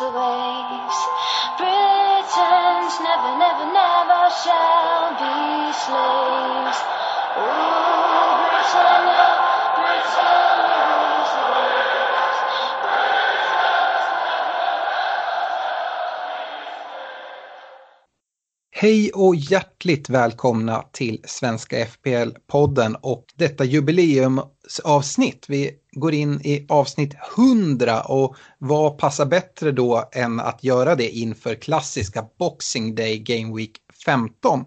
Rules the waves. Britons never, never, never shall be slaves. Ooh, Britannia, Britannia rules the waves. Hej och hjärtligt välkomna till Svenska FPL-podden och detta jubileumsavsnitt. Vi går in i avsnitt 100 och vad passar bättre då än att göra det inför klassiska Boxing Day Game Week 15.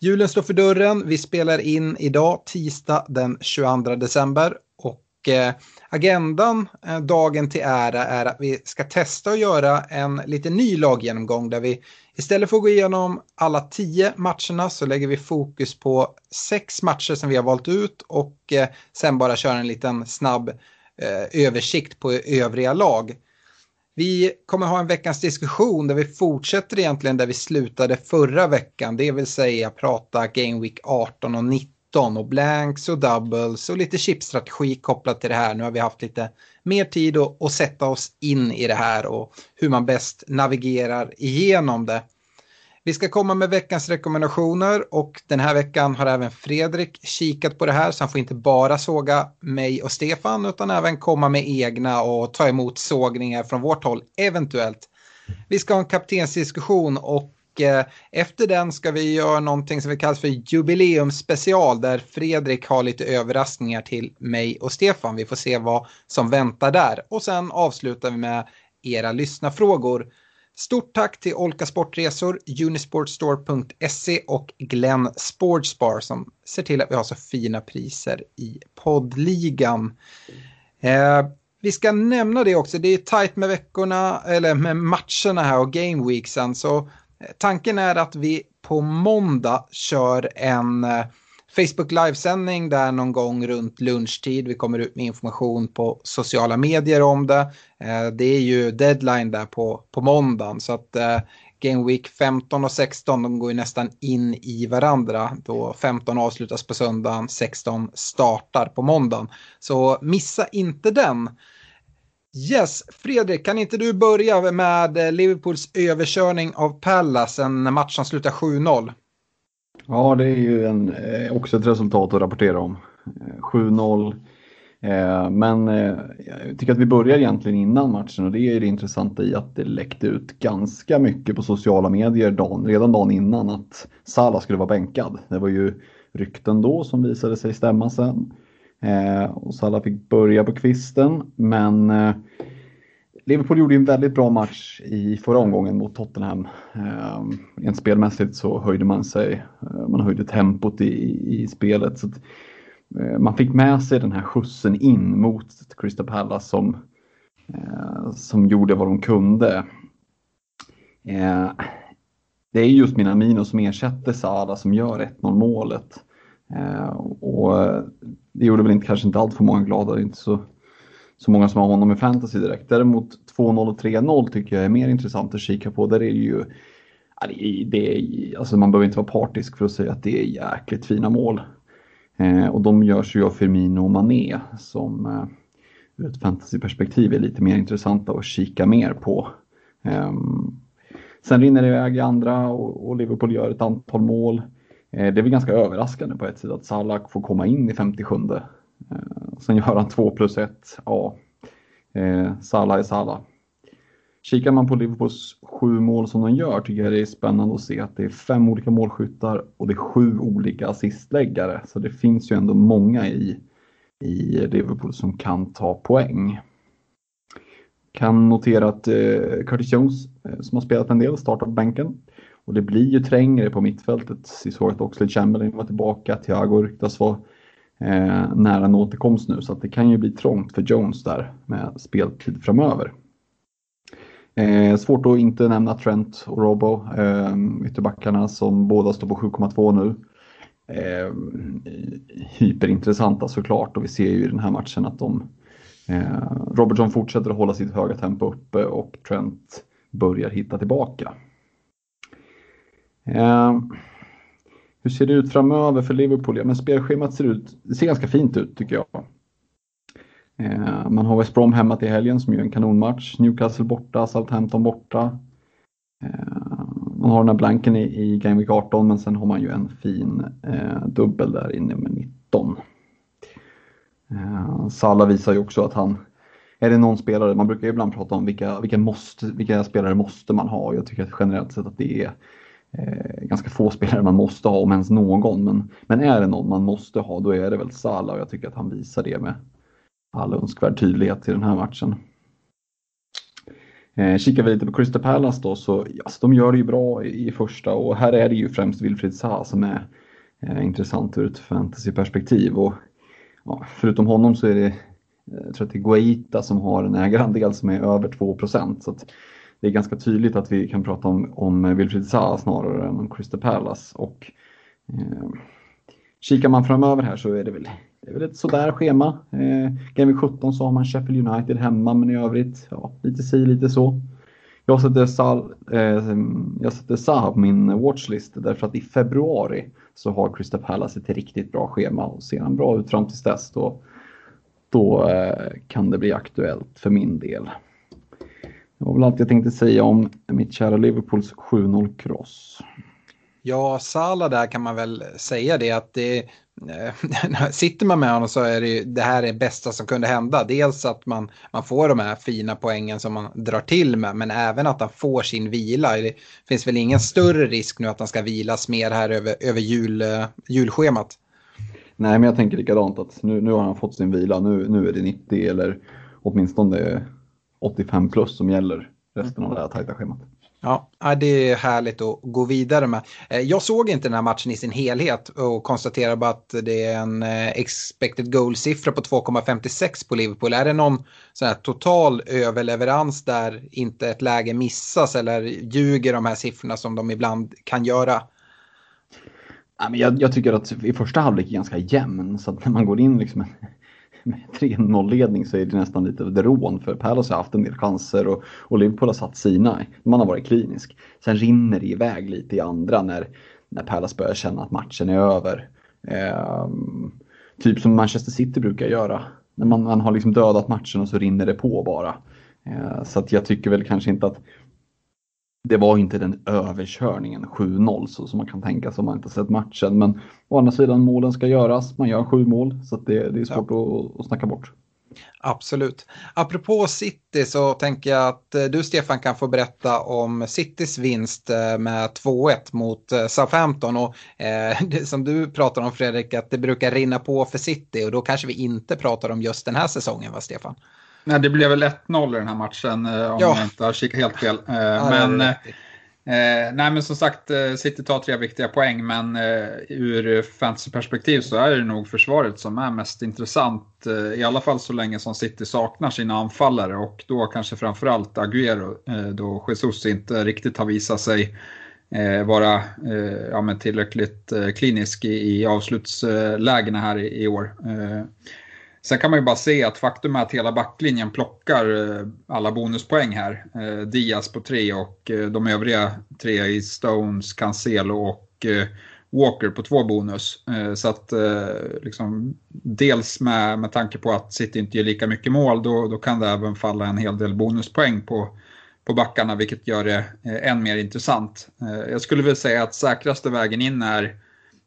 Julen står för dörren. Vi spelar in idag tisdag den 22 december och eh, agendan eh, dagen till ära är att vi ska testa att göra en lite ny laggenomgång där vi Istället för att gå igenom alla tio matcherna så lägger vi fokus på sex matcher som vi har valt ut och eh, sen bara köra en liten snabb eh, översikt på övriga lag. Vi kommer ha en veckans diskussion där vi fortsätter egentligen där vi slutade förra veckan, det vill säga prata Game Week 18 och 19 och blanks och doubles och lite chipstrategi kopplat till det här. Nu har vi haft lite mer tid att, sätta oss in i det här och hur man bäst navigerar igenom det. Vi ska komma med veckans rekommendationer och den här veckan har även Fredrik kikat på det här så han får inte bara såga mig och Stefan utan även komma med egna och ta emot sågningar från vårt håll eventuellt. Vi ska ha en kaptensdiskussion och eh, efter den ska vi göra någonting som vi kallar för jubileumsspecial där Fredrik har lite överraskningar till mig och Stefan. Vi får se vad som väntar där och sen avslutar vi med era lyssnarfrågor. Stort tack till Olka Sportresor, Unisportstore.se och Glenn Sportsbar som ser till att vi har så fina priser i poddligan. Eh, vi ska nämna det också, det är tajt med veckorna, eller med matcherna här och game weeksen. Så Eh, tanken är att vi på måndag kör en eh, Facebook livesändning där någon gång runt lunchtid. Vi kommer ut med information på sociala medier om det. Eh, det är ju deadline där på, på måndagen så att Game Week 15 och 16 de går ju nästan in i varandra. Då 15 avslutas på söndagen, 16 startar på måndagen. Så missa inte den. Yes, Fredrik, kan inte du börja med eh, Liverpools överkörning av Palace, en match som slutar 7-0? Ja, det är ju en, eh, också ett resultat att rapportera om. Eh, 7-0. Men jag tycker att vi börjar egentligen innan matchen och det är det intressanta i att det läckte ut ganska mycket på sociala medier dagen, redan dagen innan att Salah skulle vara bänkad. Det var ju rykten då som visade sig stämma sen. Eh, och Salah fick börja på kvisten men eh, Liverpool gjorde en väldigt bra match i förra omgången mot Tottenham. Eh, rent spelmässigt så höjde man sig, eh, man höjde tempot i, i spelet. Så att, eh, man fick med sig den här skjutsen in mot Crystal Palace som, eh, som gjorde vad de kunde. Eh, det är just Minamino som ersätter Salah som gör 1-0 målet. Eh, och det gjorde väl inte, kanske inte allt för många glada, Det är inte så så många som har honom i fantasy direkt. Däremot 2-0 och 3-0 tycker jag är mer intressant att kika på. Där är ju, det är, det är, alltså man behöver inte vara partisk för att säga att det är jäkligt fina mål. Eh, och de görs ju av Firmino och Mané som eh, ur ett fantasyperspektiv är lite mer intressanta att kika mer på. Eh, sen rinner det iväg i andra och, och Liverpool gör ett antal mål. Eh, det är väl ganska överraskande på ett sätt att Salah får komma in i 57 eh, Sen gör han 2 plus 1. Ja, eh, Salah är Salah. Kikar man på Liverpools sju mål som de gör tycker jag det är spännande att se att det är fem olika målskyttar och det är sju olika assistläggare. Så det finns ju ändå många i, i Liverpool som kan ta poäng. Kan notera att eh, Curtis Jones, eh, som har spelat en del, startar på bänken. Och det blir ju trängre på mittfältet. Vi såg att Oxlade Chamberlain var tillbaka, Thiago ryktas vara eh, nära en återkomst nu. Så att det kan ju bli trångt för Jones där med speltid framöver. Eh, svårt att inte nämna Trent och Robo, eh, ytterbackarna som båda står på 7,2 nu. Eh, hyperintressanta såklart och vi ser ju i den här matchen att de eh, Robertson fortsätter att hålla sitt höga tempo uppe och Trent börjar hitta tillbaka. Ehm, hur ser det ut framöver för Liverpool? Ja, men spelschemat ser, ut, det ser ganska fint ut tycker jag. Eh, man har West Brom hemma till helgen som ju är en kanonmatch. Newcastle borta, Southampton borta. Eh, man har den här blanken i, i Game Week 18 men sen har man ju en fin eh, dubbel där inne med 19. Eh, Salah visar ju också att han, är det någon spelare, man brukar ibland prata om vilka, vilka, måste, vilka spelare måste man ha. Jag tycker att generellt sett att det är eh, ganska få spelare man måste ha, om ens någon. Men, men är det någon man måste ha, då är det väl Salah och jag tycker att han visar det med all önskvärd tydlighet i den här matchen. Eh, kikar vi lite på Crystal Palace då så alltså, de gör det ju bra i, i första och här är det ju främst Wilfried Zaha som är eh, intressant ur ett fantasyperspektiv. Och, ja, förutom honom så är det, eh, jag tror att det är Guaita som har en ägarandel som är över 2 så det är ganska tydligt att vi kan prata om, om Wilfried Zaha snarare än om Crystal Palace. Och, eh, kikar man framöver här så är det väl det är väl ett sådär schema. Eh, Game 17 så har man Sheffield United hemma men i övrigt ja, lite si lite så. Jag sätter, Sal, eh, jag sätter Zaha på min watchlist därför att i februari så har Crystal Palace ett riktigt bra schema och ser han bra ut fram tills dess då, då eh, kan det bli aktuellt för min del. Det var väl allt jag tänkte säga om mitt kära Liverpools 7-0 cross. Ja, Sala där kan man väl säga det att det, Eh, sitter man med honom så är det ju det här är bästa som kunde hända. Dels att man, man får de här fina poängen som man drar till med men även att han får sin vila. Det finns väl ingen större risk nu att han ska vilas mer här över, över jul, eh, julschemat. Nej men jag tänker likadant att nu, nu har han fått sin vila. Nu, nu är det 90 eller åtminstone 85 plus som gäller resten av det här tajta schemat. Ja, det är härligt att gå vidare med. Eh, jag såg inte den här matchen i sin helhet och konstaterar bara att det är en eh, expected goal-siffra på 2,56 på Liverpool. Är det någon sån här total överleverans där inte ett läge missas eller ljuger de här siffrorna som de ibland kan göra? Jag, jag tycker att i första halvlek är ganska jämn så att när man går in liksom med 3-0-ledning så är det nästan lite av ett rån för Palace har haft en del chanser och, och Liverpool har satt sina. Man har varit klinisk. Sen rinner det iväg lite i andra när, när Palace börjar känna att matchen är över. Eh, typ som Manchester City brukar göra. När man, man har liksom dödat matchen och så rinner det på bara. Eh, så att jag tycker väl kanske inte att det var inte den överkörningen 7-0 så som man kan tänka sig om man inte sett matchen. Men å andra sidan målen ska göras. Man gör sju mål så det, det, är svårt ja. att, att snacka bort. Absolut. Apropå City så tänker jag att eh, du Stefan kan få berätta om Citys vinst eh, med 2-1 mot eh, Southampton. Och eh, det som du pratar om Fredrik, att det brukar rinna på för City och då kanske vi inte pratar om just den här säsongen va Stefan? Nej, det blev väl 1-0 i den här matchen om ja. jag inte har kikat helt fel. Ja, men, eh, nej, men som sagt, City tar tre viktiga poäng, men eh, ur fantasyperspektiv så är det nog försvaret som är mest intressant. Eh, I alla fall så länge som City saknar sina anfallare och då kanske framförallt Agüero, eh, då Jesus inte riktigt har visat sig eh, vara ja, men tillräckligt klinisk i, i avslutslägena här i, i år. Sen kan man ju bara se att faktum är att hela backlinjen plockar eh, alla bonuspoäng här. Eh, Diaz på tre och eh, de övriga tre i Stones, Cancelo och Walker på två bonus. Så att liksom, dels med, med tanke på att City inte ger lika mycket mål då, då kan det även falla en hel del bonuspoäng på, på backarna vilket gör det än mer intressant. Jag skulle väl säga att säkraste vägen in är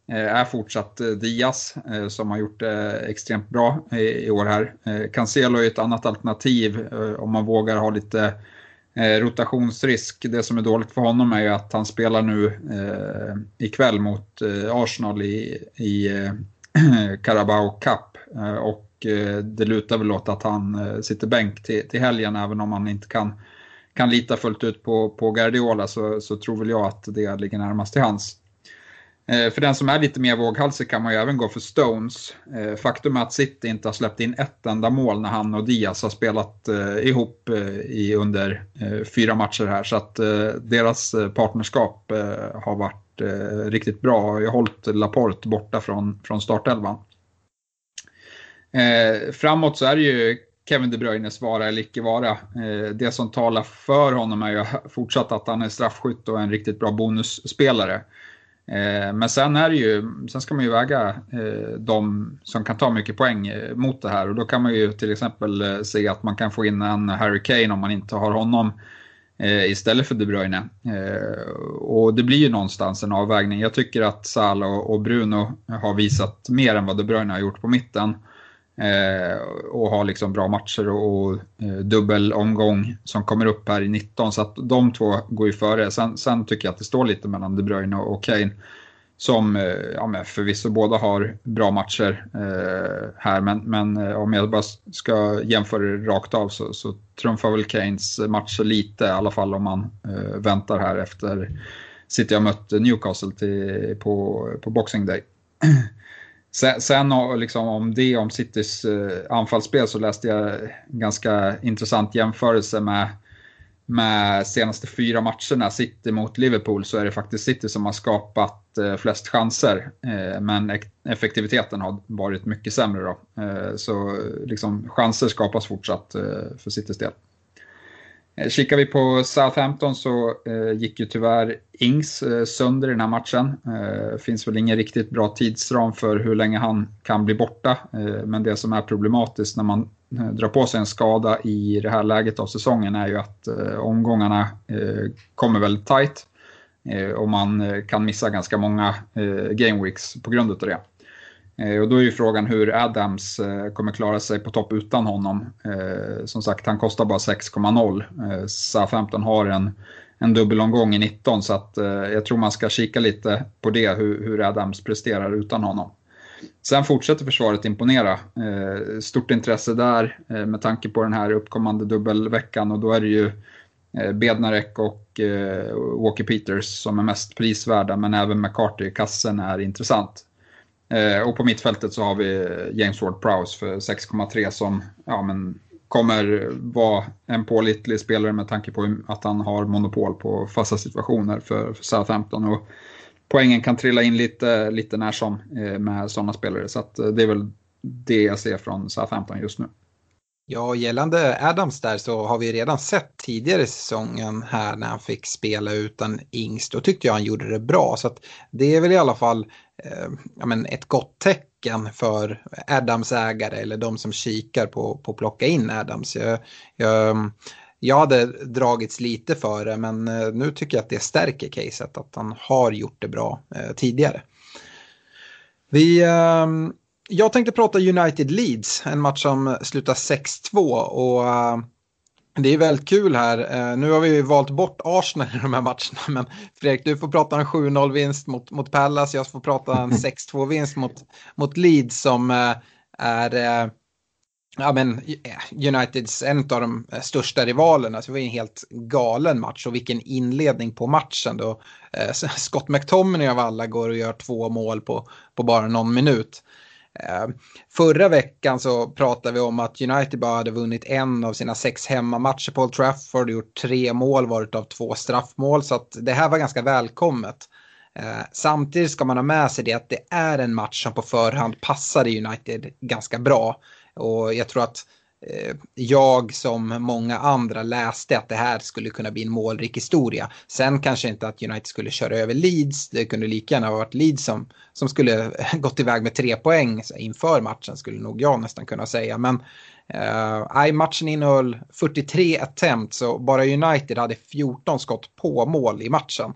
Eh, är fortsatt eh, Diaz eh, som har gjort det extremt bra i år här. Cancelo är ett annat alternativ om man vågar ha lite rotationsrisk. Det som är dåligt för honom är ju att han spelar nu eh, ikväll mot Arsenal i, i Carabao Cup. Och det lutar väl åt att han sitter bänk till, till helgen även om han inte kan, kan lita fullt ut på, på Guardiola så, så tror väl jag att det ligger närmast till hans. Eh, för den som är lite mer våghalsig kan man ju även gå för Stones. Eh, faktum är att City inte har släppt in ett enda mål när han och Diaz har spelat eh, ihop i under fyra matcher här. Så att deras partnerskap har varit riktigt bra. och har hållit Laporte borta från, från startelvan. Framåt så är det ju Kevin De Bruynes vara eller icke vara. Det som talar för honom är ju fortsatt att han är straffskytt och en riktigt bra bonusspelare. Eh, men sen är det ju, sen ska man ju väga eh, de som kan ta mycket poäng eh, mot det här och då kan man ju till exempel se att man kan få in en Harry Kane om man inte har honom istället för De Bruyne. Och det blir ju någonstans en avvägning. Jag tycker att Salah och Bruno har visat mer än vad De Bruyne har gjort på mitten. Eh, och har liksom bra matcher och, eh, dubbel omgång som kommer upp här i 19 så att de två går ju före. Sen, sen tycker jag att det står lite mellan De Bruyne och Kane som eh, ja, men förvisso båda har bra matcher eh, här, men, men om jag bara ska jämföra det rakt av så, så trumfar väl Kanes matcher lite, i alla fall om man eh, väntar här efter City har mött Newcastle till, på, på Boxing Day. Sen, sen liksom om det, om Citys eh, anfallsspel så läste jag en ganska intressant jämförelse med, med senaste fyra matcherna, City mot Liverpool, så är det faktiskt City som har skapat eh, flest chanser. Eh, men effektiviteten har varit mycket sämre då. så liksom chanser skapas fortsatt för Citys del. Eh, kikar vi på Southampton så eh, gick ju tyvärr Ings eh, sönder i den här matchen. Finns väl ingen riktigt bra tidsram för hur länge han kan bli borta. Men det som är problematiskt när man drar på sig en skada i det här läget av säsongen är ju att omgångarna kommer väldigt tight. och man kan missa ganska många game weeks på grund av det. Eh, och då är ju frågan hur Adams eh, kommer klara sig på topp utan honom. Eh, som sagt, han kostar bara 6,0. Southampton har en, en dubbelomgång i 19 så att jag tror man ska kika lite på det, hur, hur Adams presterar utan honom. Sen fortsätter försvaret imponera. Stort intresse där med tanke på den här uppkommande dubbelveckan och då är det ju Bednarek och Walker Peters som är mest prisvärda men även McCarthy i kassen är intressant. Eh, och på mittfältet så har vi eh, James Ward-Prowse för 6,3 som ja, men kommer vara en pålitlig spelare med tanke på att han har monopol på fasta situationer för, för Southampton. Och poängen kan trilla in lite, lite när som eh, med sådana spelare. Så att, eh, det är väl det jag ser från Southampton just nu. Ja, gällande Adams där så har vi redan sett tidigare i säsongen här när han fick spela utan Ings. Då tyckte jag han gjorde det bra. Så att det är väl i alla fall eh, Eh, ja, men ett gott tecken för Adams ägare eller de som kikar på, på att plocka in Adams. Jag, jag, jag hade dragits lite för det men eh, nu tycker jag att det stärker caset att han har gjort det bra eh, tidigare. Vi eh, jag tänkte prata United Leeds, en match som slutar 6-2 och eh, det är väldigt kul här. Uh, nu har vi valt bort Arsenal i de här matcherna, men Fredrik, du får prata en 7-0-vinst mot, mot Pallas, jag får prata en 6-2-vinst mot, mot Leeds som uh, är ja, men Uniteds en av de största rivalerna. Så det var en helt galen match och vilken inledning på matchen då. Scott McTominay av alla går och gör två mål på, på bara någon minut. Eh, förra veckan så pratade vi om att United bara hade vunnit en av sina sex hemmamatcher på Old Trafford och gjort tre mål varit av två straffmål så att det här var ganska välkommet. Eh, samtidigt ska man ha med sig det att det är en match som på förhand passade United ganska bra. Och jag tror att Eh, jag som många andra läste att det här skulle kunna bli en målrik historia. Sen kanske inte att United skulle köra över Leeds. Det kunde lika gärna ha varit Leeds som, som skulle gått iväg med tre poäng inför matchen skulle nog jag nästan kunna säga. Men eh, matchen innehöll 43 attempt så bara United hade 14 skott på mål i matchen.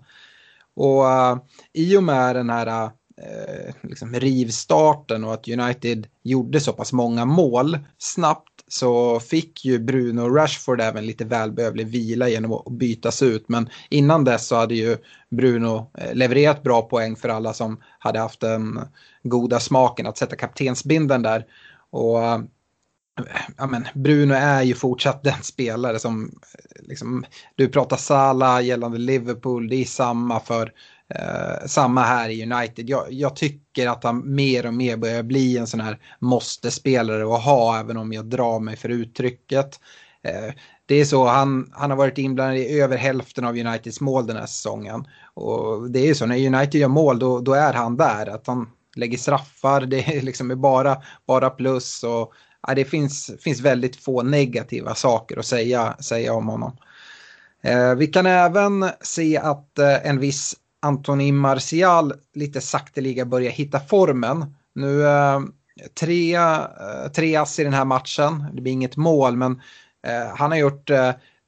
Och eh, i och med den här eh, liksom rivstarten och att United gjorde så pass många mål snabbt så fick ju Bruno Rashford även lite välbehövlig vila genom att bytas ut. Men innan dess så hade ju Bruno eh, levererat bra poäng för alla som hade haft den goda smaken att sätta kaptensbinden där. Och eh, ja, men Bruno är ju fortsatt den spelare som, eh, liksom, du pratar Sala gällande Liverpool, det är samma för Eh, samma här i United. Jag, jag, tycker att han mer och mer börjar bli en sån här måste-spelare att ha, även om jag drar mig för uttrycket. Eh, det är så, han, han har varit inblandad i över hälften av Uniteds mål den här säsongen. Och det är ju så, när United gör mål då, då är han där. Att han lägger straffar, det är liksom bara, bara plus. Och, ja, det finns, finns väldigt få negativa saker att säga, säga om honom. Eh, vi kan även se att eh, en viss Antoni Martial lite sakteliga börjar hitta formen. Nu eh, tre, eh, tre ass i den här matchen. Det blir inget mål men eh, han har gjort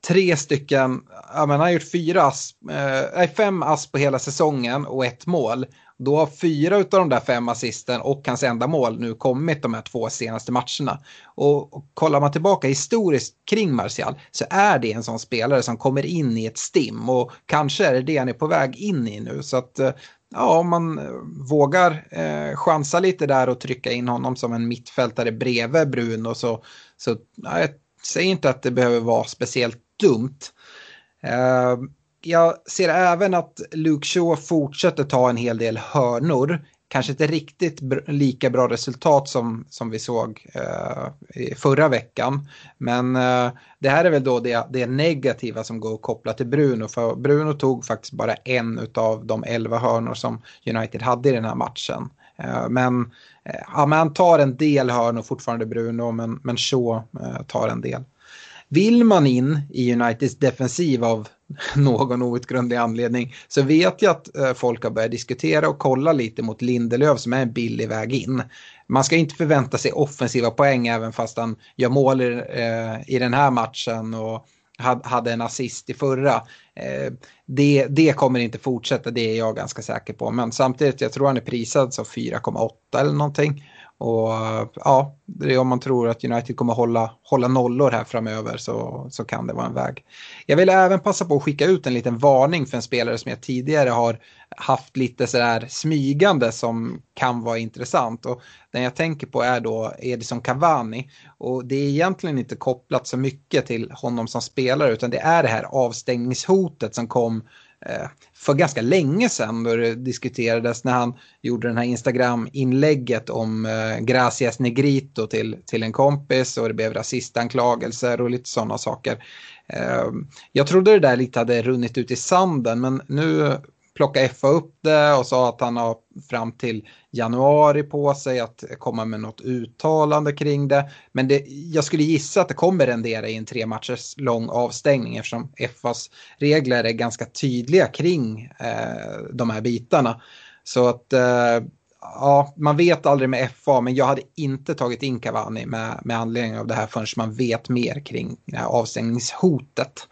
tre stycken, ja, men han har gjort fyra ass, eh, fem ass på hela säsongen och ett mål. Då har fyra av de där fem assisten och hans enda mål nu kommit de här två senaste matcherna. Och, och kollar man tillbaka historiskt kring Martial så är det en sån spelare som kommer in i ett stim och kanske är det det han är på väg in i nu. Så att eh, ja, om man eh, vågar eh, chansa lite där och trycka in honom som en mittfältare bredvid Bruno så, så ja, jag säger inte att det behöver vara speciellt dumt. Eh, jag ser även att Luke Shaw fortsätter ta en hel del hörnor. Kanske inte riktigt lika bra resultat som, som vi såg eh, förra veckan. Men eh, det här är väl då det, det negativa som går att koppla till Bruno. För Bruno tog faktiskt bara en av de elva hörnor som United hade i den här matchen. Eh, men, eh, ja, men han tar en del hörnor fortfarande Bruno, men, men Shaw eh, tar en del. Vill man in i Uniteds defensiv av någon outgrundlig anledning så vet jag att eh, folk har börjat diskutera och kolla lite mot Lindelöf som är en billig väg in. Man ska inte förvänta sig offensiva poäng även fast han gör mål i, eh, i den här matchen och hade en assist i förra. Eh, det, det kommer inte fortsätta, det är jag ganska säker på. Men samtidigt, jag tror han är prisad som 4,8 eller någonting. Och ja, det är om man tror att United kommer hålla, hålla nollor här framöver så, så kan det vara en väg. Jag vill även passa på att skicka ut en liten varning för en spelare som jag tidigare har haft lite sådär smygande som kan vara intressant. Och den jag tänker på är då Edison Cavani. Och det är egentligen inte kopplat så mycket till honom som spelare utan det är det här avstängningshotet som kom Eh, för ganska länge sedan då det diskuterades när han gjorde den här Instagram-inlägget om eh, Gracias Negrito till, till en kompis och det blev rasistanklagelser och lite sådana saker. Eh, jag trodde det där lite hade runnit ut i sanden men nu plockade FA upp det och sa att han har fram till januari på sig att komma med något uttalande kring det. Men det, jag skulle gissa att det kommer rendera i en tre matchers lång avstängning eftersom FAs regler är ganska tydliga kring eh, de här bitarna. Så att eh, ja, man vet aldrig med FA, men jag hade inte tagit in Cavani med, med anledning av det här förrän man vet mer kring det här avstängningshotet.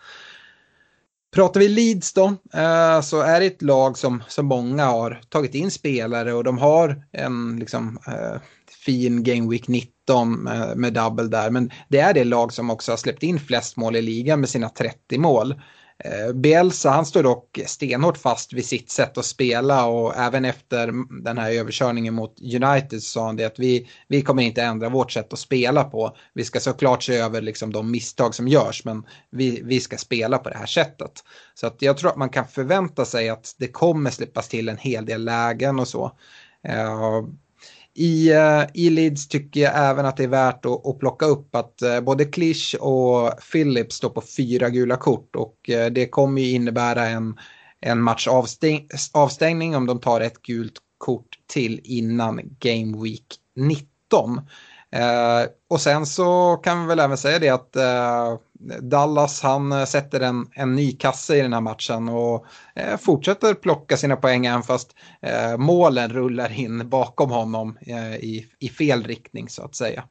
Pratar vi Leeds då, eh, så är det ett lag som, som många har tagit in spelare och de har en liksom, eh, fin Game Week 19 med, eh, med double där. Men det är det lag som också har släppt in flest mål i ligan med sina 30 mål. Eh, Bielsa han står dock stenhårt fast vid sitt sätt att spela och även efter den här överkörningen mot United så sa han det att vi, vi kommer inte ändra vårt sätt att spela på. Vi ska såklart se över liksom de misstag som görs men vi, vi ska spela på det här sättet. Så att jag tror att man kan förvänta sig att det kommer släppas till en hel del lägen och så. Eh, i, uh, I Leeds tycker jag även att det är värt att, att plocka upp att uh, både Klisch och Phillips står på fyra gula kort och uh, det kommer ju innebära en, en match avstäng, avstängning om de tar ett gult kort till innan Game Week 19. Eh, och sen så kan vi väl även säga det att eh, Dallas han eh, sätter en, en ny kasse i den här matchen och eh, fortsätter plocka sina poäng även fast eh, målen rullar in bakom honom eh, i, i fel riktning så att säga.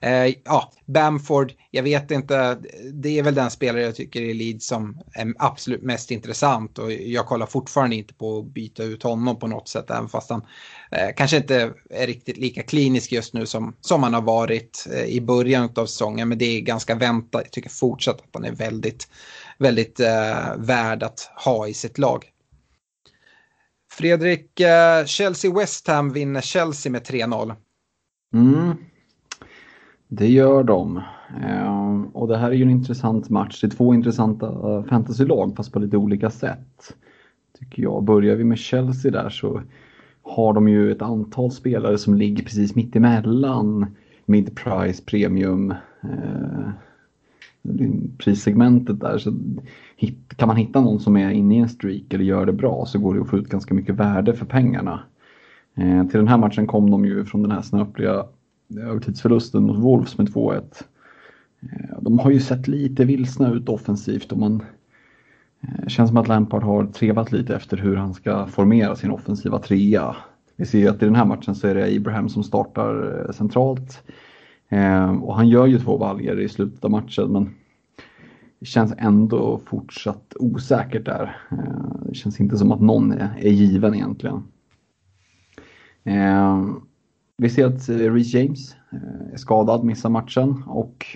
Eh, ja, Bamford, jag vet inte, det är väl den spelare jag tycker i Leeds som är absolut mest intressant och jag kollar fortfarande inte på att byta ut honom på något sätt, även fast han eh, kanske inte är riktigt lika klinisk just nu som, som han har varit eh, i början av säsongen, men det är ganska väntat. Jag tycker fortsatt att han är väldigt, väldigt eh, värd att ha i sitt lag. Fredrik, eh, Chelsea-West Ham vinner Chelsea med 3-0. Mm. Det gör de. Eh, och det här är ju en intressant match. Det är två intressanta eh, fantasylag fast på lite olika sätt. Tycker jag. Börjar vi med Chelsea där så har de ju ett antal spelare som ligger precis mitt emellan mid-price, premium, eh, prissegmentet där. Så kan man hitta någon som är inne i en streak eller gör det bra så går det att få ut ganska mycket värde för pengarna. Eh, till den här matchen kom de ju från den här snöpliga övertidsförlusten mot Wolves med 2-1. Eh, de har ju sett lite vilsna ut offensivt och man det känns som att Lampard har trevat lite efter hur han ska formera sin offensiva trea. Vi ser ju att i den här matchen så är det Abraham som startar eh, centralt. Ehm, och han gör ju två valjer i slutet av matchen men det känns ändå fortsatt osäkert där. Eh, det känns inte som att någon är given egentligen. Ehm, vi ser att Reece James är skadad, missar matchen och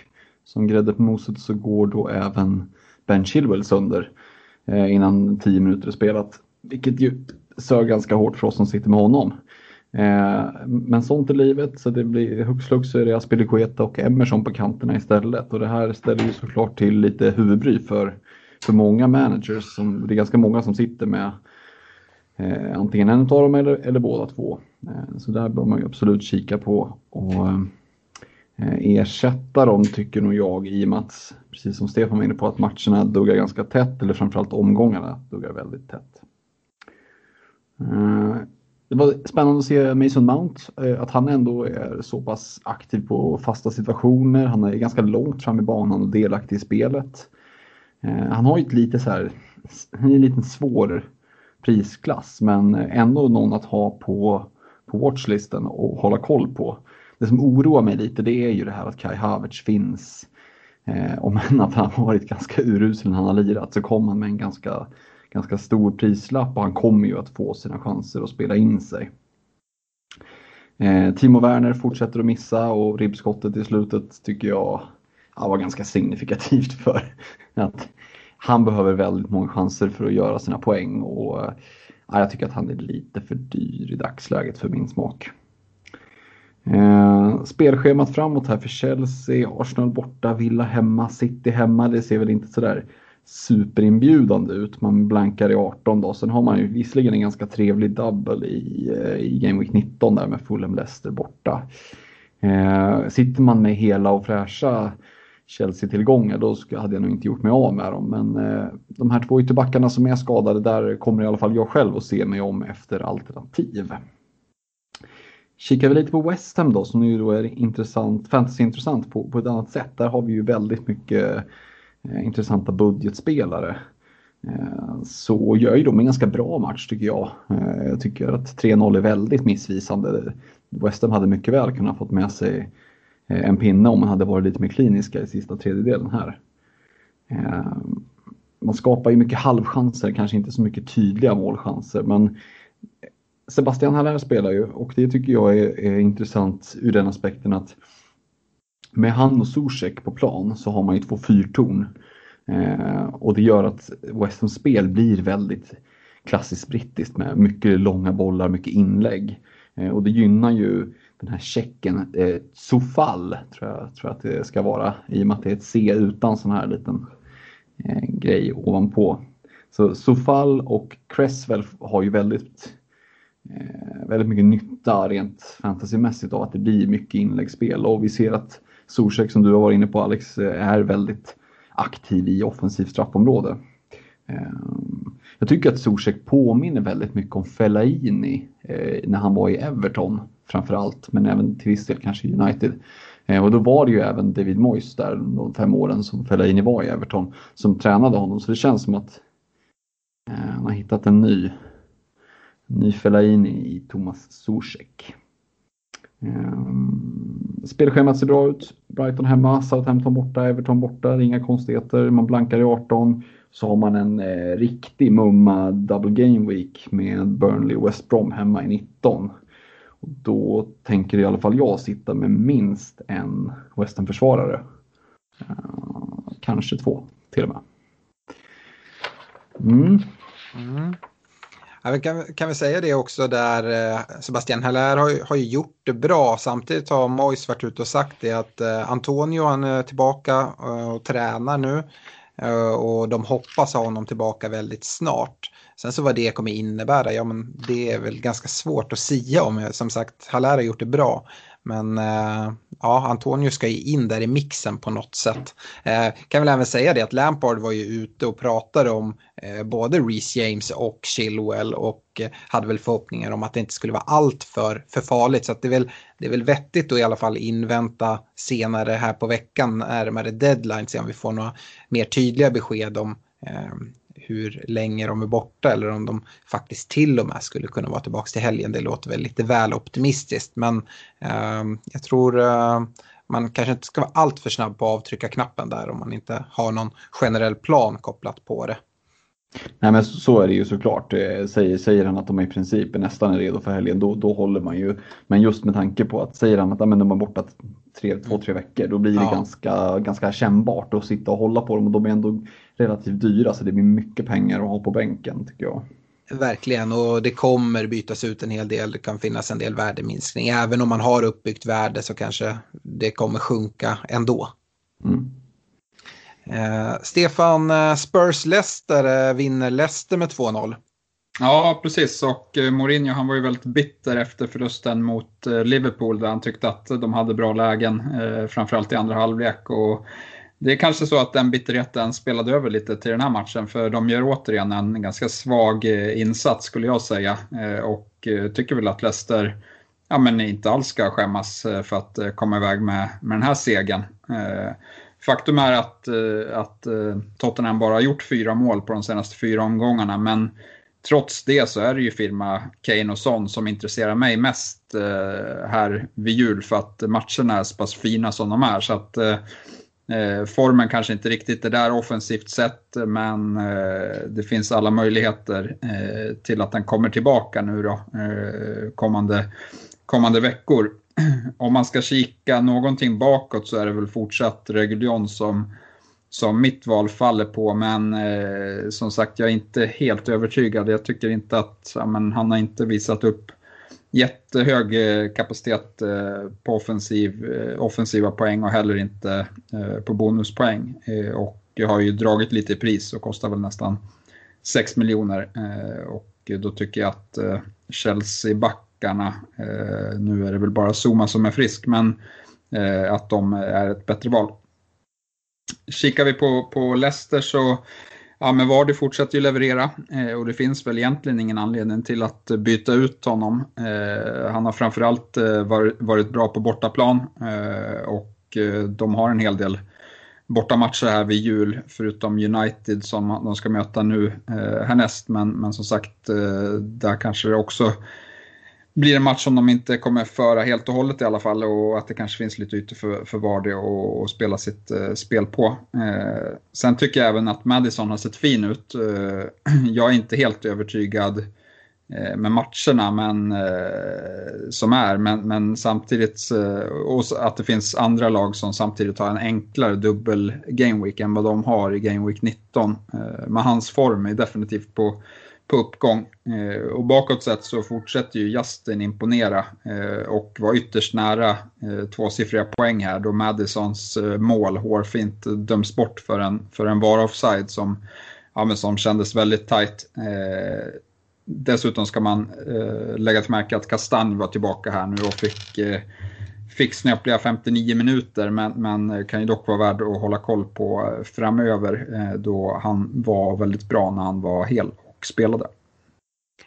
som grädde på moset så går då även Ben Chilwell sönder Eh, innan 10 minuter är spelat. Vilket ju sög ganska hårt för oss som sitter med honom. Eh, men sånt är livet så det blir hux flux så är det Aspilicueta och Emerson på kanterna istället. Och det här ställer ju såklart till lite huvudbry för, för många managers. Som, det är ganska många som sitter med eh, antingen en av dem eller, eller båda två. Eh, så där bör man ju absolut kika på. Och, Eh, ersätta dem tycker nog jag i och med att, precis som Stefan var inne på, att matcherna duggar ganska tätt eller framförallt omgångarna duggar väldigt tätt. Eh, det var spännande att se Mason Mount, eh, att han ändå är så pass aktiv på fasta situationer. Han är ganska långt fram i banan och delaktig i spelet. Eh, han har ju ett lite så här, en liten svår prisklass men ändå någon att ha på, på watchlisten och hålla koll på det som oroar mig lite det är ju det här att Kai Havertz finns. Eh, om än att han har varit ganska urusel när han har lirat så kom han med en ganska, ganska stor prislapp och han kommer ju att få sina chanser att spela in sig. Eh, Timo Werner fortsätter att missa och ribbskottet i slutet tycker jag ja, var ganska signifikativt för att han behöver väldigt många chanser för att göra sina poäng och eh, ja, jag tycker att han är lite för dyr i dagsläget för min smak. Eh, spelschemat framåt här för Chelsea, Arsenal borta, Villa hemma, City hemma. Det ser väl inte sådär superinbjudande ut. Man blankar i 18 då. Sen har man ju visserligen en ganska trevlig double i, eh, i Game Week 19 där med Fulham Leicester borta. Eh, sitter man med hela och fräscha Chelsea-tillgångar då hade jag nog inte gjort mig av med dem. Men eh, de här två ytterbackarna som är skadade där kommer i alla fall jag själv att se mig om efter alternativ. Kikar vi lite på West Ham då som ju då är intressant, fantasyintressant på, på ett annat sätt. Där har vi ju väldigt mycket eh, intressanta budgetspelare. Eh, så gör ju de en ganska bra match tycker jag. Eh, jag tycker att 3-0 är väldigt missvisande. West Ham hade mycket väl kunnat fått med sig eh, en pinne om man hade varit lite mer kliniska i sista tredjedelen här. Eh, man skapar ju mycket halvchanser, kanske inte så mycket tydliga målchanser men Sebastian Haller spelar ju och det tycker jag är, är intressant ur den aspekten att med han och Zuzek på plan så har man ju två fyrtorn. Eh, och det gör att West spel blir väldigt klassiskt brittiskt med mycket långa bollar, mycket inlägg. Eh, och det gynnar ju den här checken, eh, Sofall tror jag, tror jag att det ska vara, i och med att det är ett C utan sån här liten eh, grej ovanpå. Så Sofall och Cresswell har ju väldigt Eh, väldigt mycket nytta rent fantasymässigt av att det blir mycket inläggsspel och vi ser att Zuzek som du har varit inne på Alex eh, är väldigt aktiv i offensivt straffområde. Eh, jag tycker att Zuzek påminner väldigt mycket om Fellaini eh, när han var i Everton framförallt men även till viss del kanske United. Eh, och då var det ju även David Moyes där de fem åren som Fellaini var i Everton som tränade honom så det känns som att han har hittat en ny ny Fellaini i Thomas Zuzek. Ehm, spelschemat ser bra ut. Brighton hemma, Southampton borta, Everton borta. Inga konstigheter. Man blankar i 18. Så har man en eh, riktig mumma double game week med Burnley och West Brom hemma i 19. Och då tänker i alla fall jag sitta med minst en Western försvarare Eh, Kanske två till och med. Mm. Mm. Ja, vi kan, kan vi säga det också där eh, Sebastian Haller har, har gjort det bra. Samtidigt har Mois varit ute och sagt det att eh, Antonio han är tillbaka och, och tränar nu. Eh, och de hoppas ha honom tillbaka väldigt snart. Sen så vad det kommer innebära, ja men det är väl ganska svårt att sia om. Som sagt, Haller har gjort det bra. Men eh, ja, Antonio ska ju in där i mixen på något sätt. Eh, kan väl även säga det att Lampard var ju ute och pratade om eh, både Reece James och Chilwell och eh, hade väl förhoppningar om att det inte skulle vara allt för, för farligt. Så det, är väl, det är väl vettigt att i alla fall invänta senare här på veckan närmare deadline se om vi får några mer tydliga besked om eh, hur länge de är borta eller om de faktiskt till och med skulle kunna vara tillbaka till helgen. Det låter väl lite väl optimistiskt men eh, jag tror eh, man kanske inte ska vara allt för snabb på att avtrycka knappen där om man inte har någon generell plan kopplat på det. Nej men så är det ju såklart. Eh, säger, säger han att de i princip nästan är redo för helgen då, då håller man ju. Men just med tanke på att säger han att men, de är borta tre, två, tre veckor då blir det ja. ganska, ganska kännbart att sitta och hålla på dem och de är ändå relativt dyra så det blir mycket pengar att ha på bänken tycker jag. Verkligen och det kommer bytas ut en hel del. Det kan finnas en del värdeminskning. Även om man har uppbyggt värde så kanske det kommer sjunka ändå. Mm. Eh, Stefan, eh, Spurs-Leicester eh, vinner Leicester med 2-0. Ja, precis. Och eh, Mourinho han var ju väldigt bitter efter förlusten mot Liverpool där han tyckte att de hade bra lägen, framförallt i andra halvlek. Och det är kanske så att den bitterheten spelade över lite till den här matchen för de gör återigen en ganska svag eh, insats skulle jag säga. Eh, och eh, tycker väl att Leicester ja, men inte alls ska skämmas för att komma iväg med, med den här segern. Faktum är att, att Tottenham bara har gjort fyra mål på de senaste fyra omgångarna, men trots det så är det ju firma Kane och Son som intresserar mig mest här vid jul för att matcherna är så pass fina som de är. Så att Eh, formen kanske inte riktigt är där offensivt sett, men eh, det finns alla möjligheter eh, till att den kommer tillbaka nu då kommande, kommande veckor om man ska kika någonting bakåt så är det väl fortsatt Reguljon som, som mitt val faller på. Men eh, som sagt, jag är inte helt övertygad. Jag tycker inte att ja, men, han har inte visat upp jättehög eh, kapacitet eh, på offensiv, eh, offensiva poäng och heller inte på bonuspoäng. Och jag har ju dragit lite i pris och kostar väl nästan 6 miljoner. och då tycker jag att Chelsea-backarna, nu är det väl bara Zuma som är frisk, men att de är ett bättre val. Kikar vi på, på Leicester så Ja, men Vardy fortsätter ju leverera eh, och det finns väl egentligen ingen anledning till att byta ut honom. Eh, han har framförallt eh, var, varit bra på bortaplan eh, och eh, de har en hel del bortamatcher här vid jul, förutom United som de ska möta nu eh, härnäst. Men, men som sagt, eh, där kanske det också blir en match som de inte kommer föra helt och hållet i alla fall och att det kanske finns lite ytor för, för Vardy att spela sitt eh, spel på. Eh, sen tycker jag även att Madison har sett fin ut. Eh, jag är inte helt övertygad eh, med matcherna men, eh, som är, men, men samtidigt eh, och att det finns andra lag som samtidigt har en enklare dubbel gameweek än vad de har i gameweek 19. men hans form är definitivt på på uppgång. Eh, och bakåt sett så fortsätter ju Justin imponera eh, och var ytterst nära eh, tvåsiffriga poäng här då Madisons eh, mål hårfint döms bort för en, för en var offside som, ja, som kändes väldigt tajt. Eh, dessutom ska man eh, lägga till märke att Kastanj var tillbaka här nu och fick fick snöpliga 59 minuter men, men kan ju dock vara värd att hålla koll på framöver då han var väldigt bra när han var hel spelade.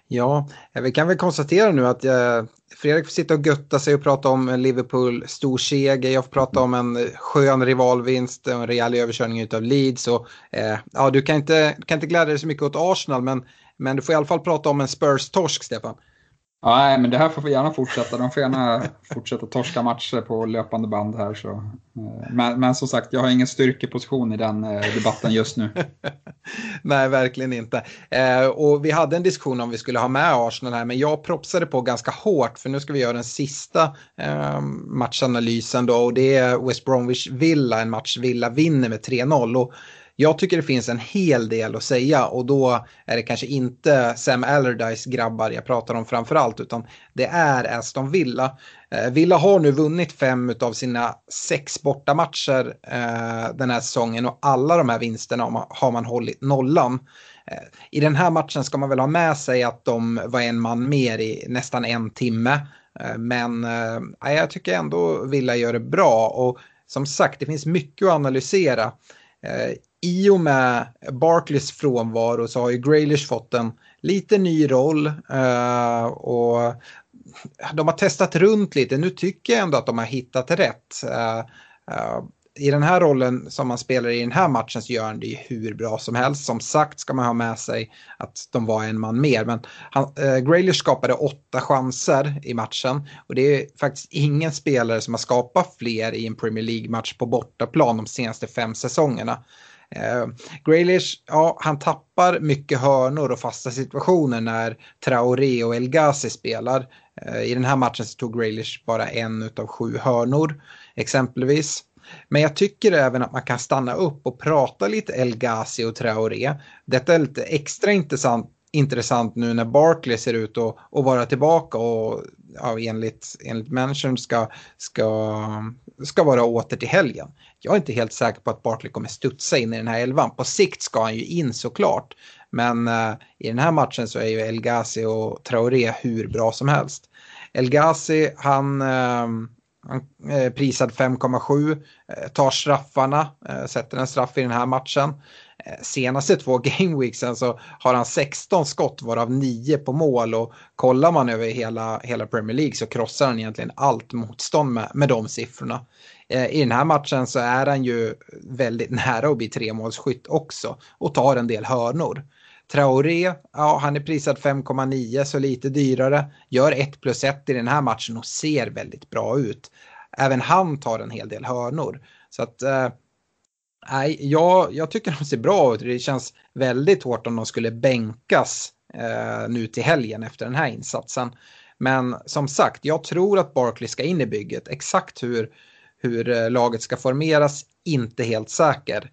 Ja, eh, vi kan väl konstatera nu att jag, Fredrik får sitta och götta sig och prata om Liverpool stor seger. Jag får prata om en eh, skön rivalvinst, en rejäl överkörning av Leeds. Och, eh, ja, du kan inte, kan inte glädja dig så mycket åt Arsenal, men, men du får i alla fall prata om en Spurs-torsk, Stefan. Nej, men det här får gärna fortsätta. De får gärna fortsätta torska matcher på löpande band här. Så. Eh, men, men som sagt, jag har ingen styrkeposition i den eh, debatten just nu. Nej, verkligen inte. Eh, och vi hade en diskussion om vi skulle ha med Arsenal här, men jag propsade på ganska hårt för nu ska vi göra den sista matchanalysen då och det är West Bromwich Villa, en match Villa vinner med 3-0. Jag tycker det finns en hel del att säga och då är det kanske inte Sam Allardyce grabbar jag pratar om framför allt utan det är Aston Villa. Eh, Villa har nu vunnit fem av sina sex bortamatcher eh, den här säsongen och alla de här vinsterna har man hållit nollan. Eh, I den här matchen ska man väl ha med sig att de var en man mer i nästan en timme. Men jag tycker ändå Villa gör det bra och som sagt det finns mycket att analysera i och med Barclays frånvaro så har ju Graylish fått en lite ny roll uh, och de har testat runt lite. Nu tycker jag ändå att de har hittat rätt. Uh, uh, i den här rollen som man spelar i den här matchen så gör han det ju hur bra som helst. Som sagt ska man ha med sig att de var en man mer. Men han, eh, Graylish skapade åtta chanser i matchen. Och det är faktiskt ingen spelare som har skapat fler i en Premier League-match på bortaplan de senaste fem säsongerna. Eh, Graylish, ja, han tappar mycket hörnor och fasta situationer när Traoré och El Ghazi spelar. Eh, I den här matchen så tog Graylish bara en av sju hörnor exempelvis. Men jag tycker även att man kan stanna upp och prata lite El Ghazi och Traoré. Detta är lite extra intressant, intressant nu när Barkley ser ut att, att vara tillbaka och ja, enligt, enligt managern ska, ska, ska vara åter till helgen. Jag är inte helt säker på att Bartley kommer studsa in i den här elvan. På sikt ska han ju in såklart. Men uh, i den här matchen så är ju El Ghazi och Traoré hur bra som helst. El Ghazi, han, uh, han eh, prisad 5,7, uh, tar straffarna, sätter en straff i den här matchen. Senaste två gameweeksen så har han 16 skott varav 9 på mål och kollar man över hela, hela Premier League så krossar han egentligen allt motstånd med, med de siffrorna. Eh, I den här matchen så är han ju väldigt nära att bli tremålsskytt också och tar en del hörnor. Traoré, ja han är prisad 5,9 så lite dyrare. Gör 1 plus 1 i den här matchen och ser väldigt bra ut. Även han tar en hel del hörnor. Så att eh, nej, jag, jag tycker de ser bra ut. Det känns väldigt hårt om de skulle bänkas eh, nu till helgen efter den här insatsen. Men som sagt, jag tror att Barkley ska in i bygget. Exakt hur hur eh, laget ska formeras, inte helt säker.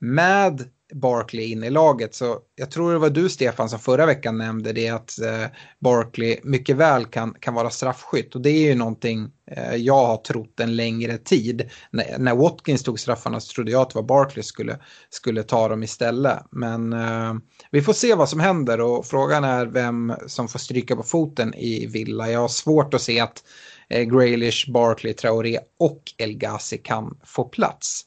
Med Barkley in i laget så jag tror det var du Stefan som förra veckan nämnde det att eh, Barkley mycket väl kan, kan vara straffskytt och det är ju någonting eh, jag har trott en längre tid. När, när Watkins tog straffarna så trodde jag att det var Barkley skulle, skulle ta dem istället. Men eh, vi får se vad som händer och frågan är vem som får stryka på foten i Villa. Jag har svårt att se att eh, Graylish, Barkley, Traoré och El Ghazi kan få plats.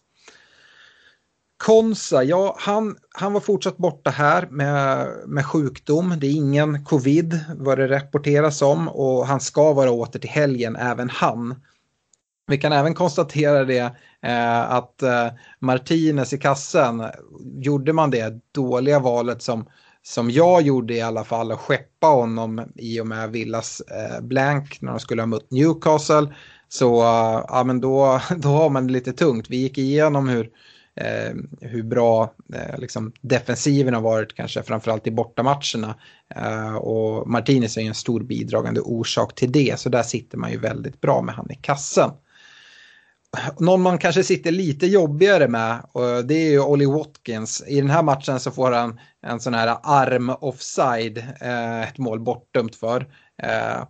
Konsa, ja han, han var fortsatt borta här med, med sjukdom. Det är ingen covid vad det rapporteras om och han ska vara åter till helgen även han. Vi kan även konstatera det eh, att eh, Martinez i kassen, gjorde man det dåliga valet som som jag gjorde i alla fall, att skeppa honom i och med Villas eh, blank när de skulle ha mött Newcastle. Så eh, ja, men då, då har man det lite tungt. Vi gick igenom hur, eh, hur bra eh, liksom defensiven har varit, kanske framförallt i bortamatcherna. Eh, och Martinez är en stor bidragande orsak till det, så där sitter man ju väldigt bra med han i kassen. Någon man kanske sitter lite jobbigare med, och det är ju Ollie Watkins. I den här matchen så får han en sån här arm offside, eh, ett mål bortdömt för. Eh,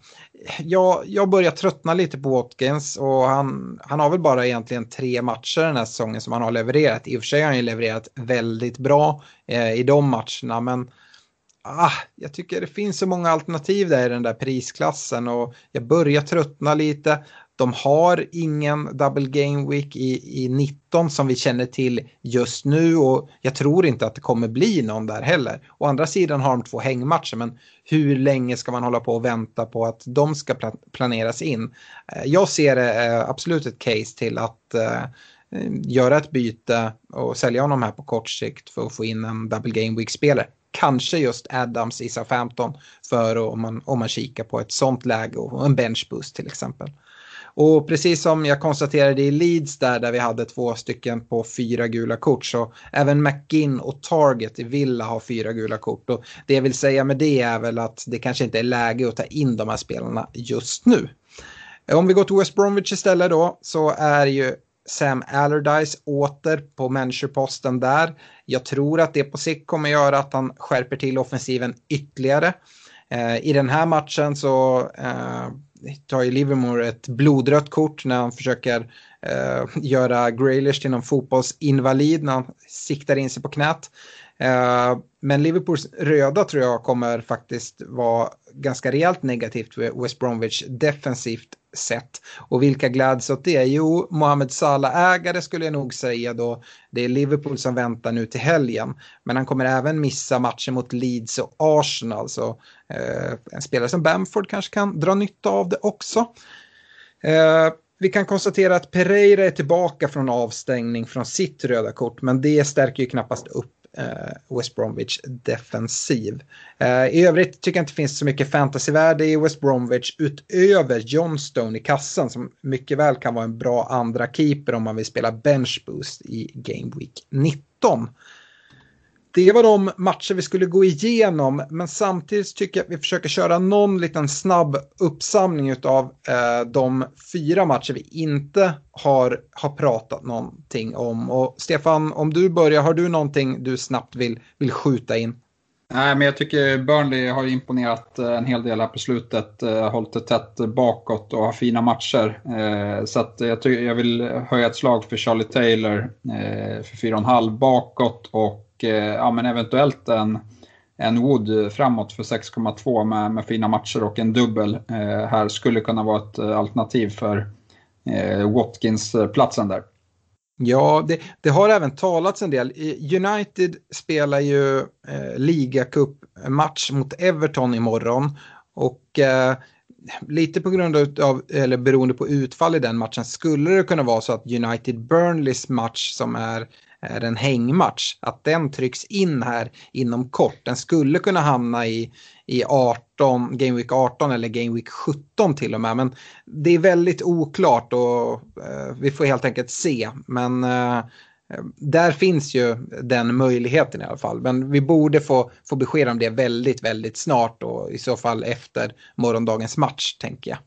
jag, jag börjar tröttna lite på Watkins och han, han har väl bara egentligen tre matcher den här säsongen som han har levererat. I och för sig har han ju levererat väldigt bra eh, i de matcherna men ah, jag tycker det finns så många alternativ där i den där prisklassen och jag börjar tröttna lite. De har ingen double game week i, i 19 som vi känner till just nu och jag tror inte att det kommer bli någon där heller. Å andra sidan har de två hängmatcher men hur länge ska man hålla på och vänta på att de ska planeras in? Eh, jag ser det absolut ett case till att eh, göra ett byte och sälja honom här på kort sikt för att få in en double game week-spelare. Kanske just Adams i Southampton för om man, om man kikar på ett sånt läge och en bench boost till exempel. Och precis som jag konstaterade i Leeds där, där vi hade två stycken på fyra gula kort, så även McGinn och Target i Villa har fyra gula kort. Och det jag vill säga med det är väl att det kanske inte är läge att ta in de här spelarna just nu. Om vi går till West Bromwich istället då, så är ju Sam Allardyce åter på managerposten där. Jag tror att det på sikt kommer göra att han skärper till offensiven ytterligare. Eh, I den här matchen så eh, tar ju Livermore ett blodrött kort när han försöker eh, göra Graylish till någon fotbollsinvalid när han siktar in sig på knät. Eh, men Liverpools röda tror jag kommer faktiskt vara ganska rejält negativt för West Bromwich defensivt sett. Och vilka gläds åt det? Jo, Mohamed Salah-ägare skulle jag nog säga då. Det är Liverpool som väntar nu till helgen. Men han kommer även missa matchen mot Leeds och Arsenal. Så eh, Eh, en spelare som Bamford kanske kan dra nytta av det också. Eh, vi kan konstatera att Pereira är tillbaka från avstängning från sitt röda kort, men det stärker ju knappast upp eh, West Bromwich defensiv. I övrigt tycker jag inte det finns så mycket fantasyvärde i West Bromwich utöver Johnstone i kassan som mycket väl kan vara en bra andra keeper om man vill spela bench boost i Game Week 19. Det var de matcher vi skulle gå igenom, men samtidigt tycker jag att vi försöker köra någon liten snabb uppsamling av eh, de fyra matcher vi inte har, har pratat någonting om. Och Stefan, om du börjar, har du någonting du snabbt vill, vill skjuta in? Nej, men jag tycker Burnley har imponerat eh, en hel del här på slutet. Eh, hållit det tätt bakåt och har fina matcher. Eh, så att jag, tycker, jag vill höja ett slag för Charlie Taylor för 4,5 bakåt och och eh, ja, men eventuellt en, en Wood framåt för 6,2 med, med fina matcher och en dubbel eh, här skulle kunna vara ett eh, alternativ för eh, Watkins-platsen där. Ja, det, det, har även talats en del. Eh, United spelar ju eh, ligacup-match mot Everton imorgon. Och eh, lite på grund av, eller beroende på utfall i den matchen, skulle det kunna vara så att United Burnleys match som är är en hängmatch, att den trycks in här inom kort. Den skulle kunna hamna i, i 18, Game Week 18 eller Game Week 17 till och med. Men det är väldigt oklart och eh, vi får helt enkelt se. Men eh, där finns ju den möjligheten i alla fall. Men vi borde få, få besked om det väldigt, väldigt snart och i så fall efter morgondagens match tänker jag.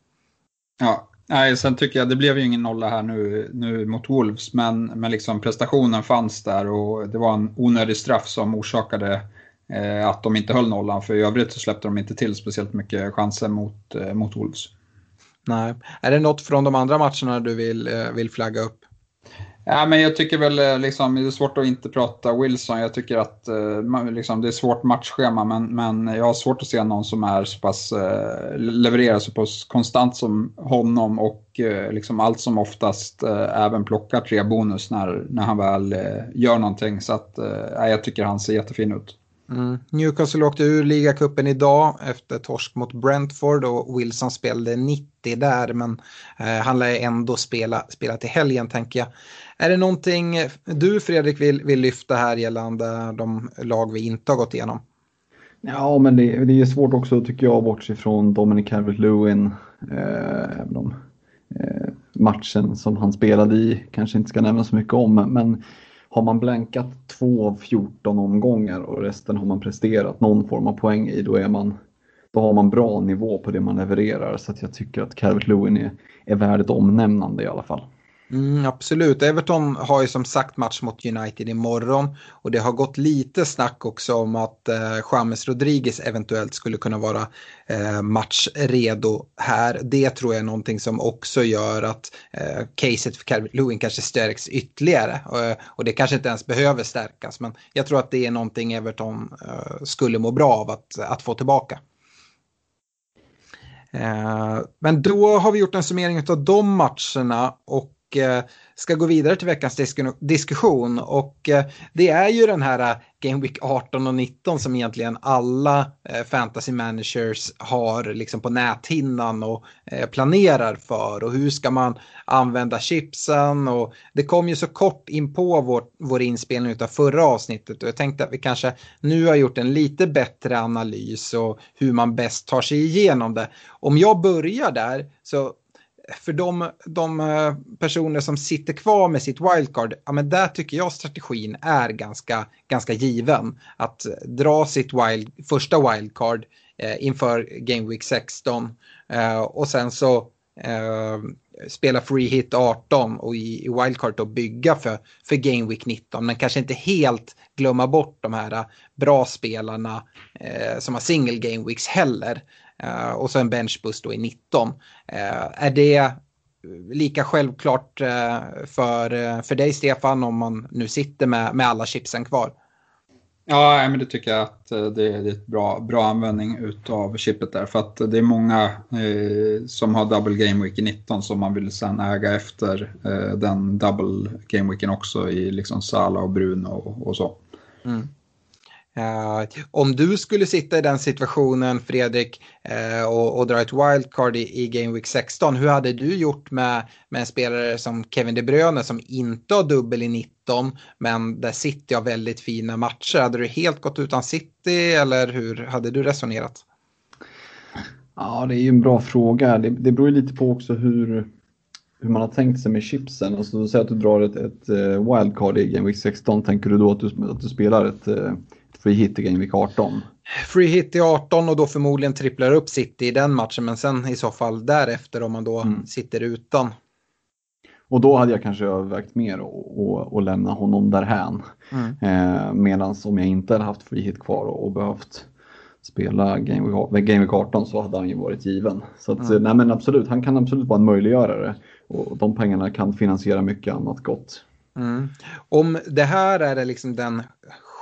Ja, Nej, sen tycker jag det blev ju ingen nolla här nu, nu mot Wolves, men, men liksom prestationen fanns där och det var en onödig straff som orsakade eh, att de inte höll nollan. För i övrigt så släppte de inte till speciellt mycket chanser mot, eh, mot Wolves. Nej. Är det något från de andra matcherna du vill, eh, vill flagga upp? Ja, men jag tycker väl eh, liksom, det är svårt att inte prata Wilson. Jag tycker att eh, liksom, det är svårt matchschema, men, men jag har svårt att se någon som är så pass, eh, levererar så pass konstant som honom och liksom allt som oftast även plockar tre bonus när, när han väl gör någonting. Så att, jag tycker han ser jättefin ut. Mm. Newcastle åkte ur ligacupen idag efter torsk mot Brentford och Wilson spelade 90 där men eh, han lär ändå spela, spela till helgen tänker jag. Är det någonting du Fredrik vill, vill lyfta här gällande de lag vi inte har gått igenom? Ja, men det, det är svårt också tycker jag bortse från Dominic Calvert-Lewin. Eh, även om eh, matchen som han spelade i kanske inte ska nämna så mycket om. Men har man blankat två av 14 omgångar och resten har man presterat någon form av poäng i, då, är man, då har man bra nivå på det man levererar. Så jag tycker att Calvert-Lewin är, är värd ett omnämnande i alla fall. Mm, absolut, Everton har ju som sagt match mot United imorgon och det har gått lite snack också om att eh, James Rodriguez eventuellt skulle kunna vara eh, matchredo här. Det tror jag är någonting som också gör att eh, caset för Calvin Lewin kanske stärks ytterligare och, och det kanske inte ens behöver stärkas men jag tror att det är någonting Everton eh, skulle må bra av att, att få tillbaka. Eh, men då har vi gjort en summering av de matcherna och Eh, ska gå vidare till veckans diskussion. Och eh, det är ju den här eh, Game Week 18 och 19 som egentligen alla fantasy managers har liksom på näthinnan och planerar för. Och hur ska man använda chipsen? Och det kom ju så kort in på vår, vår inspelning av förra avsnittet och jag tänkte att vi kanske nu har gjort en lite bättre analys och hur man bäst tar sig igenom det. Om jag börjar där så för de, de eh, personer som sitter kvar med sitt wildcard, ja, men där tycker jag strategin är ganska, ganska given. Att dra sitt wild, första wildcard eh, inför Game Week 16 eh, och sen så eh, spela free hit 18 och i, i wildcard då bygga för, för Game Week 19. Men kanske inte helt glömma bort de här eh, bra spelarna eh, som har single Game Weeks heller. Uh, och så en benchboost då i 19. Uh, är det lika självklart för, för dig Stefan om man nu sitter med, med alla chipsen kvar? Ja, men det tycker jag att det är ett bra, bra användning av chippet där. För att det är många eh, som har double game week i 19 som man vill sen äga efter eh, den double game weeken också i liksom Sala och Bruno och, och så. Mm. Uh, om du skulle sitta i den situationen, Fredrik, uh, och, och, dra ett wildcard i, i Game Week 16, hur hade du gjort med, med en spelare som Kevin De Bruyne som inte har dubbel i 19, men där City har väldigt fina matcher? Hade du helt gått utan City eller hur hade du resonerat? Ja, det är ju en bra fråga. Det, det beror lite på också hur, hur man har tänkt sig med chipsen. Alltså, säg att du drar ett, ett eh, wildcard i Game Week 16, tänker du då att du, att du spelar ett free hit i Game Week 18. Free hit i 18 och då förmodligen tripplar upp City i den matchen men sen i så fall därefter om man då mm. sitter utan. Och då hade jag kanske övervägt mer att lämna honom därhän. Mm. Eh, Medan om jag inte hade haft free hit kvar och, och behövt spela Game Week, Game Week 18 så hade han ju varit given. Så att, mm. nej men absolut, han kan absolut vara en möjliggörare. Och de pengarna kan finansiera mycket annat gott. Mm. Om det här är liksom den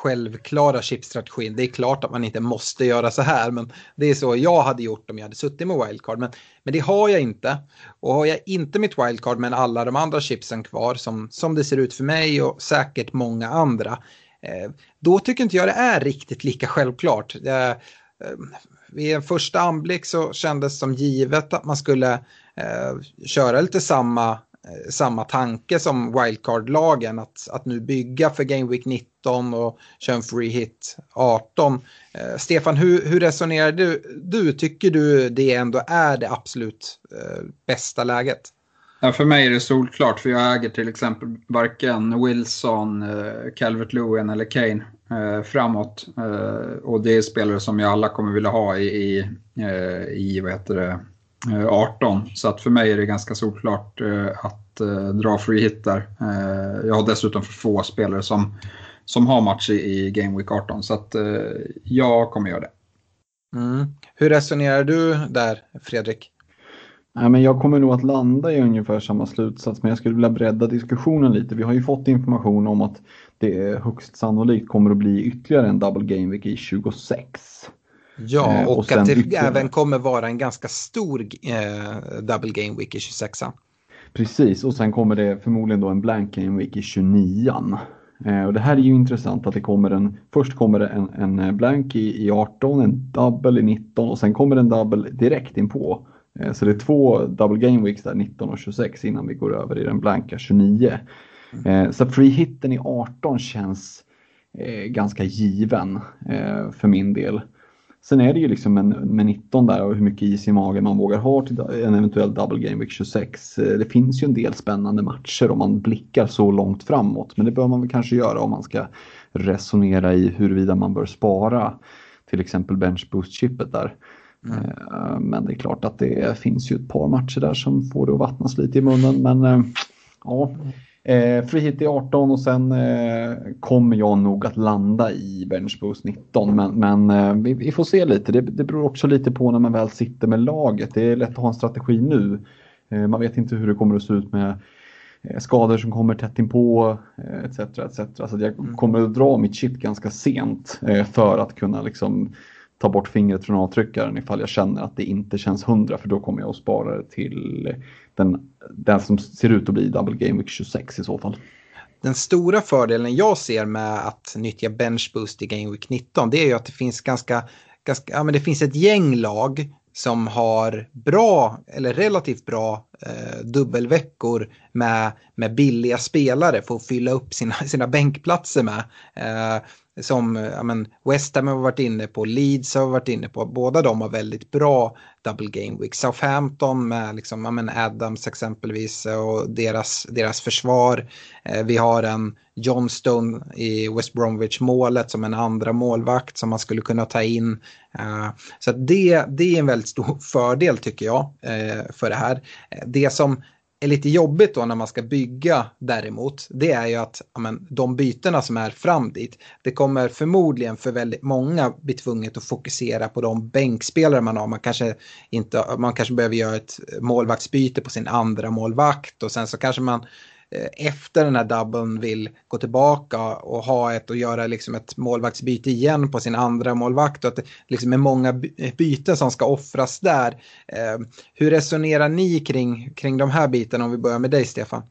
självklara chipstrategin. Det är klart att man inte måste göra så här, men det är så jag hade gjort om jag hade suttit med wildcard. Men, men det har jag inte. Och har jag inte mitt wildcard men alla de andra chipsen kvar som, som det ser ut för mig och säkert många andra, eh, då tycker inte jag det är riktigt lika självklart. Eh, vid en första anblick så kändes det som givet att man skulle eh, köra lite samma Eh, samma tanke som wildcard-lagen att, att nu bygga för Game Week 19 och köra en free hit 18. Eh, Stefan, hur, hur resonerar du, du? Tycker du det ändå är det absolut eh, bästa läget? Ja, för mig är det solklart, för jag äger till exempel varken Wilson, eh, Calvert Lewin eller Kane eh, framåt. Eh, och det är spelare som jag alla kommer vilja ha i, i, eh, i vad heter det, 18. Eh, Så att för mig är det ganska solklart eh, att eh, dra free hit där. Jag har dessutom för få spelare som, som har match i Game Week 18 så att jag kommer göra det. Mm. Hur resonerar du där Fredrik? Nej, men jag kommer nog att landa i ungefär samma slutsats men jag skulle vilja bredda diskussionen lite. Vi har ju fått information om att det högst sannolikt kommer att bli ytterligare en double game week i 26. Ja, eh, och, och att det ytterligare... även kommer vara en ganska stor eh, double game week i 26 Precis, och sen kommer det förmodligen då en blank game week i 29 eh, och Det här är ju intressant att det kommer en, först kommer det en, en blank i, i 18, en double i 19 och sen kommer en double direkt inpå. Eh, så det är två double game weeks där 19 och 26 innan vi går över i den blanka 29. Mm. Eh, så free hitten i 18 känns eh, ganska given eh, för min del. Sen är det ju liksom en, med 19 där och hur mycket is i magen man vågar ha till en eventuell double game week 26. Eh, det finns ju en del spännande matcher om man blickar så långt framåt. Men det bör man väl kanske göra om man ska resonera i huruvida man bör spara till exempel bench boost-chippet där. Mm. Eh, men det är klart att det finns ju ett par matcher där som får det att vattnas lite i munnen. Men eh, ja, Eh, free hit i 18 och sen eh, kommer jag nog att landa i bench boost 19. Men, men eh, vi, vi, får se lite. Det, det beror också lite på när man väl sitter med laget. Det är lätt att ha en strategi nu. Eh, man vet inte hur det kommer att se ut med eh, skador som kommer tätt inpå etc. etc. Så jag mm. kommer att dra mitt chip ganska sent eh, för att kunna liksom ta bort fingret från avtryckaren ifall jag känner att det inte känns hundra för då kommer jag att spara det till den, den som ser ut att bli Double Game Week 26 i så fall. Den stora fördelen jag ser med att nyttja Bench Boost i Game Week 19 det är ju att det finns ganska, ganska ja, men det finns ett gäng lag som har bra eller relativt bra eh, dubbelveckor med, med billiga spelare för att fylla upp sina, sina bänkplatser med. Eh, som ja, men West Ham har varit inne på, Leeds har varit inne på, båda de har väldigt bra double game week. Southampton med liksom, ja, men Adams exempelvis och deras, deras försvar. Eh, vi har en Johnstone i West Bromwich målet som en andra målvakt som man skulle kunna ta in. Eh, så det, det är en väldigt stor fördel tycker jag eh, för det här. Det som är lite jobbigt då när man ska bygga däremot, det är ju att men, de bytena som är fram dit, det kommer förmodligen för väldigt många bli tvunget att fokusera på de bänkspelare man har. Man kanske, inte, man kanske behöver göra ett målvaktsbyte på sin andra målvakt och sen så kanske man Eh, efter den här dubben vill gå tillbaka och ha ett och göra liksom ett målvaktsbyte igen på sin andra målvakt och att det liksom är många eh, byten som ska offras där. Eh, hur resonerar ni kring, kring de här bitarna om vi börjar med dig Stefan?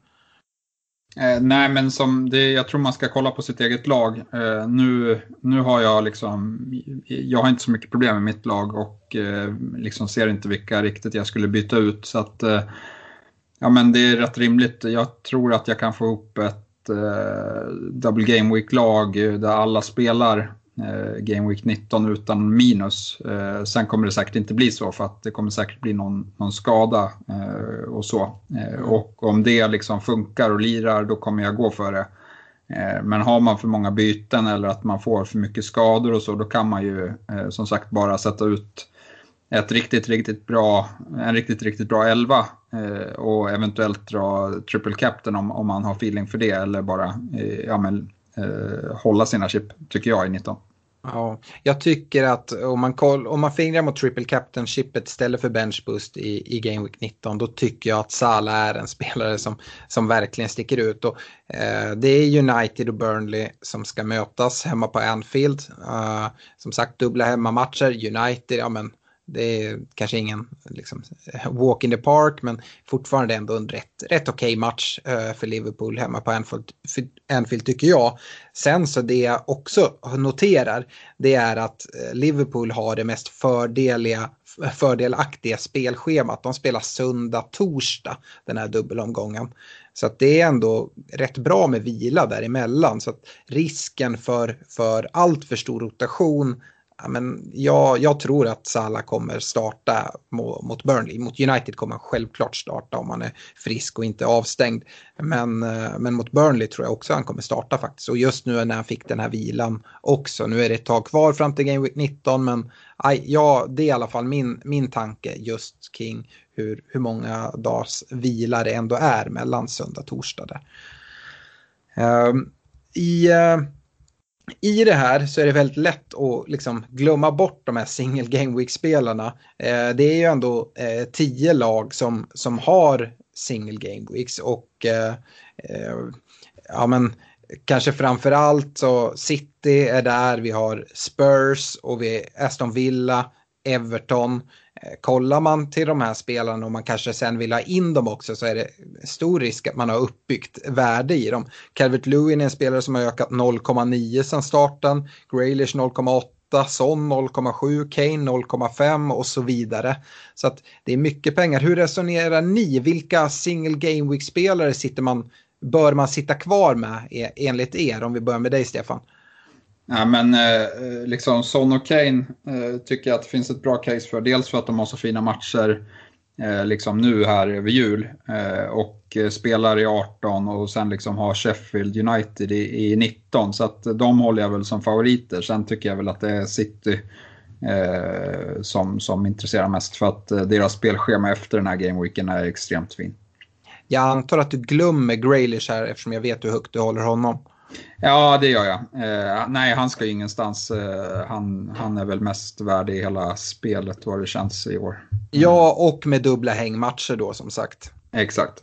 Eh, nej, men som det, jag tror man ska kolla på sitt eget lag. Eh, nu, nu har jag liksom, jag har inte så mycket problem med mitt lag och eh, liksom ser inte vilka riktigt jag skulle byta ut. Så att eh, Ja, men det är rätt rimligt. Jag tror att jag kan få ihop ett eh, Double Game Week-lag eh, där alla spelar eh, Game Week 19 utan minus. Eh, sen kommer det säkert inte bli så för att det kommer säkert bli någon, någon skada eh, och så. Eh, och om det liksom funkar och lirar då kommer jag gå för det. Eh, men har man för många byten eller att man får för mycket skador och så, då kan man ju eh, som sagt bara sätta ut ett riktigt, riktigt bra, en riktigt, riktigt bra elva Eh, och eventuellt dra triple captain om, om man har feeling för det eller bara eh, ja, men, eh, hålla sina chip, tycker jag, i 19. Ja, jag tycker att om man, koll, om man fingrar mot triple captain-chippet istället för bench boost i, i Game Week 19 då tycker jag att Salah är en spelare som, som verkligen sticker ut. Och, eh, det är United och Burnley som ska mötas hemma på Anfield. Uh, som sagt, dubbla hemmamatcher. United, ja men det är kanske ingen liksom, walk in the park men fortfarande ändå en rätt, rätt okej okay match eh, för Liverpool hemma på Anfield, Anfield tycker jag. Sen så det jag också noterar det är att eh, Liverpool har det mest fördeliga, fördelaktiga spelschemat. De spelar söndag, torsdag den här dubbelomgången. Så att det är ändå rätt bra med vila däremellan. Så att risken för, för allt för stor rotation men jag, jag tror att Salah kommer starta mot Burnley. Mot United kommer han självklart starta om han är frisk och inte avstängd. Men, eh, men mot Burnley tror jag också han kommer starta faktiskt. Och just nu när han fick den här vilan också. Nu är det ett tag kvar fram till Game Week 19 men aj, ja, det är i alla fall min, min tanke just kring hur, hur många dagars vila det ändå är mellan söndag och torsdag. Där. Um, I... Uh, i det här så är det väldigt lätt att liksom glömma bort de här single game week-spelarna. Eh, det är ju ändå eh, tio lag som, som har single game weeks och eh, eh ja men kanske framför allt så City är där, vi har Spurs och vi Aston Villa, Everton. Eh, kollar man till de här spelarna och man kanske sen vill ha in dem också så är det stor risk att man har uppbyggt värde i dem. Calvert Lewin är en spelare som har ökat 0,9 sedan starten, Graylish 0,8 Son 0,7, Kane 0,5 och så vidare. Så att det är mycket pengar. Hur resonerar ni? Vilka single game week-spelare sitter man, bör man sitta kvar med e- enligt er? Om vi börjar med dig Stefan. Ja, men eh, eh, liksom Son och Kane eh, tycker jag att det finns ett bra case för. Dels för att de har så fina matcher eh, liksom nu här över jul eh, och eh, spelar i 18 och sen liksom har Sheffield United i, i 19. Så att de håller jag väl som favoriter. Sen tycker jag väl att det är City eh, som, som intresserar mest för att eh, deras spelschema efter den här gameweeken är extremt fin. Jag antar att du glömmer Graylish här eftersom jag vet hur högt du håller honom. Ja, det gör jag. Eh, nej, han ska ju ingenstans. Eh, han, han är väl mest värd i hela spelet vad det känns i år. Ja, och med dubbla hängmatcher då som sagt. Exakt.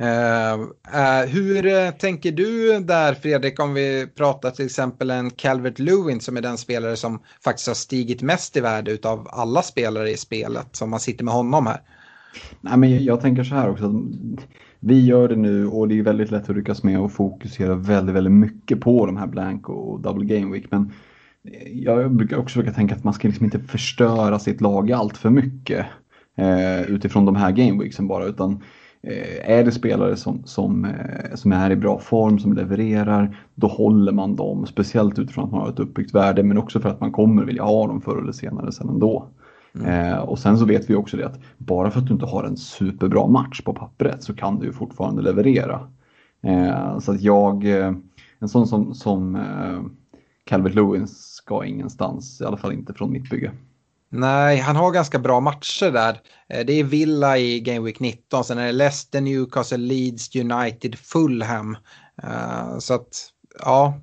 Uh, uh, hur uh, tänker du där Fredrik om vi pratar till exempel en Calvert Lewin som är den spelare som faktiskt har stigit mest i värde av alla spelare i spelet som man sitter med honom här? Nej, men jag tänker så här också vi gör det nu och det är väldigt lätt att ryckas med och fokusera väldigt, väldigt mycket på de här blank och double game week. Men eh, jag brukar också försöka tänka att man ska liksom inte förstöra sitt lag allt för mycket eh, utifrån de här gameweeksen bara. Utan eh, är det spelare som, som, eh, som är i bra form, som levererar, då håller man dem. Speciellt utifrån att man har ett uppbyggt värde men också för att man kommer vilja ha dem förr eller senare sen ändå. Mm. Eh, och sen så vet vi också det att bara för att du inte har en superbra match på pappret så kan du fortfarande leverera. Eh, så att jag, eh, en sån som, som eh, Calvert Lewin ska ingenstans, i alla fall inte från mitt bygge. Nej, han har ganska bra matcher där. Eh, det är Villa i Game Week 19, sen är det Leicester, Newcastle, Leeds, United, Fulham. Så att ja,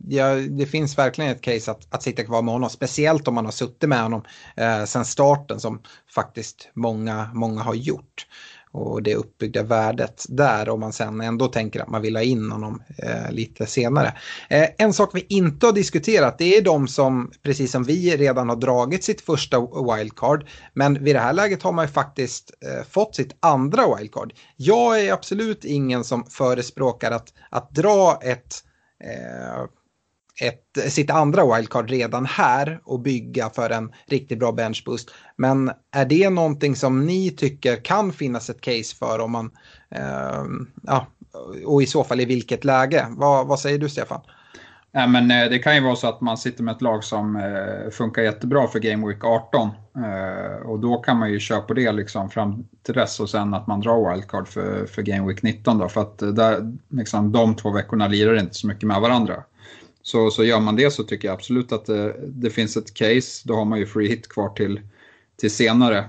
det finns verkligen ett case att, att sitta kvar med honom, speciellt om man har suttit med honom eh, sen starten som faktiskt många, många har gjort och det uppbyggda värdet där om man sen ändå tänker att man vill ha in honom eh, lite senare. Eh, en sak vi inte har diskuterat det är de som, precis som vi, redan har dragit sitt första wildcard. Men vid det här läget har man ju faktiskt eh, fått sitt andra wildcard. Jag är absolut ingen som förespråkar att, att dra ett eh, Eh, ett, sitt andra wildcard redan här och bygga för en riktigt bra benchboost. Men är det någonting som ni tycker kan finnas ett case för om man, eh, ja, och i så fall i vilket läge? Va, vad säger du Stefan? Ja, men eh, det kan ju vara så att man sitter med ett lag som eh, funkar jättebra för Game Week 18. Eh, och då kan man ju köra på det liksom fram till dess och sen att man drar wildcard för, för Game Week 19. Då, för att där, liksom, de två veckorna lirar inte så mycket med varandra. Så, så gör man det så tycker jag absolut att det, det finns ett case. Då har man ju free hit kvar till, till senare.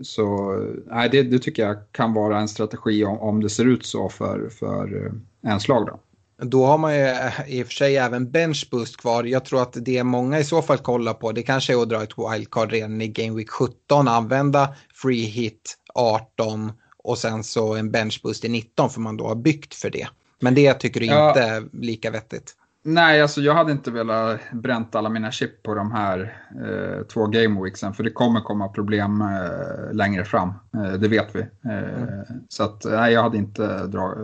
Så nej, det, det, tycker jag kan vara en strategi om, om det ser ut så för, för ens lag. Då. Då har man ju eh, i och för sig även bench boost kvar. Jag tror att det många i så fall kollar på det kanske är att dra ett wildcard redan i Game Week 17, använda free hit 18 och sen så en bench boost i 19 för man då har byggt för det. Men det tycker du ja. inte är lika vettigt? Nej, alltså jag hade inte velat bränt alla mina chip på de här eh, två gameweeksen för det kommer komma problem eh, längre fram. Eh, det vet vi. Eh, mm. Så att, nej, jag hade inte dra,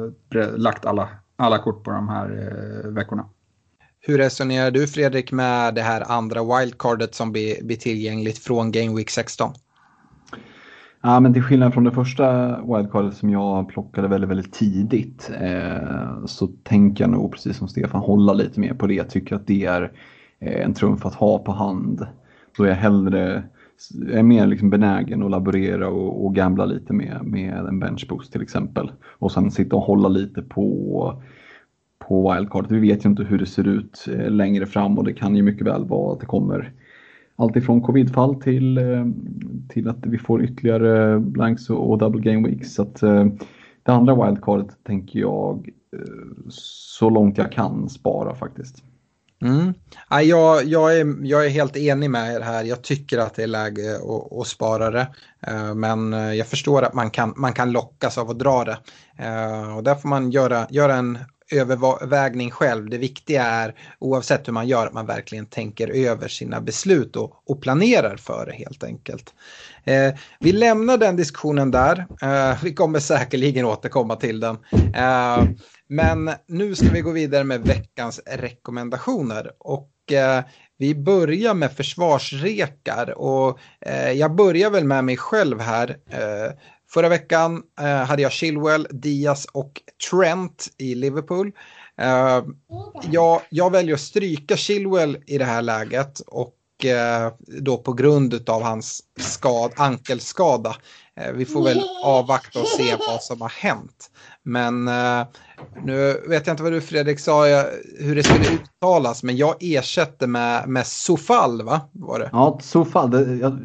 lagt alla, alla kort på de här eh, veckorna. Hur resonerar du Fredrik med det här andra wildcardet som blir, blir tillgängligt från Game Week 16? Ja, men till skillnad från det första wildcardet som jag plockade väldigt, väldigt tidigt eh, så tänker jag nog precis som Stefan hålla lite mer på det. Jag tycker att det är eh, en trumf att ha på hand. Då är jag hellre är mer liksom benägen att laborera och, och gambla lite med, med en benchboost till exempel. Och sen sitta och hålla lite på, på wildcardet. Vi vet ju inte hur det ser ut eh, längre fram och det kan ju mycket väl vara att det kommer alltifrån covidfall till, eh, till att vi får ytterligare blanks och double game weeks. Så att, eh, det andra wildcardet tänker jag så långt jag kan spara faktiskt. Mm. Jag, jag, är, jag är helt enig med er här. Jag tycker att det är läge att, att spara det. Eh, men eh, jag förstår att man kan, man kan lockas av att dra det. Eh, och där får man göra, göra en övervägning själv. Det viktiga är oavsett hur man gör att man verkligen tänker över sina beslut och, och planerar för det helt enkelt. Eh, vi lämnar den diskussionen där. Eh, vi kommer säkerligen återkomma till den. Eh, men nu ska vi gå vidare med veckans rekommendationer. Och eh, vi börjar med försvarsrekar och eh, jag börjar väl med mig själv här. Eh, Förra veckan eh, hade jag Chilwell, Diaz och Trent i Liverpool. Eh, jag, jag väljer att stryka Chilwell i det här läget och eh, då på grund av hans skad, ankelskada. Eh, vi får väl avvakta och se vad som har hänt. Men eh, nu vet jag inte vad du Fredrik sa hur det skulle uttalas, men jag ersätter med, med Sofal, va? Var det? Ja, Sofal. Det, jag,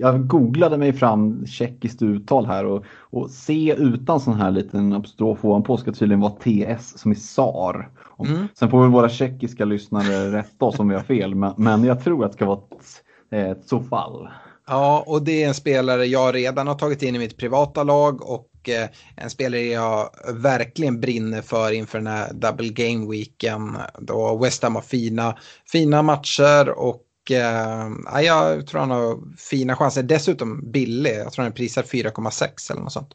jag, googlade mig fram tjeckiskt uttal här och, och C utan sån här liten apostrof ovanpå ska tydligen vara TS som i SAR. Mm. Sen får väl våra tjeckiska lyssnare rätta oss om vi har fel, men, men jag tror att det ska vara ett, ett Sofal. Ja, och det är en spelare jag redan har tagit in i mitt privata lag och eh, en spelare jag verkligen brinner för inför den här double game weeken då West Ham har fina, fina matcher och eh, jag tror han har fina chanser. Dessutom billig, jag tror han är prisad 4,6 eller något sånt.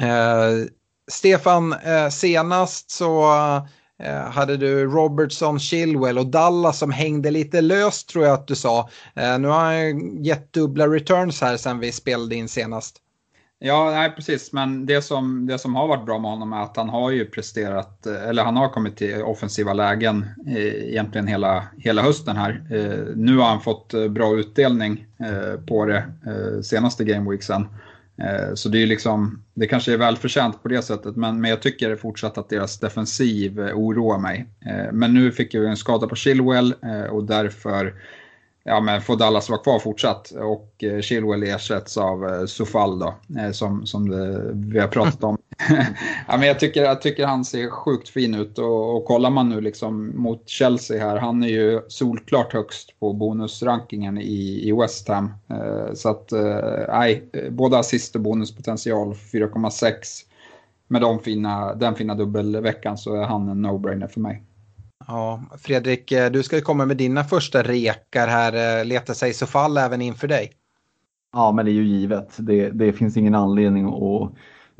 Eh, Stefan, eh, senast så eh, Eh, hade du Robertson, Chilwell och Dallas som hängde lite löst tror jag att du sa. Eh, nu har han gett dubbla returns här sen vi spelade in senast. Ja, nej, precis. Men det som, det som har varit bra med honom är att han har ju presterat, eh, eller han har kommit till offensiva lägen eh, egentligen hela, hela hösten här. Nu har han fått bra utdelning på det senaste gameweeksen. Eh, så det är liksom, det kanske är välförtjänt på det sättet, men, men jag tycker fortsatt att deras defensiv eh, oroar mig. Eh, men nu fick jag en skada på Chilwell och därför ja, men får Dallas vara kvar fortsatt och eh, Chilwell ersätts av eh, Sofal då, eh, som, som det, vi har pratat om ja, men jag, tycker, jag tycker han ser sjukt fin ut och, och kollar man nu liksom mot Chelsea här, han är ju solklart högst på bonusrankingen i, i West Ham. Så att, nej, både assist och bonuspotential 4,6. Med de fina, den fina dubbelveckan så är han en no-brainer för mig. Ja, Fredrik, eh, du ska komma med dina första rekar här. Eh, leta Letar sig så fall även inför dig. Ja, men det är ju givet. Det, det finns ingen anledning att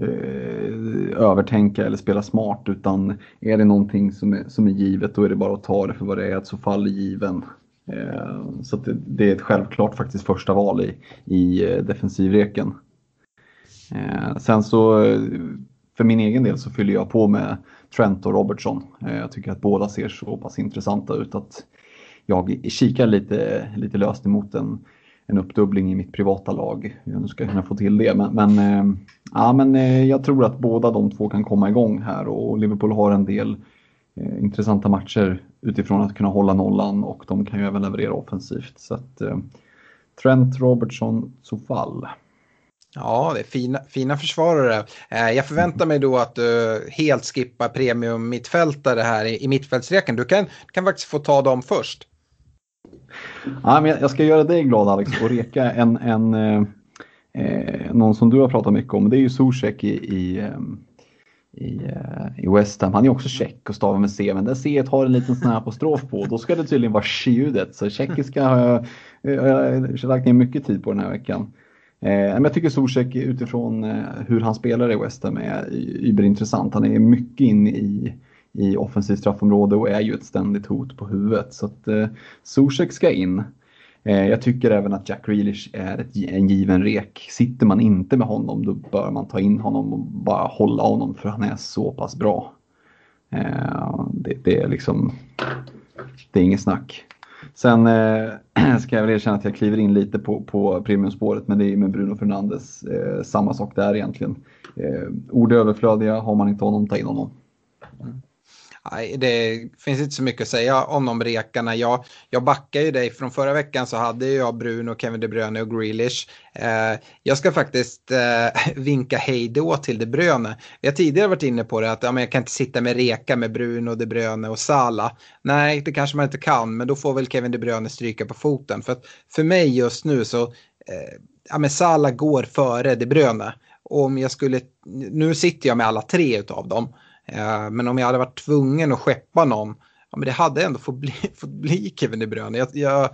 eh, övertänka eller spela smart utan är det någonting som är, som är givet då är det bara att ta det för vad det är, att så fall är given. Eh, så det, det, är ett självklart faktiskt första val i, i eh, defensivreken. Eh, sen så för min egen del så fyller jag på med Trent och Robertson. Eh, jag tycker att båda ser så pass intressanta ut att jag kikar lite, lite löst emot en en uppdubbling i mitt privata lag. Nu ska jag kunna få till det. Men, men, eh, ja, men eh, jag tror att båda de två kan komma igång här och Liverpool har en del intressanta matcher utifrån att kunna hålla nollan och de kan ju även leverera offensivt. Så att, Trent, Robertson, Sofall. Ja, det är fina, fina försvarare. Eh, jag förväntar mig då att du helt skippar premium mittfältare här i, i mittfältsreken. Du kan, kan faktiskt få ta dem först. Ja, men jag ska göra dig glad Alex och reka en, en, eh, eh, någon som du har pratat mycket om. Det är ju Zuzek i, i, eh, i, i West Ham. Han är också tjeck och stavar med C, men det C har en liten sån här apostrof på. Då ska det tydligen vara tjudet. Så tjeckiska har jag, jag har lagt ner mycket tid på den här veckan. Eh, men jag tycker Zuzek utifrån eh, hur han spelar i West Ham är überintressant. Han är mycket inne i i offensivt straffområde och är ju ett ständigt hot på huvudet. Så att eh, Zuzek ska in. Eh, jag tycker även att Jack Grealish är ett, en given rek. Sitter man inte med honom då bör man ta in honom och bara hålla honom för han är så pass bra. Eh, det, det, är liksom, det är inget snack. Sen eh, ska jag väl erkänna att jag kliver in lite på, på premiumspåret men det är med Bruno Fernandes eh, samma sak där egentligen. Eh, ord är överflödiga, har man inte honom, ta in honom. Mm. Det finns inte så mycket att säga om de rekarna. Jag, jag backar ju dig. Från förra veckan så hade jag Bruno, Kevin De Bruyne och Grealish. Eh, jag ska faktiskt eh, vinka hej då till De Bruyne. Vi har tidigare varit inne på det att ja, men jag kan inte sitta med reka med Bruno, De Bruyne och Sala. Nej, det kanske man inte kan, men då får väl Kevin De Bruyne stryka på foten. För, för mig just nu så, eh, ja men Sala går före De Bruyne. om jag skulle, nu sitter jag med alla tre utav dem. Eh, men om jag hade varit tvungen att skeppa någon, ja, men det hade ändå fått bli, fått bli Kevin De Bruyne. Jag, jag,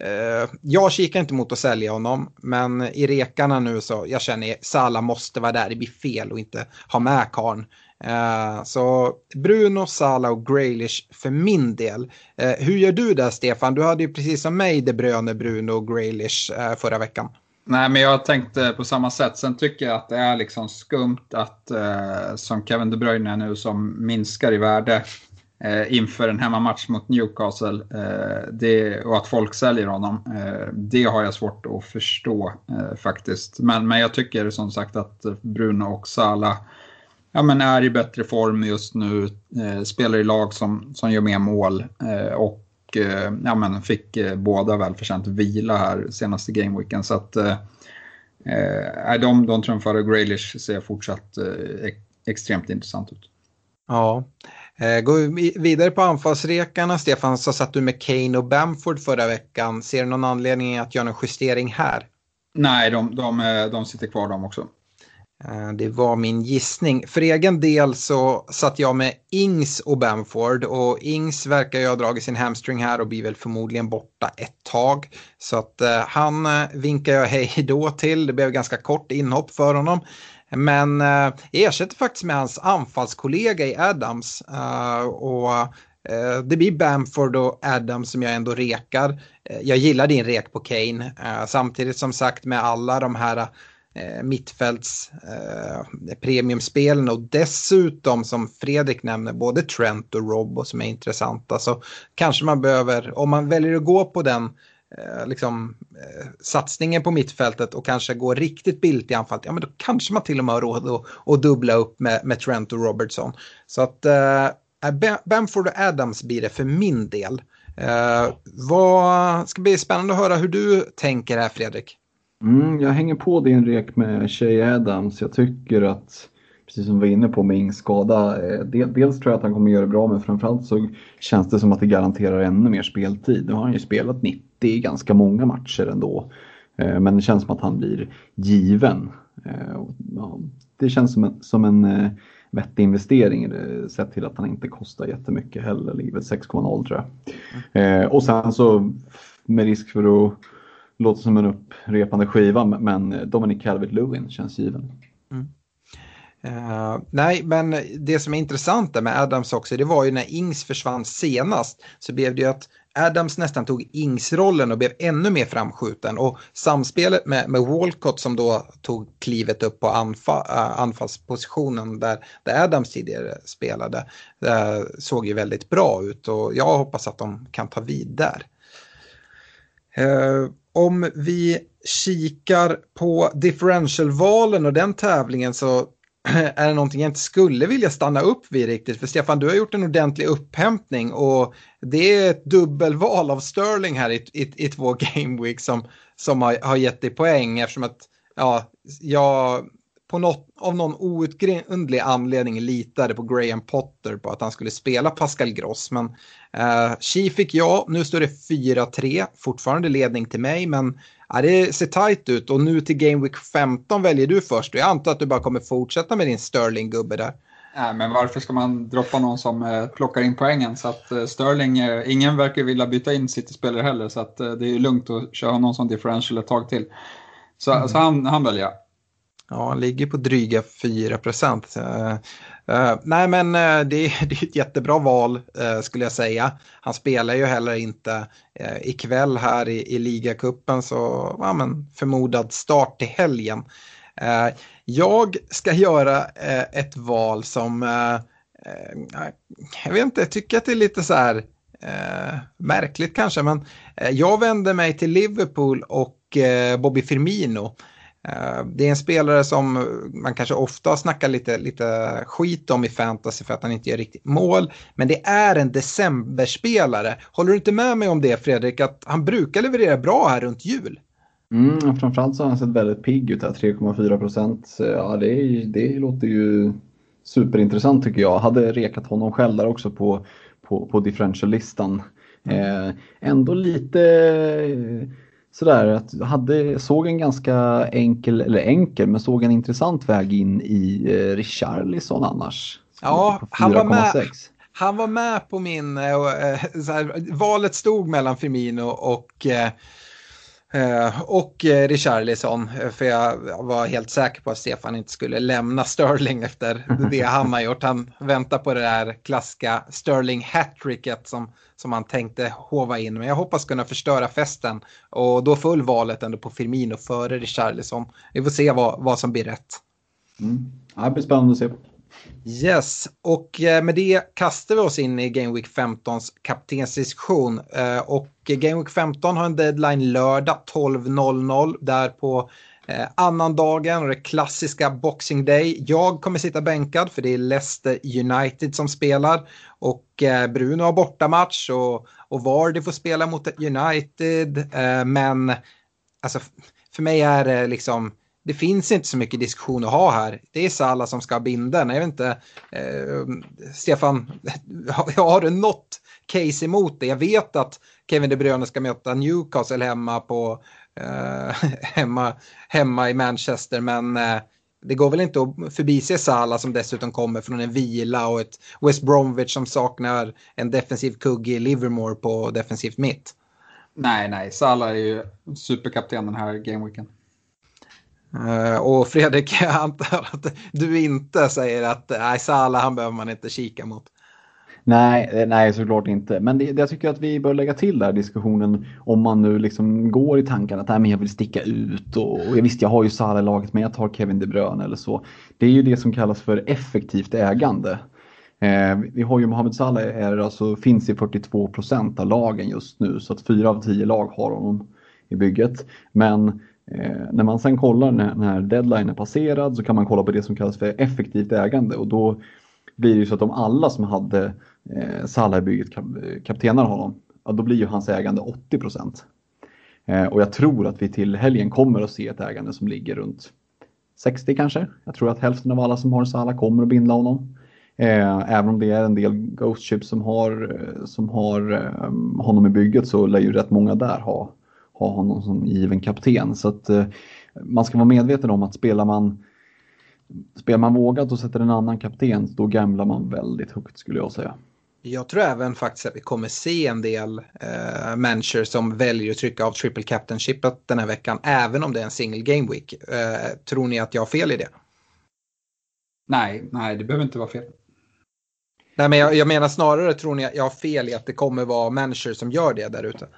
eh, jag kikar inte mot att sälja honom, men i rekarna nu så jag känner att Sala måste vara där, det blir fel att inte ha med karn. Eh, så Bruno, Sala och Graylish för min del. Eh, hur gör du där Stefan? Du hade ju precis som mig De Bruyne, Bruno och Graylish förra veckan. Nej, men jag tänkte på samma sätt. Sen tycker jag att det är liksom skumt att, eh, som Kevin De Bruyne nu, som minskar i värde eh, inför en hemmamatch mot Newcastle eh, det, och att folk säljer honom. Eh, det har jag svårt att förstå eh, faktiskt. Men, men jag tycker som sagt att Bruno och Sala ja, men är i bättre form just nu, eh, spelar i lag som, som gör mer mål eh, och Eh, ja, men fick eh, båda välförtjänt vila här senaste gameweeken. Så att eh, eh de, de trumfade Graylish ser fortsatt eh, extremt intressant ut. Ja. Går vi vidare på anfallsrekarna, Stefan, så satt du med Kane och Bamford förra veckan. Ser du någon anledning att göra någon justering här? Nej, de, de, de sitter kvar de också. Eh, det var min gissning. För egen del så satt jag med Ings och Bamford och Ings verkar ju ha dragit sin hamstring här och blir väl förmodligen borta ett tag. Så att eh, han eh, vinkar jag hej då till. Det blev ganska kort inhopp för honom. Men jag ersätter faktiskt med hans anfallskollega i Adams. Eh, och det blir Bamford och Adams som jag ändå rekar. Jag gillar din rek på Kane. Samtidigt som sagt med alla de här eh, mittfälts eh, premiumspelen och dessutom som Fredrik nämner både Trent och Rob som är intressanta så kanske man behöver, om man väljer att gå på den eh, liksom, eh, satsningen på mittfältet och kanske gå riktigt billigt i anfallet, ja men då kanske man till och med har råd att, att dubbla upp med, med Trent och Robertson. Så att eh, eh Bamford och Adams blir det för min del. Eh, vad ska bli spännande att höra hur du tänker här Fredrik. Mm, jag hänger på din rek med Shay Adams. Jag tycker att, precis som vi var inne på med Ings skada, eh, dels tror jag att han kommer göra det bra men framförallt så känns det som att det garanterar ännu mer speltid. Nu har han ju spelat 90 i ganska många matcher ändå. Eh, men det känns som att han blir given. Eh, det känns som en, som en vettig investering sett till att han inte kostar jättemycket heller, ligger väl 6,0 tror jag. Mm. Och sen så med risk för att låter som en upprepande skiva men Dominic Calvert-Lewin känns given. Mm. Uh, nej, men det som är intressant där med Adams också, det var ju när Ings försvann senast så blev det ju att Adams nästan tog Ings-rollen och blev ännu mer framskjuten och samspelet med, med Walcott som då tog klivet upp på anfa, uh, anfallspositionen där, där Adams tidigare spelade uh, såg ju väldigt bra ut och jag hoppas att de kan ta vid där om vi kikar på differentialvalen och den tävlingen så är det någonting jag inte skulle vilja stanna upp vid riktigt. För Stefan, du har gjort en ordentlig upphämtning och det är ett dubbelval av Sterling här i, i, i två game week som, som har, har gett dig poäng eftersom att ja, jag på något, av någon outgrundlig anledning litade på Graham Potter på att han skulle spela Pascal Gross. Men eh, Chi fick jag, nu står det 4-3, fortfarande ledning till mig, men ja, det ser tajt ut och nu till Game Week 15 väljer du först och jag antar att du bara kommer fortsätta med din Sterling-gubbe där. Nej, men varför ska man droppa någon som eh, plockar in poängen? Så att eh, Sterling, eh, ingen verkar vilja byta in City-spelare heller, så att eh, det är lugnt att köra någon som differential ett tag till. Så, mm. så han, han väljer jag. Ja, han ligger på dryga 4 procent. Uh, uh, nej, men uh, det, är, det är ett jättebra val skulle jag säga. Han spelar ju heller inte ikväll här i, i ligacupen så ja, men förmodad start till helgen. jag ska göra ett val som, jag vet inte, jag tycker att det är lite så här märkligt kanske, men jag vänder mig till Liverpool och Bobby Firmino. Eh, det är en spelare som man kanske ofta snackar lite, lite skit om i fantasy för att han inte gör riktigt mål. Men det är en decemberspelare. Håller du inte med mig om det Fredrik? Att han brukar leverera bra här runt jul. Mm, framförallt så har han sett väldigt pigg ut här, 3,4 procent. Ja, det, det låter ju superintressant tycker jag. Hade rekat honom själv där också på, på, på differential-listan. Mm. Eh, ändå lite sådär att hade, såg en ganska enkel, eller enkel, men såg en intressant väg in i eh, Richarlison annars. Ja, han var, med, han var med på min, eh, eh här, valet stod mellan Firmino och eh, eh och eh, Richarlison, för jag var helt säker på att Stefan inte skulle lämna Sterling efter det han har gjort. Han väntar på det där klassiska Sterling hattricket som som han tänkte hova in. Men jag hoppas kunna förstöra festen. Och då föll valet ändå på Firmino före Richarlison. Vi får se vad, vad som blir rätt. Mm. Det blir spännande att se. Yes, och eh, med det kastar vi oss in i Game Week 15s kaptensdiskussion. Eh, och Game Week 15 har en deadline lördag 12.00 där på eh, annandagen och det klassiska Boxing Day. Jag kommer sitta bänkad för det är Leicester United som spelar. Och Bruno har bortamatch och, och Vardy får spela mot United. Men alltså, för mig är det liksom, det finns inte så mycket diskussion att ha här. Det är Salah som ska ha binden. Jag vet inte, eh, Stefan, har du något case emot det? Jag vet att Kevin De Bruyne ska möta Newcastle hemma på eh, hemma, hemma i Manchester. Men eh, det går väl inte att förbise Salah som dessutom kommer från en vila och ett West Bromwich som saknar en defensiv kugge i Livermore på defensivt mitt. Nej, nej, Salah är ju superkapten den här gameweeken. Eh, och Fredrik, jag antar att du inte säger att nej, Salah han behöver man inte kika mot. Nej, eh, nej såklart inte. Men det, jag tycker att vi bör lägga till där diskussionen om man nu liksom går i tankarna att nej, men jag vill sticka ut och, och visst jag har ju Salah laget men jag tar Kevin De Bruyne eller så. Det är ju det som kallas för effektivt ägande. Eh, vi har ju Mohamed Salah är alltså, finns i 42 procent av lagen just nu så att fyra av tio lag har honom i bygget. Men Eh, när man sen kollar när, när deadline är passerad så kan man kolla på det som kallas för effektivt ägande och då blir det ju så att om alla som hade eh, Salah i bygget kap kaptenar honom, ja, då blir ju hans ägande 80 procent. Eh, och jag tror att vi till helgen kommer att se ett ägande som ligger runt 60 kanske. Jag tror att hälften av alla som har Salah kommer att binda honom. Eh, även om det är en del Ghost Chips som har, eh, som har eh, honom i bygget så lär ju rätt många där ha, ha honom som given kapten. Så att eh, man ska vara medveten om att spelar man Spelar man vågat och sätter en annan kapten då gamblar man väldigt högt skulle jag säga. Jag tror även faktiskt att vi kommer se en del eh, människor som väljer att trycka av triple captainshipet den här veckan, även om det är en single game week. Eh, tror ni att jag har fel i det? Nej, nej, det behöver inte vara fel. Nej, men jag, jag menar snarare tror ni att jag har fel i att det kommer vara människor som gör det där ute?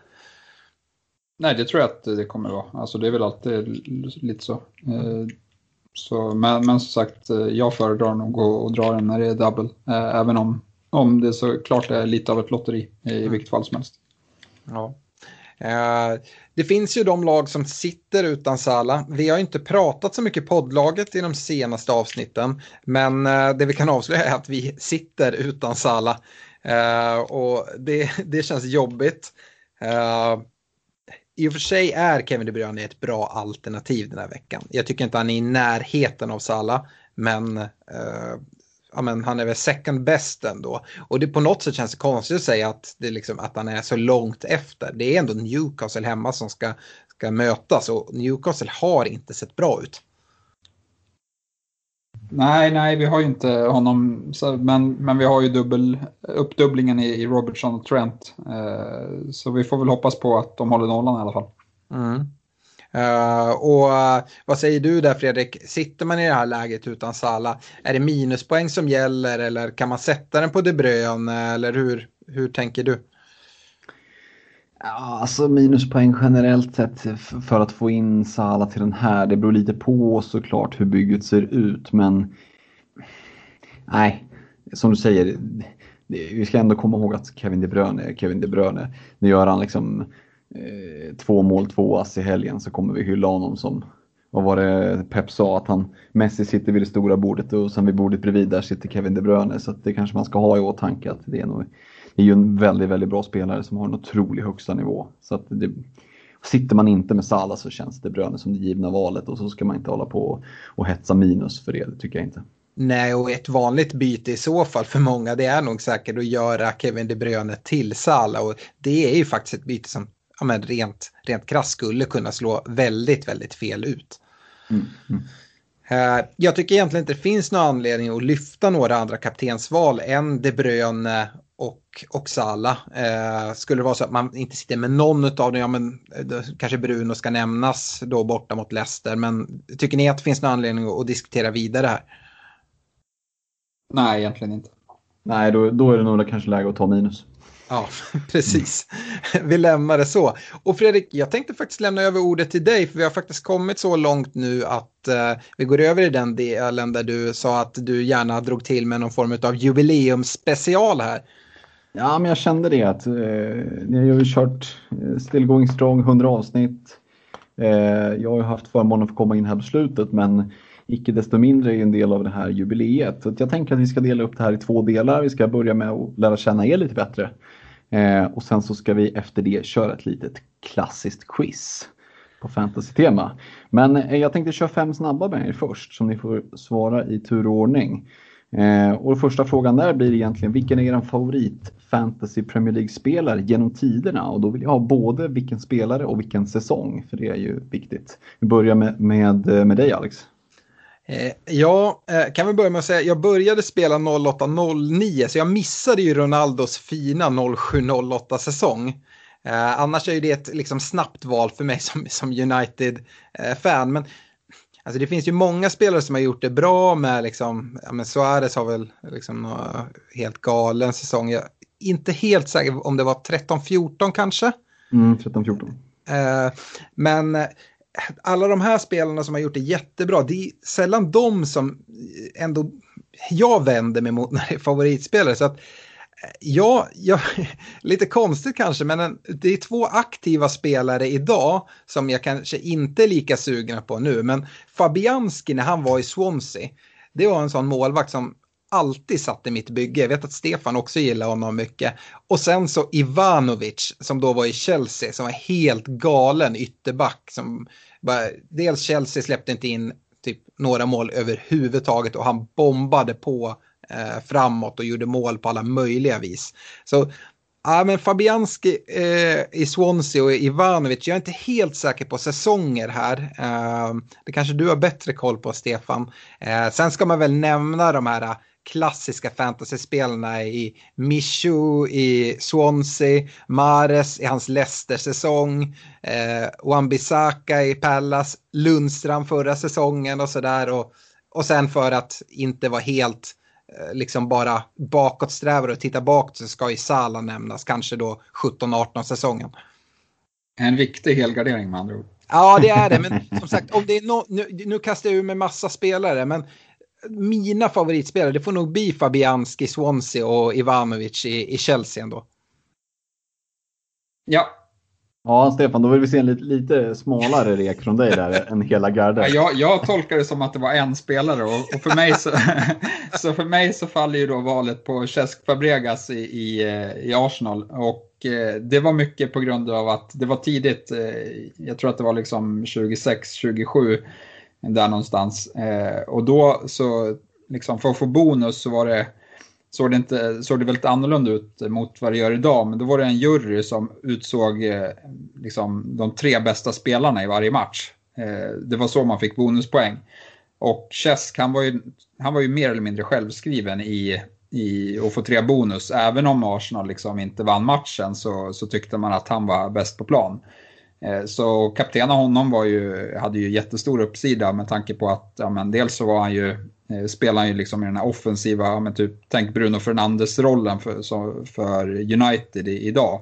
Nej, det tror jag att det kommer vara. Alltså det är väl alltid lite så. Eh, så men, men som sagt, eh, jag föredrar nog att dra den när det är double. Eh, även om, om det såklart är lite av ett lotteri i mm. vilket fall som helst. Ja. Det finns ju de lag som sitter utan Sala. Vi har inte pratat så mycket poddlaget i de senaste avsnitten. Men det vi kan avslöja är att vi sitter utan Sala. Och det, det känns jobbigt. I och för sig är Kevin De Bruyne ett bra alternativ den här veckan. Jag tycker inte han är i närheten av Salah Men eh, ja, men han är väl second best ändå. Och det på något sätt känns det konstigt att säga att, det liksom, att han är så långt efter. Det är ändå Newcastle hemma som ska, ska mötas och Newcastle har inte sett bra ut. Nej, nej, vi har ju inte honom, men, men vi har ju dubbel, uppdubblingen i, i Robertson och Trent. Eh, så vi får väl hoppas på att de håller nollan i alla fall. Mm. Uh, och uh, vad säger du där Fredrik? Sitter man i det här läget utan Sala, är det minuspoäng som gäller eller kan man sätta den på De Bruyne eller hur, hur tänker du? Ja, alltså minuspoäng generellt sett för att få in Sala till den här. Det beror lite på såklart hur bygget ser ut men nej, som du säger, vi ska ändå komma ihåg att Kevin De Bruyne är Kevin De Bruyne. Nu gör han liksom eh, två mål, två ass i helgen så kommer vi hylla honom som, vad var det Pep sa, att han, Messi sitter vid det stora bordet och sen vid bordet bredvid där sitter Kevin De Bruyne. Så det kanske man ska ha i åtanke att det är, nog, är ju en väldigt, väldigt bra spelare som har en otrolig högsta nivå. Så att det, sitter man inte med Salah så känns De Bruyne som det givna valet och så ska man inte hålla på och hetsa minus för det, det tycker jag inte. Nej, och ett vanligt byte i så fall för många det är nog säkert att göra Kevin De Bruyne till Salah och det är ju faktiskt ett byte som ja, men rent, rent krasst skulle kunna slå väldigt, väldigt fel ut. Mm. Mm. Uh, jag tycker egentligen inte det finns någon anledning att lyfta några andra kaptensval än De Bruyne och, och Sala. Uh, skulle det vara så att man inte sitter med någon av dem, ja men uh, kanske Bruno ska nämnas då borta mot Leicester. Men tycker ni att det finns någon anledning att, att diskutera vidare här? Nej, egentligen inte. Nej, då, då är det nog kanske läge att ta minus. Ja, precis. Vi lämnar det så. Och Fredrik, jag tänkte faktiskt lämna över ordet till dig, för vi har faktiskt kommit så långt nu att uh, vi går över i den delen där du sa att du gärna drog till med någon form av jubileumsspecial här. Ja, men jag kände det att eh, ni har ju kört eh, Still Going Strong 100 avsnitt. Eh, jag har ju haft förmånen att få komma in här på slutet, men icke desto mindre är en del av det här jubileet. Så jag tänker att vi ska dela upp det här i två delar. Vi ska börja med att lära känna er lite bättre. Eh, och sen så ska vi efter det köra ett litet klassiskt quiz på fantasy-tema. Men eh, jag tänkte köra fem snabba med er först som ni får svara i tur och ordning. Eh, och första frågan där blir egentligen vilken är er favorit fantasy Premier League-spelare genom tiderna? Och då vill jag ha både vilken spelare och vilken säsong, för det är ju viktigt. Vi börjar med, med, eh, med dig Alex. Eh, ja, eh, kan vi börja med att säga, jag började spela 08-09 så jag missade ju Ronaldos fina 07-08 säsong. Eh, annars är ju det ett liksom, snabbt val för mig som, som United-fan. Eh, men alltså, det finns ju många spelare som har gjort det bra med, liksom, ja, men Suarez har väl liksom, helt galen säsong. Jag är inte helt säker om det var 13-14 kanske. Mm, 13-14. Eh, men alla de här spelarna som har gjort det jättebra, det är sällan de som ändå jag vänder mig mot när det är favoritspelare. Så att, ja, ja, lite konstigt kanske, men en, det är två aktiva spelare idag som jag kanske inte är lika sugna på nu. Men Fabianski när han var i Swansea, det var en sån målvakt som alltid satt i mitt bygge. Jag vet att Stefan också gillar honom mycket. Och sen så Ivanovic som då var i Chelsea som var helt galen ytterback. Som bara, dels Chelsea släppte inte in typ några mål överhuvudtaget och han bombade på Eh, framåt och gjorde mål på alla möjliga vis. Så Ja, men Fabianski eh, i Swansea och Ivanovic, jag är inte helt säker på säsonger här. Eh, det kanske du har bättre koll på, Stefan. Eh, sen ska man väl nämna de här eh, klassiska fantasyspelarna i Michu i Swansea, Mares i hans Leicester-säsong, eh, Wan-Bissaka i Pallas, Lundstrand förra säsongen och sådär. Och, och sen för att inte vara helt eh, liksom bara bakåtsträvare och titta bakåt så ska ju Sala nämnas, kanske då 17-18 säsongen. En viktig helgardering med andra ord. Ja, det är det. Men som sagt, om det är no nu, nu kastar jag ur med massa spelare, men mina favoritspelare, det får nog bli Fabianski, Swansea och Ivanovic i, i Chelsea ändå. Ja. Ja, Stefan, då vill vi se en lite, lite smalare rek från dig där än hela gardet. Ja, jag, jag tolkar det som att det var en spelare och, och för, mig så, så för mig så faller ju då valet på Cesc Fabregas i, i, eh, i Arsenal. Och eh, det var mycket på grund av att det var tidigt, eh, jag tror att det var liksom 26, 27 där någonstans. Eh, och då så, liksom för att få bonus så var det, såg det, inte, såg det väldigt annorlunda ut mot vad det gör idag. Men då var det en jury som utsåg eh, liksom, de tre bästa spelarna i varje match. Eh, det var så man fick bonuspoäng. Och Chesk, han var ju, han var ju mer eller mindre självskriven i, i att få tre bonus. Även om Arsenal liksom inte vann matchen så, så tyckte man att han var bäst på plan. Eh, så kaptena honom var ju, hade ju jättestor uppsida med tanke på att ja, men dels så var han ju, eh, spelade han ju liksom i den här offensiva, men typ, tänk Bruno Fernandes-rollen för, för United i, idag.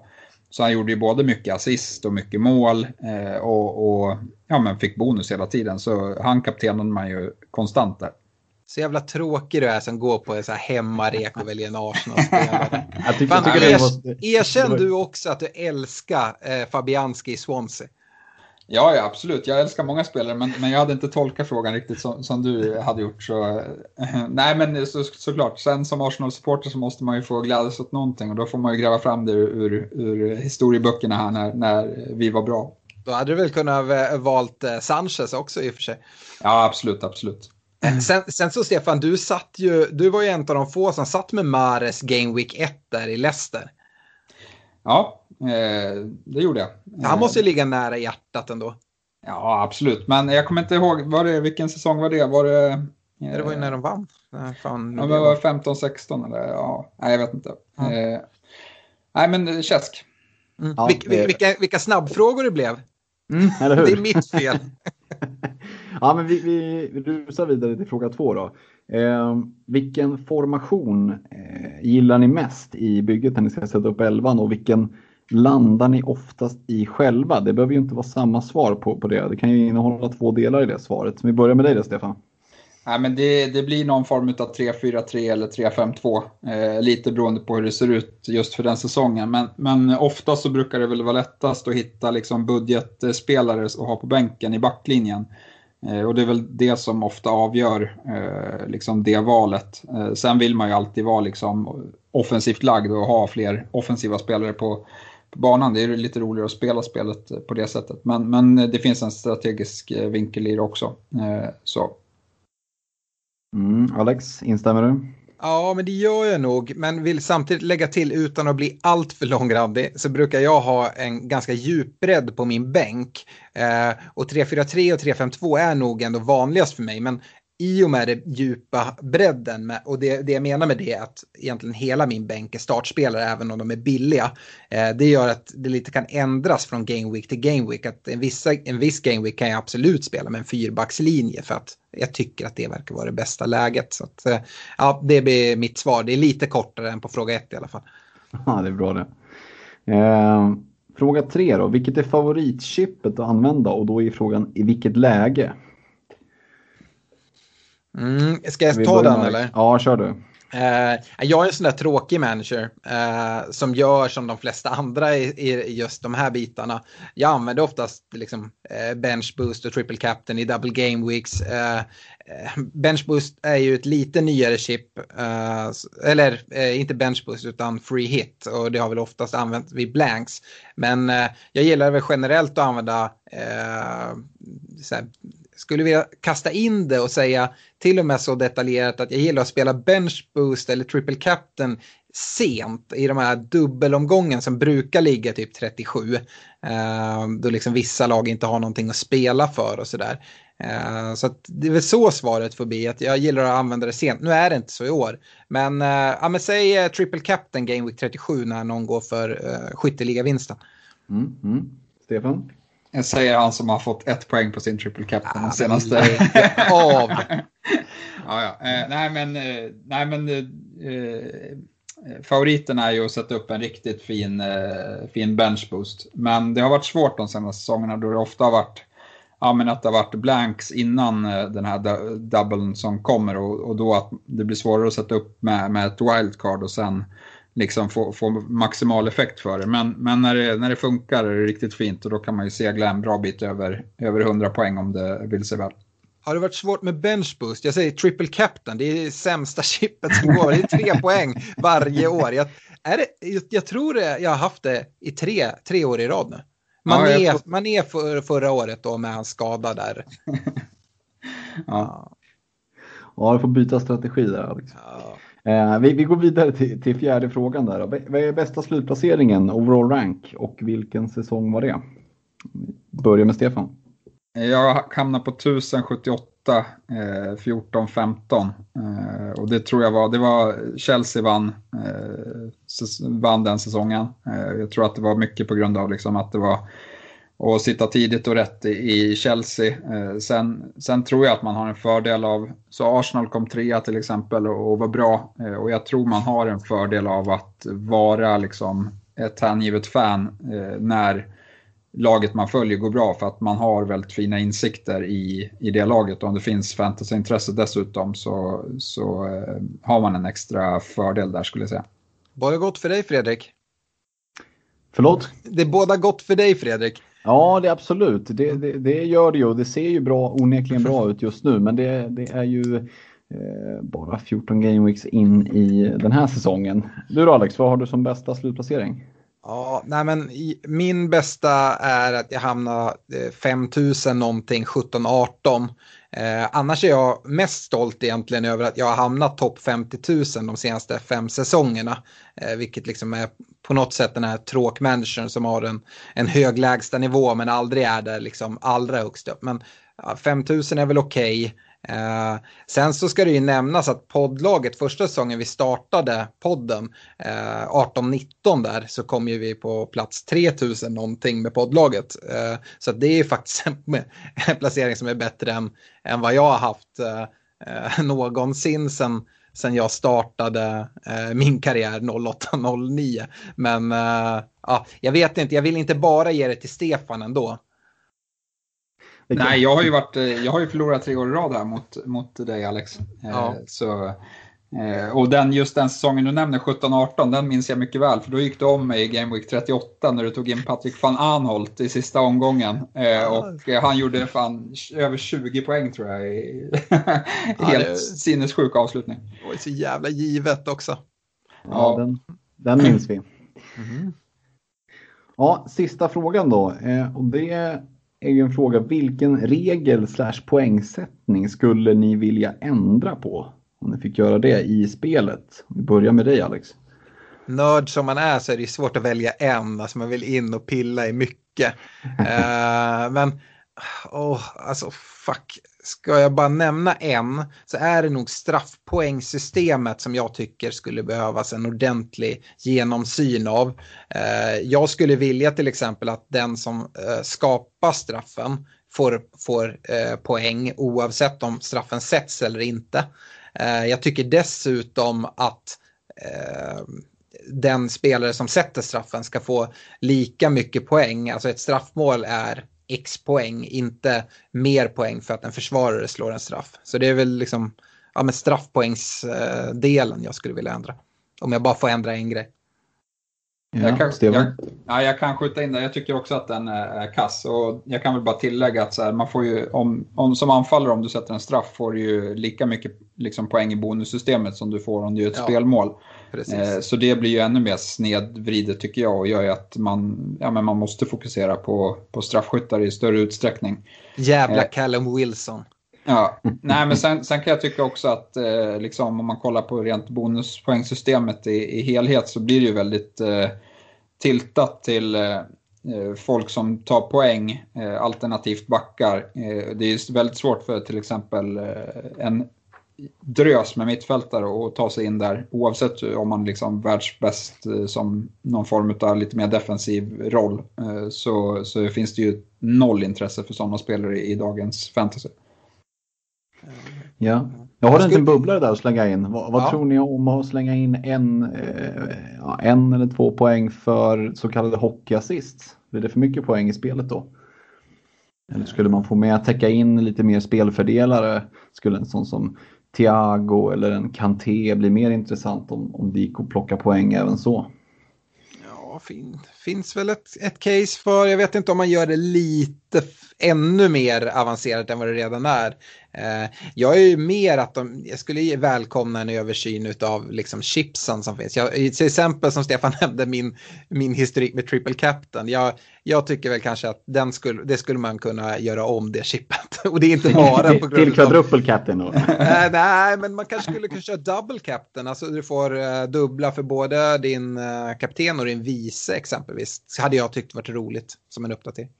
Så han gjorde ju både mycket assist och mycket mål eh, och, och, ja, men fick bonus hela tiden. Så han kaptenade man ju konstant där. Så jävla tråkig du är som går på en så här hemmarek och väljer en Arsenal-spelare. er, erkänn du också att du älskar eh, Fabianski i Swansea? Ja, ja, absolut. Jag älskar många spelare, men, men jag hade inte tolkat frågan riktigt som, som du hade gjort. Så, äh, nej, men så, såklart. Sen som Arsenal-supporter så måste man ju få glädjas åt någonting och då får man ju gräva fram det ur, ur, historieböckerna här när, när vi var bra. Då hade du väl kunnat valt eh, Sanchez också i och för sig. Ja, absolut, absolut. Sen, sen, så Stefan, du, satt ju, du var ju en av de få som satt med Mares Game Week 1 där i Leicester. Ja, eh, det gjorde jag. Han måste ju ligga nära hjärtat ändå. Ja, absolut. Men jag kommer inte ihåg, var det, vilken säsong var det? Var det, eh, det var ju när de vann. Fan, ja, det var 15-16 eller ja, nej jag vet inte. Mm. Eh, nej men Käsk. Mm. Ja, Vil, vilka, vilka snabbfrågor det blev. Mm, det är mitt fel. Ja, men vi, vi, vi rusar vidare till fråga två då. Eh, vilken formation eh, gillar ni mest i bygget när ni ska sätta upp elvan och vilken landar ni oftast i själva? Det behöver ju inte vara samma svar på, på det. Det kan ju innehålla två delar i det svaret. Så vi börjar med dig då, Stefan. Nej, men det, det blir någon form av 3-4-3 eller 3-5-2. Eh, lite beroende på hur det ser ut just för den säsongen. Men, men ofta så brukar det väl vara lättast att hitta liksom budgetspelare att ha på bänken i backlinjen. Eh, och det är väl det som ofta avgör eh, liksom det valet. Eh, sen vill man ju alltid vara liksom offensivt lagd och ha fler offensiva spelare på, på banan. Det är lite roligare att spela spelet på det sättet. Men, men det finns en strategisk vinkel i det också. Så. Mm, Alex, instämmer du? Ja, men det gör jag nog. Men vill samtidigt lägga till utan att bli alltför långrandig så brukar jag ha en ganska djup bredd på min bänk. Eh, och 3-4-3 och 3-5-2 är nog ändå vanligast för mig. Men i och med den djupa bredden med, och det, det jag menar med det är att egentligen hela min bänk är startspelare även om de är billiga. Eh, det gör att det lite kan ändras från game week till game week. Att en, vissa, en viss game week kan jag absolut spela med en fyrbackslinje för att jag tycker att det verkar vara det bästa läget. Så att, eh, ja, det blir mitt svar. Det är lite kortare än på fråga ett i alla fall. Ja, det är bra det. Eh, fråga tre då. Vilket är favoritchippet att använda och då är frågan i vilket läge? Mm, ska jag ta den eller? Ja, kör du. Uh, jag är en sån där tråkig manager uh, som gör som de flesta andra i, i, just de här bitarna. Jag använder oftast liksom, uh, bench boost och triple captain i double game weeks. bench boost är ju ett lite nyare chip, eller inte bench boost utan free hit och det har väl oftast använt vid blanks. Men jag gillar väl generellt att använda skulle vilja kasta in det och säga till och med så detaljerat att jag gillar att spela bench boost eller triple captain sent i de här dubbelomgången som brukar ligga typ 37. Eh, då liksom vissa lag inte har någonting att spela för och sådär. Eh, så det är väl så svaret får bli, att jag gillar att använda det sent. Nu är det inte så i år. Men, eh, ja, men säg eh, triple captain game week 37 när någon går för eh, skytteligavinsten. Mm, mm. Stefan? Säger han som har fått ett poäng på sin triple captain ah, senaste. av. ja, ja. Eh, nej men, eh, nej, men eh, eh, favoriten är ju att sätta upp en riktigt fin, eh, fin bench boost. Men det har varit svårt de senaste säsongerna då det ofta har varit ja, men att det har varit blanks innan eh, den här dubbeln som kommer och, och då att det blir svårare att sätta upp med, med ett wildcard och sen liksom få, få maximal effekt för det. Men, men när, det, när det funkar är det riktigt fint och då kan man ju segla en bra bit över, över 100 poäng om det vill sig väl. Har det varit svårt med bench boost? Jag säger triple captain, det är det sämsta chippet som går. Det är tre poäng varje år. Jag, är det, jag tror det, jag har haft det i tre, tre år i rad nu. Man, ja, är, får... man är för, förra året då med hans skada där. ja. ja, du får byta strategi där Alex. Ja. Eh, vi, vi, går vidare till, till fjärde frågan där. Vad är bästa slutplaceringen, overall rank och vilken säsong var det? Börja med Stefan. Jag hamnade på 1078, eh, 14-15. Eh, och det tror jag var, det var Chelsea vann, eh, vann den säsongen. Eh, jag tror att det var mycket på grund av liksom att det var och sitta tidigt och rätt i Chelsea. Eh, sen, sen tror jag att man har en fördel av, så Arsenal kom trea till exempel och, och var bra. Eh, och jag tror man har en fördel av att vara liksom ett hängivet fan eh, när laget man följer går bra för att man har väldigt fina insikter i, i det laget. Och om det finns fantasyintresse dessutom så, så har man en extra fördel där skulle jag säga. Bara gott för dig Fredrik. Förlåt? Det är båda gott för dig Fredrik. Ja, det är absolut. Det, det, det, gör det ju och det ser ju bra, onekligen bra ut just nu. Men det, det är ju eh, bara 14 game weeks in i den här säsongen. Du då Alex, vad har du som bästa slutplacering? Ja, nej men min bästa är att jag hamnar eh, 5000 någonting, 17-18. Eh, annars är jag mest stolt egentligen över att jag har hamnat topp 50 000 de senaste fem säsongerna. Eh, vilket liksom är på något sätt den här tråkmanagern som har en, en hög lägsta nivå men aldrig är där liksom allra högst upp. Men ja, 5 000 är väl okej. Okay. Eh, sen så ska det ju nämnas att poddlaget första säsongen vi startade podden eh, 18-19 där så kom ju vi på plats 3000 någonting med poddlaget. Eh, så det är ju faktiskt en, en, placering som är bättre än, än vad jag har haft eh, eh någonsin sen, sen jag startade eh, min karriär 08-09. Men eh, ja, jag vet inte, jag vill inte bara ge det till Stefan ändå. Nej, jag har ju, varit, eh, jag har ju förlorat tre år i rad här mot, mot dig Alex. Eh, ja. Så, eh, och den, just den säsongen du nämner, 17-18, den minns jag mycket väl. För då gick du om mig i Game Week 38 när du tog in Patrik van Anholt i sista omgången. Och han gjorde fan över 20 poäng tror jag. Helt ja, det... sinnessjuk avslutning. Det var så jävla givet också. Ja, Den, den minns vi. Mm. Ja, sista frågan då. Och det är ju en fråga, vilken regel slash poängsättning skulle ni vilja ändra på? Om ni fick göra det i spelet. Vi börjar med dig Alex. Nörd som man är så är det svårt att välja en, alltså man vill in och pilla i mycket. uh, men oh, alltså fuck. Ska jag bara nämna en så är det nog straffpoängsystemet som jag tycker skulle behövas en ordentlig genomsyn av. Eh, jag skulle vilja till exempel att den som eh, skapar straffen får, får eh, poäng oavsett om straffen sätts eller inte. Jag tycker dessutom att den spelare som sätter straffen ska få lika mycket poäng. Alltså ett straffmål är x poäng, inte mer poäng för att en försvarare slår en straff. Så det är väl liksom ja, men straffpoängsdelen jag skulle vilja ändra. Om jag bara får ändra en grej. Ja, jag, kan, jag, ja, jag kan skjuta in det. Jag tycker också att den är kass. Och jag kan väl bara tillägga att så här, man får ju, om, om, som anfallare om du sätter en straff får du ju lika mycket liksom, poäng i bonussystemet som du får om du gör ett ja, spelmål. Eh, så det blir ju ännu mer snedvridet tycker jag och gör ju att man, ja, men man måste fokusera på, på straffskyttar i större utsträckning. Jävla eh, Callum Wilson. Ja, nej men sen, sen kan jag tycka också att eh, liksom, om man kollar på rent bonuspoängsystemet i, i helhet så blir det ju väldigt eh, tiltat till eh, eh folk som tar poäng eh, alternativt backar. Eh, det är väldigt svårt för till exempel eh, en drös med mittfältare att ta sig in där oavsett om man liksom världsbäst eh, som någon form av lite mer defensiv roll så, så finns det ju noll intresse för sådana spelare i, i dagens fantasy. Ja, jag har en liten bubblare där att slänga in. Vad, vad ja. tror ni om att slänga in en, eh, en eller två poäng för så kallade hockeyassist? Blir det för mycket poäng i spelet då? Eller skulle man få med att täcka in lite mer spelfördelare? Skulle en sån som Thiago eller en Kanté bli mer intressant om, om det gick att plocka poäng även så? Ja, fin, finns väl ett, ett case för, jag vet inte om man gör det lite ännu mer avancerat än vad det redan är. Eh, jag är ju mer att de, jag skulle välkomna en översyn av liksom chipsen som finns. Jag, till exempel som Stefan nämnde min, min historik med triple captain. Jag, jag tycker väl kanske att den skulle, det skulle man kunna göra om det chippet. Och det är inte bara på grund Till quadruple captain då? äh, nej, men man kanske skulle kunna köra double captain. Alltså du får uh, dubbla för både din uh, kapten och din vice exempelvis. Så hade jag tyckt varit roligt som en uppdatering.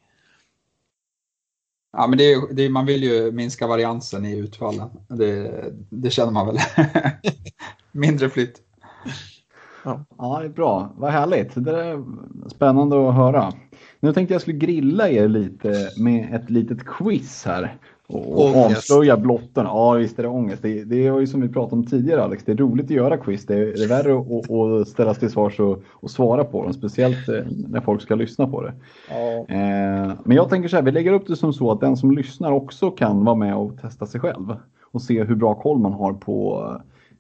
Ja, men det är, det är, man vill ju minska variansen i utfallen. Det, det känner man väl. Mindre flytt. Ja. ja, det är bra. Vad härligt. Det är spännande att höra. Nu tänkte jag skulle grilla er lite med ett litet quiz här. Och avslöja blotten. Ja, visst är det ångest. Det, det är ju som vi pratade om tidigare Alex. Det är roligt att göra quiz. Det är, det är värre att, att ställas till svars och, och, svara på dem. Speciellt eh, när folk ska lyssna på det. Ja. Eh, men jag tänker så här. Vi lägger upp det som så att den som lyssnar också kan vara med och testa sig själv. Och se hur bra koll man har på.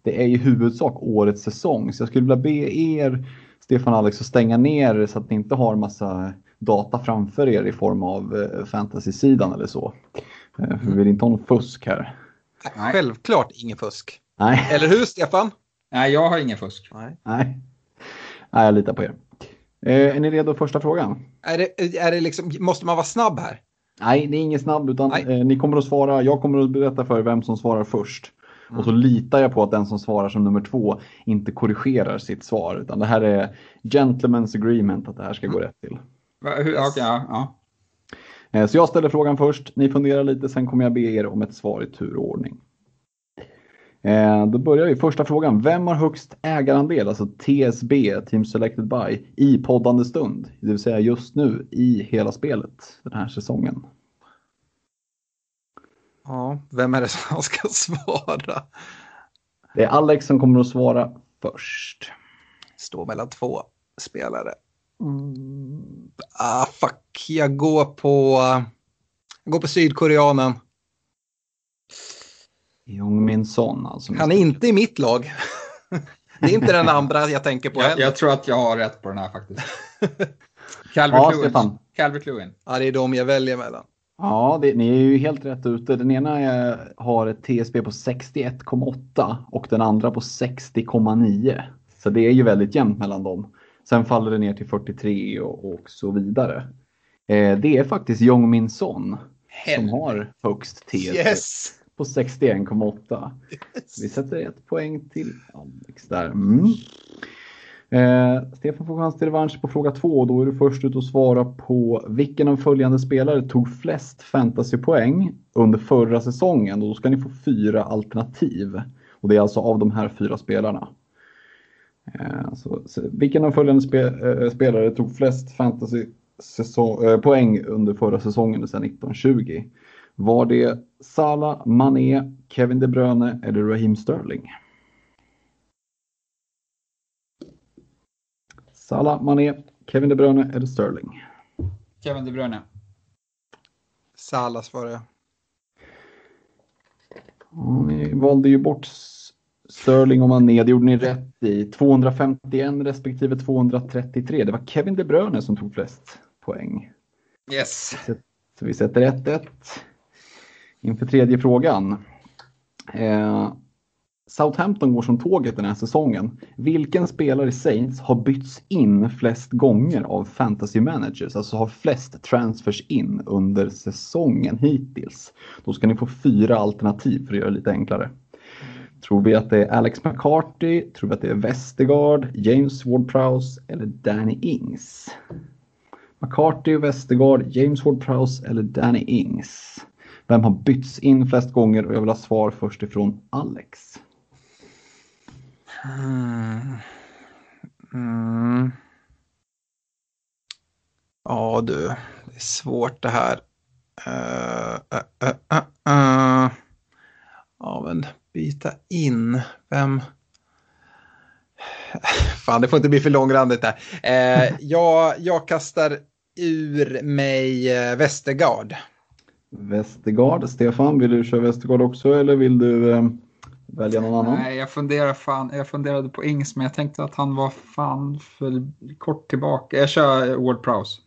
Det är i huvudsak årets säsong. Så jag skulle vilja be er Stefan och Alex att stänga ner så att ni inte har massa data framför er i form av eh, fantasy-sidan eller så. Eh, vi vill inte ha någon fusk här. Nej. Självklart ingen fusk. Nej. Eller hur Stefan? Nej, jag har ingen fusk. Nej. Nej. Nej, jag litar på er. Eh, är ni redo första frågan? Är det, är det liksom, måste man vara snabb här? Nej, det är ingen snabb utan eh, ni kommer att svara. Jag kommer att berätta för er vem som svarar först. Mm. Och så litar jag på att den som svarar som nummer två inte korrigerar sitt svar. Utan det här är gentlemen's agreement att det här ska gå rätt till. Hur, okay, ja, ja. Eh, så jag ställer frågan först, ni funderar lite, sen kommer jag be er om ett svar i turordning. Eh, då börjar vi. Första frågan. Vem har högst ägarandel, alltså TSB, Team Selected By, i poddande stund? Det vill säga just nu i hela spelet den här säsongen. Ja, vem är det som ska svara? Det är Alex som kommer att svara först. Står mellan två spelare. Mm. Ah, fuck, jag går på, jag går på sydkoreanen. Jong Min Son alltså. Han är inte i mitt lag. det är inte den andra jag tänker på jag, jag, tror att jag har rätt på den här faktiskt. Calvert ja, Calvert Lewin. Ja, det är de jag väljer mellan. Ja, det, ni är ju helt rätt ute. Den ena är, har ett TSB på 61,8 och den andra på 60,9. Så det är ju väldigt jämnt mellan dem. Sen faller det ner till 43 och, och så vidare. Eh, det är faktiskt Jong Min Son som har högst TSB yes. på 61,8. Yes. Vi sätter ett poäng till Alex där. Mm. Eh, Stefan får chans till revansch på fråga två. Då är du först ut att svara på vilken av följande spelare tog flest fantasypoäng under förra säsongen? Och då ska ni få fyra alternativ. Och det är alltså av de här fyra spelarna. Eh, så, så, vilken av följande spe, eh, spelare tog flest fantasy säsong, eh, poäng under förra säsongen, sedan 1920? Var det Salah, Mané, Kevin De Bruyne eller Raheem Sterling? Salah, Mané, Kevin De Bruyne eller Sterling? Kevin De Bruyne. Salah svarar jag. Ni valde ju bort Sterling och Mané, det gjorde ni rätt i. 251 respektive 233. Det var Kevin De Bruyne som tog flest poäng. Yes. Så vi sätter 1-1 inför tredje frågan. Eh, Southampton går som tåget den här säsongen. Vilken spelare i Saints har bytts in flest gånger av fantasy managers? Alltså har flest transfers in under säsongen hittills. Då ska ni få fyra alternativ för att göra det lite enklare. Tror vi att det är Alex McCarthy? Tror vi att det är Westergaard, James Ward-Prowse eller Danny Ings? McCarthy, Westergaard, James Ward-Prowse eller Danny Ings? Vem har bytts in flest gånger? Och jag vill ha svar först ifrån Alex. Mm. Mm. Ja du, det är svårt det här. Uh, uh, uh, ja men byta in, vem? Fan, det får inte bli för långrandigt där. Eh, jag, jag kastar ur mig Västergard. Västergard, Stefan, vill du köra Västergard också eller vill du eh, välja någon annan? Nej, jag funderar fan, jag funderade på Ings men jag tänkte att han var fan för kort tillbaka. Jag kör Ward Prowse.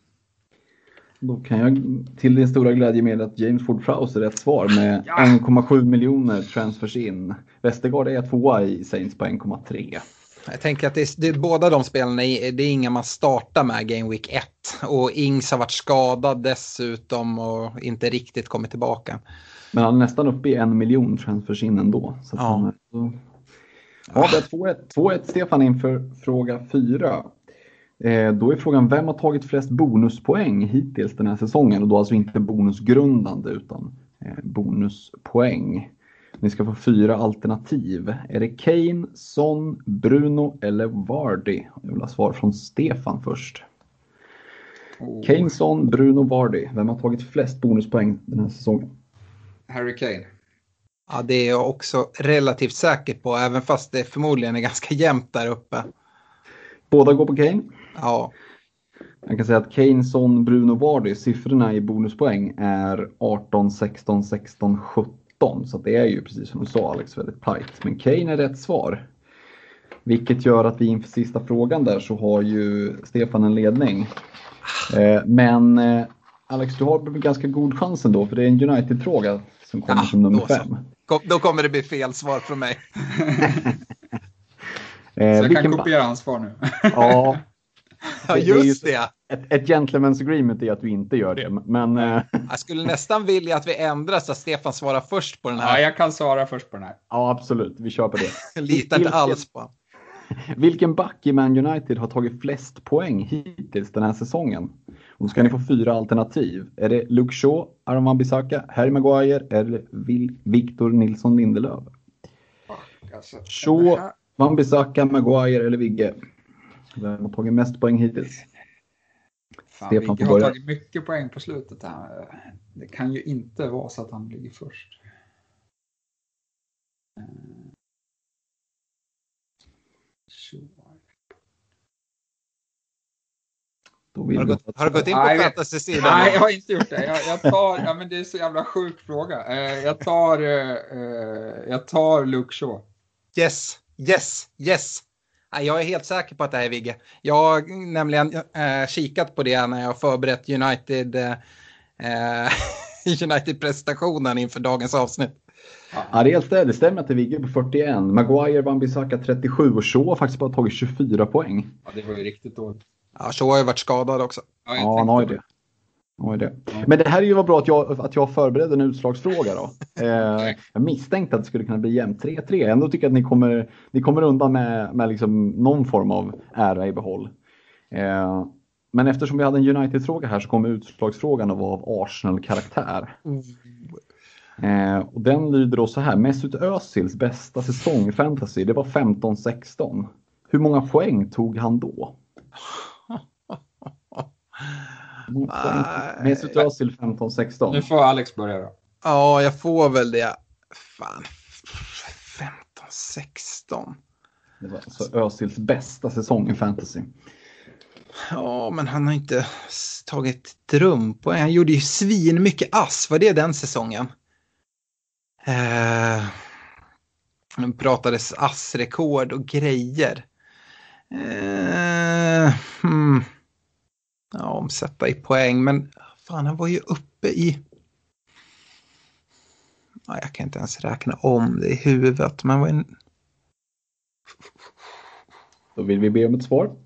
Då kan jag till din stora glädje med att James Ford Prowse är rätt svar med ja. 1,7 miljoner transfers in. Västergaard är tvåa i Saints på 1,3. Jag tänker att det är, det är, båda de spelarna är, det är inga man startar med Game Week 1. Och Ings har varit skadad dessutom och inte riktigt kommit tillbaka. Men han är nästan uppe i en miljon transfers in ändå. Så ja. Han, så... Ja, det är 2-1 Stefan inför fråga 4. Eh, då är frågan vem har tagit flest bonuspoäng hittills den här säsongen? Och då alltså inte bonusgrundande utan eh, bonuspoäng. Ni ska få fyra alternativ. Är det Kane, Son, Bruno eller Vardy? Jag vill ha svar från Stefan först. Oh. Kane, Son, Bruno, Vardy. Vem har tagit flest bonuspoäng den här säsongen? Harry Kane. Ja, det är jag också relativt säker på, även fast det förmodligen är ganska jämnt där uppe. Båda går på Kane? Ja. Jag kan säga att Kane, Son, Bruno, Vardy, siffrorna i bonuspoäng är 18, 16, 16, 17. Så det är ju precis som du sa Alex, väldigt tajt. Men Kane är rätt svar. Vilket gör att vi inför sista frågan där så har ju Stefan en ledning. Eh, men eh, Alex, du har ganska god chans ändå för det är en United-fråga som kommer ja, som nummer fem. Då kommer det bli fel svar från mig. eh, så jag kan kopiera hans svar nu. ja, Ja, just det. Ett, ett gentleman's agreement är att vi inte gör det. Men, eh, jag skulle nästan vilja att vi ändrar så att Stefan svarar först på den här. Ja, jag kan svara först på den här. Ja, absolut. Vi kör på det. Litar inte alls på Vilken back i Man United har tagit flest poäng hittills den här säsongen? Och då ska ni få fyra alternativ. Är det Luke Shaw, Aron Wan-Bissaka, Harry Maguire eller Victor Nilsson Lindelöf? Alltså, Shaw, Wan-Bissaka, Maguire eller Vigge? Vem har tagit mest poäng hittills? Fan, Stefan får börja. har tagit mycket poäng på slutet här. Det kan ju inte vara så att han ligger först. Har du, gått, har du gått in på fantasy-sidan? Nej, jag har inte gjort det. Jag, jag, tar, ja, men det är så jävla sjuk fråga. Eh, jag tar, uh, jag tar Luke Shaw. Yes, yes, yes. Jag är helt säker på att det här är Vigge. Jag har nämligen äh, kikat på det när jag har förberett United, äh, United-prestationen inför dagens avsnitt. Ja, det, är det stämmer att det är Vigge på 41. Maguire, Wan-Bissaka 37 och Shaw har faktiskt bara tagit 24 poäng. Ja, det var ju riktigt dåligt. Ja, Shaw har ju varit skadad också. Ja, ja han har ju det. Oj det. Men det här är ju vad bra att jag, att jag förberedde en utslagsfråga då. Eh, jag misstänkte att det skulle kunna bli jämnt 3-3. Ändå tycker jag att ni kommer, ni kommer undan med, med liksom någon form av ära i behåll. Eh, men eftersom vi hade en United-fråga här så kommer utslagsfrågan att vara av Arsenal-karaktär. Eh, och den lyder då så här. Mesut Özils bästa säsong i fantasy, det var 15-16. Hur många poäng tog han då? Mesut Özil 15-16. Nu får Alex börja då. Ja, jag får väl det. Fan, 15-16. Det var alltså Özils bästa säsong i fantasy. Ja, men han har inte tagit drömpoäng. Han gjorde ju svin mycket ass. Var det den säsongen? Eh, det pratades assrekord och grejer. Eh, hmm. Ja, omsätta i poäng, men fan, han var ju uppe i... Ja, jag kan inte ens räkna om det i huvudet, men var en... Då vill vi be om ett svar.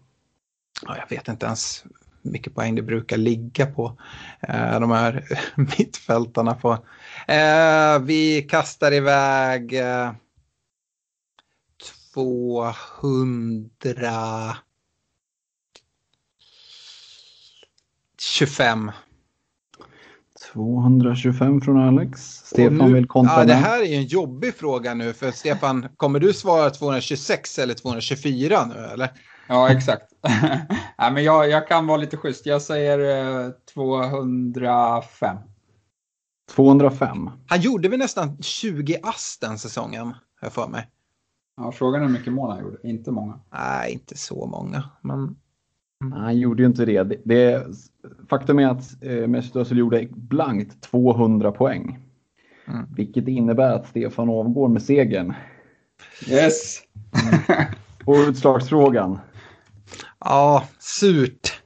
Ja, jag vet inte ens hur mycket poäng det brukar ligga på eh, de här mittfältarna. På. Eh, vi kastar iväg eh, 200... 25. 225 från Alex. Stefan nu, vill kontra. Ja, det här är ju en jobbig fråga nu för Stefan, kommer du svara 226 eller 224 nu eller? Ja, exakt. ja, men jag, jag kan vara lite schysst. Jag säger eh, 205. 205. Han gjorde väl nästan 20 ass den säsongen, har jag för mig. Ja, frågan är hur mycket mål han gjorde. Inte många. Nej, inte så många. Men... Mm. Han gjorde ju inte det. det, det faktum är att eh, Mesut Özil gjorde blankt 200 poäng. Mm. Vilket innebär att Stefan avgår med segern. Yes! Mm. Och utslagsfrågan. Ja, surt.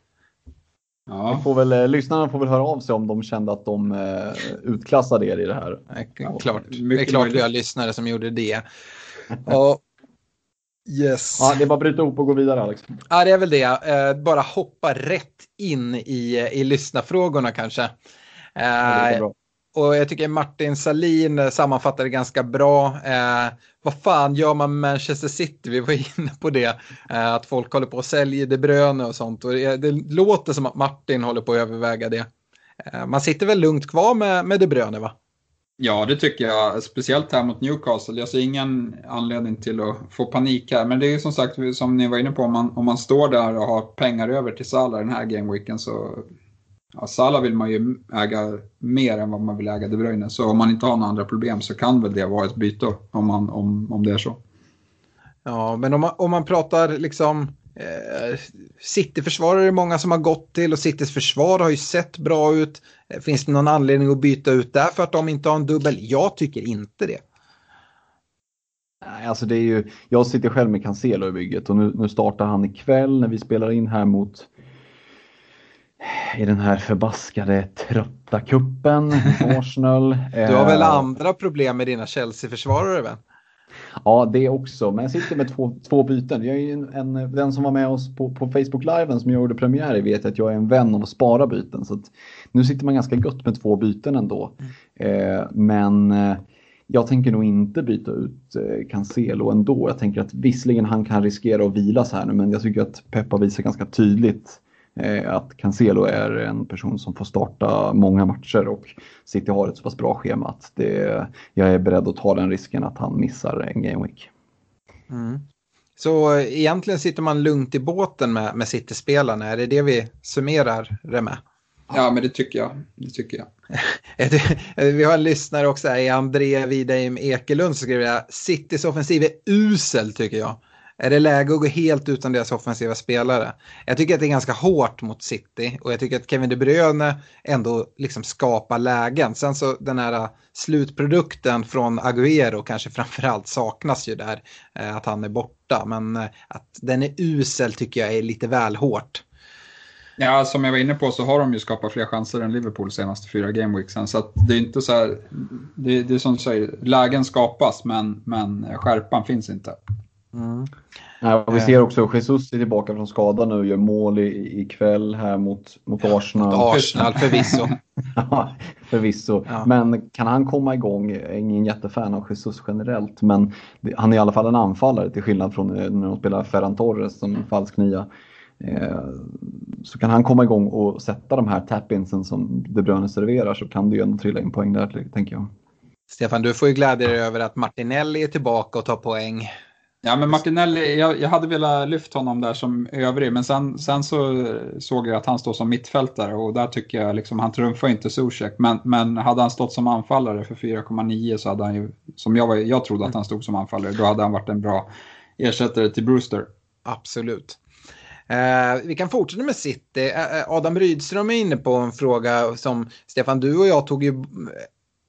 Ja. Får väl, eh, lyssnarna får väl höra av sig om de kände att de eh, utklassade er i det här. Ja, klart. Det är klart vi har lyssnare som gjorde det. Och Yes. Ja, det är bara att bryta ihop och gå vidare Alex. Ja, det är väl det. Eh, bara hoppa rätt in i, i lyssnarfrågorna kanske. Eh, ja, och jag tycker Martin Salin sammanfattade ganska bra. Eh, vad fan gör man med Manchester City? Vi var inne på det. Eh, att folk håller på att sälja De Bruyne och sånt. Och det, det, låter som att Martin håller på att överväga det. Eh, man sitter väl lugnt kvar med, med De Bruyne va? Ja, det tycker jag. Speciellt här mot Newcastle. Jag ser ingen anledning till att få panik här. Men det är som sagt, som ni var inne på, om man, om man står där och har pengar över till Salah den här gameweeken så... Ja, Salah vill man ju äga mer än vad man vill äga De Bruyne. Så om man inte har några andra problem så kan väl det vara ett byte om, man, om, om det är så. Ja, men om man, om man pratar liksom Eh, City-försvarare är många som har gått till och Citys försvar har ju sett bra ut. Eh, finns det någon anledning att byta ut där för att de inte har en dubbel? Jag tycker inte det. Nej, alltså det är ju, jag sitter själv med Cancelo i bygget och nu, nu startar han ikväll när vi spelar in här mot i den här förbaskade trötta kuppen Arsenal. Du har väl eh, andra problem med dina Chelsea-försvarare vän? Ja, det också. Men jag sitter med två, två byten. Jag är en, en, den som var med oss på, på Facebook Live som jag gjorde premiär i vet att jag är en vän av att spara byten. Så nu sitter man ganska gött med två byten ändå. Mm. Eh, men eh, jag tänker nog inte byta ut eh, Cancelo ändå. Jag tänker att visserligen han kan riskera att vilas här nu, men jag tycker att Peppa visar ganska tydligt att Cancelo är en person som får starta många matcher och City har ett så pass bra schema att det, jag är beredd att ta den risken att han missar en game week. Mm. Så egentligen sitter man lugnt i båten med, med City-spelarna, är det det vi summerar det med? Ja, men det tycker jag. Det tycker jag. vi har en lyssnare också, André Widheim Ekelund, som skriver Citys offensiv är usel tycker jag. Är det läge att gå helt utan deras offensiva spelare? Jag tycker att det är ganska hårt mot City och jag tycker att Kevin De Bruyne ändå liksom skapar lägen. Sen så den här äh, slutprodukten från Agüero kanske framförallt saknas ju där, äh, att han är borta. Men äh, att den är usel tycker jag är lite väl hårt. Ja, som jag var inne på så har de ju skapat fler chanser än Liverpool senaste fyra gameweeksen. Så att det är inte så här, det, det är som du säger, lägen skapas men, men skärpan finns inte. Mm. Ja, vi ser också Jesus är tillbaka från skada nu, gör mål i, ikväll här mot, mot Arsenal. Arsenal förvisso. ja, förvisso. Ja. Men kan han komma igång, jag är ingen jättefan av Jesus generellt, men han är i alla fall en anfallare till skillnad från eh, när de spelar Ferran Torres som falsk nia. Eh, så kan han komma igång och sätta de här tap-insen som De Bruyne serverar så kan det ju ändå trilla in poäng där, tänker jag. Stefan, du får ju glädja dig över att Martinelli är tillbaka och tar poäng. Ja, men Martinelli, jag, jag, hade velat lyfta honom där som övrig, men sen, sen så såg jag att han står som mittfältare och där tycker jag liksom, han trumfar inte Zuzek. Men, men hade han stått som anfallare för 4,9 så hade han ju, som jag, var, jag trodde att han stod som anfallare, då hade han varit en bra ersättare till Brewster. Absolut. Eh, vi kan fortsätta med City. Eh, eh, Adam Rydström är inne på en fråga som Stefan, du och jag tog ju,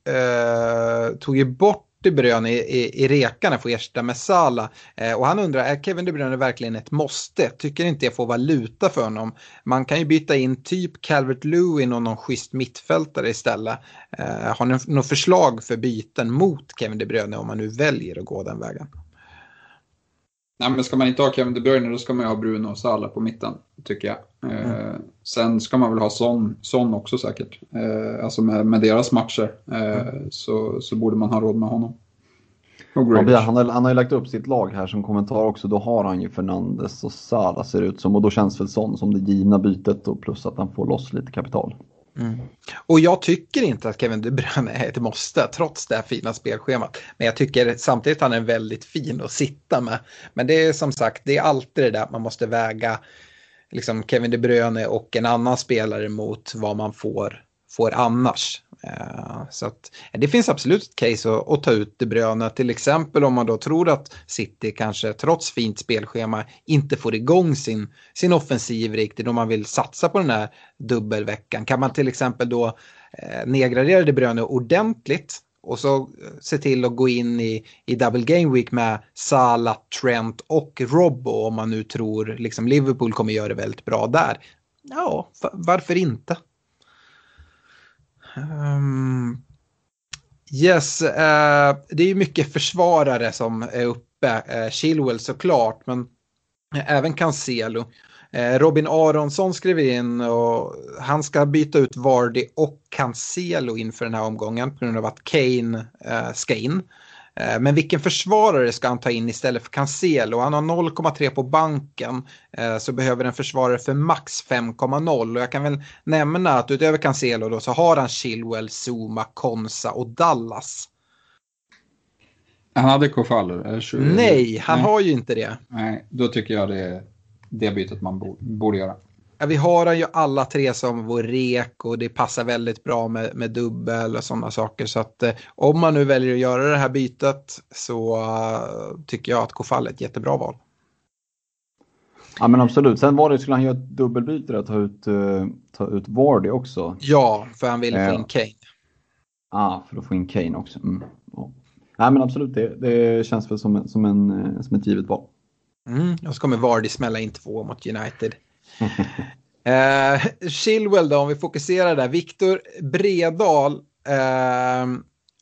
eh, tog ju bort de Bruyne i, i, i rekarna för att ersätta med Sala. Eh, och han undrar, är Kevin De Bruyne verkligen ett måste? Tycker inte jag får valuta för honom. Man kan ju byta in typ Calvert Lewin och någon schysst mittfältare istället. Eh, har ni något förslag för byten mot Kevin De Bruyne om man nu väljer att gå den vägen? Nej, men ska man inte ha Kevin De Bruyne då ska man ha Bruno och Salah på mitten, tycker jag. Eh, mm. sen ska man väl ha Son, Son också säkert. Eh, alltså med, med deras matcher eh, mm. så, så borde man ha råd med honom. Ja, han, har, han har ju lagt upp sitt lag här som kommentar också. Då har han ju Fernandes och Salah ser det ut som. Och då känns väl Son som det givna bytet och plus att han får loss lite kapital. Mm. Och jag tycker inte att Kevin De Bruyne är ett måste, trots det här fina spelschemat. Men jag tycker samtidigt att han är väldigt fin att sitta med. Men det är som sagt, det är alltid det där att man måste väga liksom Kevin De Bruyne och en annan spelare mot vad man får, får annars. Eh, så att, eh, det finns absolut ett case att, att ta ut De Bruyne, till exempel om man då tror att City kanske trots fint spelschema inte får igång sin, sin offensiv riktigt om man vill satsa på den här dubbelveckan. Kan man till exempel då eh, nedgradera De Bruyne ordentligt och så eh, se till att gå in i, i double game week med Salah, Trent och Robbo om man nu tror liksom Liverpool kommer göra det väldigt bra där. Ja, varför inte? Um, yes, uh, det är mycket försvarare som är uppe. Uh, Chilwell såklart, men eh, även Cancelo. Uh, Robin Aronsson skrev in och han ska byta ut Vardy och Cancelo inför den här omgången på grund av att Kane ska in. Eh, men vilken försvarare ska han ta in istället för Cancelo? Han har 0,3 på banken eh, så behöver en försvarare för max 5,0 och jag kan väl nämna att utöver Cancelo då så har han Chilwell, Zuma, Konsa och Dallas. Han hade Kofall? Nej, han Nej. har ju inte det. Nej, då tycker jag det är det bytet man borde göra. Ja, vi har ju alla tre som vår rek och det passar väldigt bra med, med dubbel och sådana saker. Så att eh, om man nu väljer att göra det här bytet så uh, tycker jag att Kofall är ett jättebra val. Ja men absolut. Sen var det, skulle han göra ett dubbelbyte och ta ut, uh, ta ut Vardy också? Ja, för han ville få in Kane. Ja, ah, för att få in Kane också. Mm. Ja. Nej men absolut, det, det känns väl som, som, en, som ett givet val. Mm, och så kommer Vardy smälla in två mot United eh, Chilwell då, om vi fokuserar där. Viktor Bredal. Eh,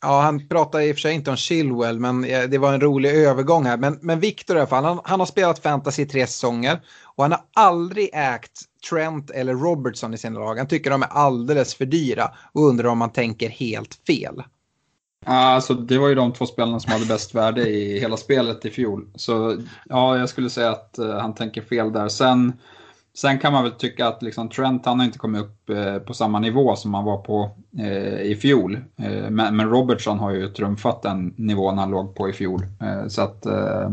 ja, han pratar i och för sig inte om Chilwell, men eh, det var en rolig övergång här. Men, men Viktor i alla fall, han, han har spelat fantasy i tre säsonger och han har aldrig ägt Trent eller Robertson i sina lag. Han tycker de är alldeles för dyra och undrar om man tänker helt fel. Alltså, det var ju de två spelarna som hade bäst värde i hela spelet i fjol. Så ja, jag skulle säga att uh, han tänker fel där. Sen Sen kan man väl tycka att liksom Trent han har inte kommit upp eh, på samma nivå som han var på eh, i fjol. Eh, men, men, Robertson har ju trumfat den nivån han låg på i fjol. Eh, så att eh,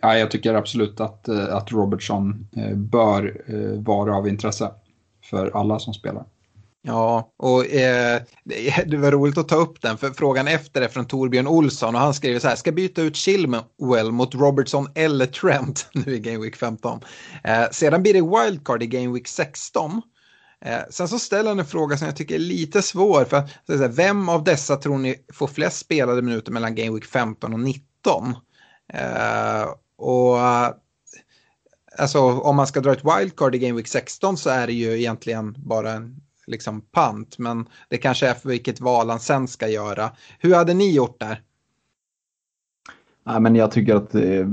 ja, jag tycker absolut att, eh, att Robertson bör vara av intresse för alla som spelar. Ja, och eh, det var roligt att ta upp den för frågan efter är från Torbjörn Olsson och han skriver så här, ska byta ut Chilwell mot Robertson eller Trent nu i Game Week 15. Eh, sedan blir det wildcard i Game Week 16. Eh, sen så ställer han en fråga som jag tycker är lite svår. För så här, Vem av dessa tror ni får flest spelade minuter mellan Game Week 15 och 19? Eh, och alltså, om man ska dra ett wildcard i Game Week 16 så är det ju egentligen bara en liksom pant, men det kanske är för vilket val han sen ska göra. Hur hade ni gjort där? Nej, men jag tycker att eh,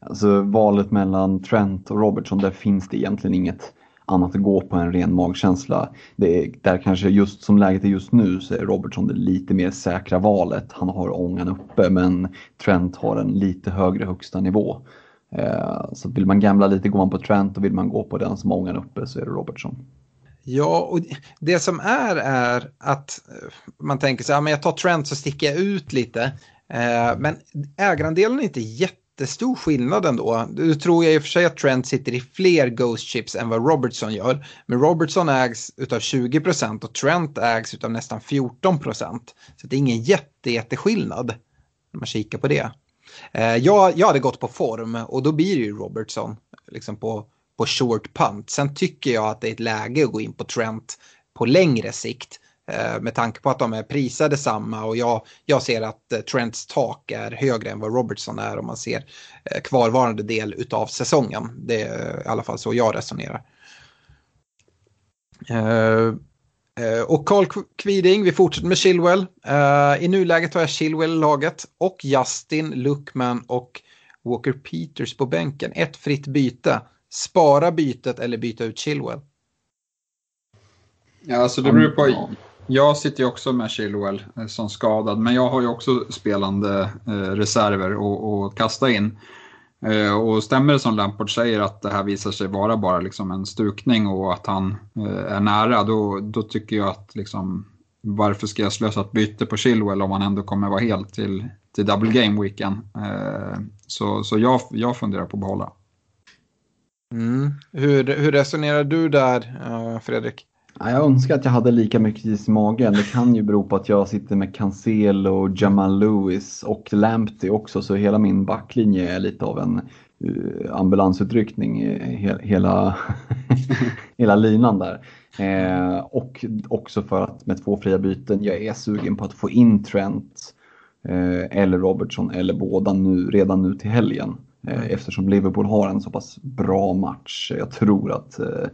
alltså valet mellan Trent och Robertson, där finns det egentligen inget annat att gå på än ren magkänsla. Det är, där kanske just som läget är just nu så är Robertson det lite mer säkra valet. Han har ångan uppe men Trent har en lite högre högsta nivå. Eh, så vill man gamla lite går man på Trent och vill man gå på den som har ångan uppe så är det Robertson. Ja, och det som är är att eh, man tänker så här, men jag tar Trent så sticker jag ut lite. Eh, men ägarandelen är inte jättestor skillnad ändå. Nu tror jag i och för sig att Trent sitter i fler Ghost Chips än vad Robertson gör. Men Robertson ägs utav 20 procent och Trent ägs utav nästan 14 procent. Så det är ingen jätte, jätteskillnad när man kikar på det. Eh, jag, jag hade gått på form och då blir det ju Robertson liksom på, på short punt. Sen tycker jag att det är ett läge att gå in på Trent på längre sikt. Eh, med tanke på att de är prisade samma och jag, jag ser att eh, Trents tak är högre än vad Robertson är om man ser eh, kvarvarande del utav säsongen. Det är i alla fall så jag resonerar. Och Carl Kviding, vi fortsätter med Chilwell. I nuläget har jag Chilwell i laget och Justin, Luckman och Walker Peters på bänken. Ett fritt byte. Spara bytet eller byta ut Chilwell. Ja, alltså det beror på. Jag sitter ju också med Chilwell eh, som skadad, men jag har ju också spelande eh, reserver att kasta in. Eh, och stämmer det som Lampard säger att det här visar sig vara bara liksom en stukning och att han eh, är nära, då, då tycker jag att liksom, varför ska jag slösa ett byte på Chilwell om han ändå kommer vara helt till, till double game weekend? Så så jag, jag funderar på att behålla. Mm. Hur, hur resonerar du där, eh, Fredrik? Jag önskar att jag hade lika mycket is i magen. Det kan ju bero på att jag sitter med Cancelo, Jamal Lewis och Lamptey också, så hela min backlinje är lite av en eh, ambulansutryckning, hela, hela linan där. Eh, och också för att med två fria byten, jag är sugen på att få in Trent eh, eller Robertson eller båda nu, redan nu till helgen. Eh, eftersom Liverpool har en så pass bra match. Jag tror att eh,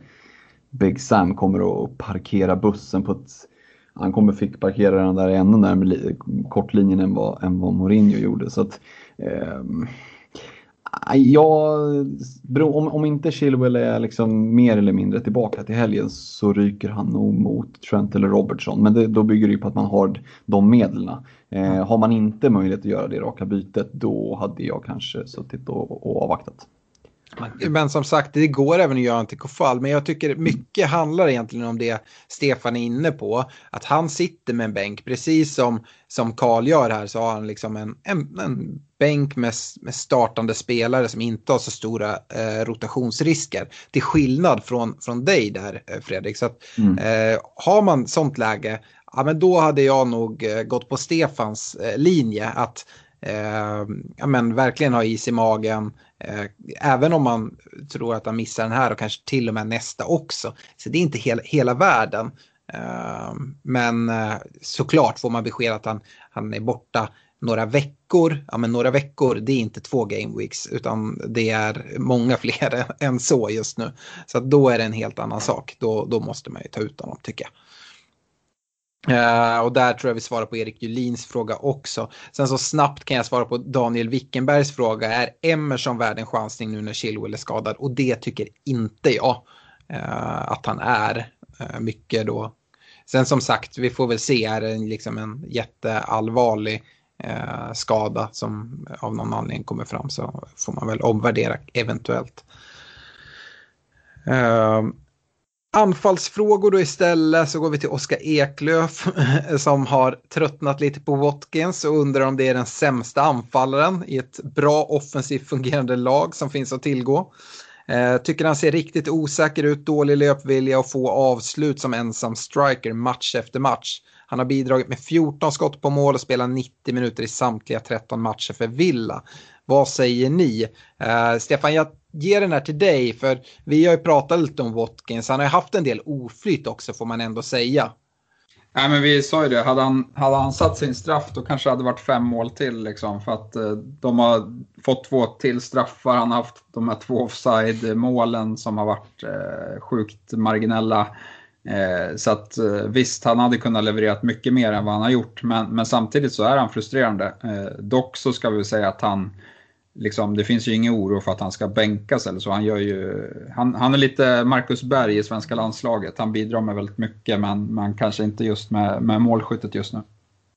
Big Sam kommer att parkera bussen på ett... Han kommer fick parkera den där ännu närmare kortlinjen än vad, än vad Mourinho gjorde. Så att, eh, ja, om, om inte Chilwell är liksom mer eller mindre tillbaka till helgen så ryker han nog mot Trent eller Robertson. Men det, då bygger det ju på att man har de medlen. Eh, har man inte möjlighet att göra det raka bytet då hade jag kanske suttit och, och avvaktat. Men som sagt, det går även att göra en till Kofall. Men jag tycker mycket handlar egentligen om det Stefan är inne på. Att han sitter med en bänk, precis som, som Karl gör här så har han liksom en, en, en bänk med, med startande spelare som inte har så stora eh, rotationsrisker. Till skillnad från, från dig där eh, Fredrik. Så att, mm. eh, har man sånt läge, ja, men då hade jag nog eh, gått på Stefans eh, linje. Att eh, ja, men verkligen ha is i magen. Eh, även om man tror att han missar den här och kanske till och med nästa också. Så det är inte hela, hela världen. Eh, men eh, såklart får man besked att han, han är borta några veckor. Ja, men några veckor, det är inte två game weeks utan det är många fler än så just nu. Så då är det en helt annan sak. Då, då måste man ju ta ut honom tycker jag. Uh, och där tror jag vi svarar på Erik Julins fråga också. Sen så snabbt kan jag svara på Daniel Wickenbergs fråga. Är Emerson värd en chansning nu när Chilwell är skadad? Och det tycker inte jag uh, att han är. Uh, mycket då. Sen som sagt, vi får väl se. Är det liksom en jätteallvarlig skada som av någon anledning kommer fram så får man väl omvärdera eventuellt. Anfallsfrågor då istället så går vi till Oskar Eklöf som har tröttnat lite på Watkins och undrar om det är den sämsta anfallaren i ett bra offensivt fungerande lag som finns att tillgå. Eh, tycker han ser riktigt osäker ut, dålig löpvilja och få avslut som ensam striker match efter match. Han har bidragit med 14 skott på mål och spelar 90 minuter i samtliga 13 matcher för Villa. Vad säger ni? Eh, Stefan, jag ger den här till dig för vi har ju pratat lite om Watkins. Han har ju haft en del oflyt också får man ändå säga. Nej, men vi sa ju det, hade han, hade han satt sin straff då kanske det hade varit fem mål till. Liksom, för att eh, de har fått två till straffar. Han har haft de här två offside-målen som har varit eh, sjukt marginella. Eh, så att eh, visst, han hade kunnat leverera mycket mer än vad han har gjort. Men, men samtidigt så är han frustrerande. Eh, dock så ska vi säga att han liksom, det finns ju ingen oro för att han ska bänkas eller så. Han, gör ju, han, han är lite Marcus Berg i svenska landslaget. Han bidrar med väldigt mycket men, men kanske inte just med, med målskyttet just nu.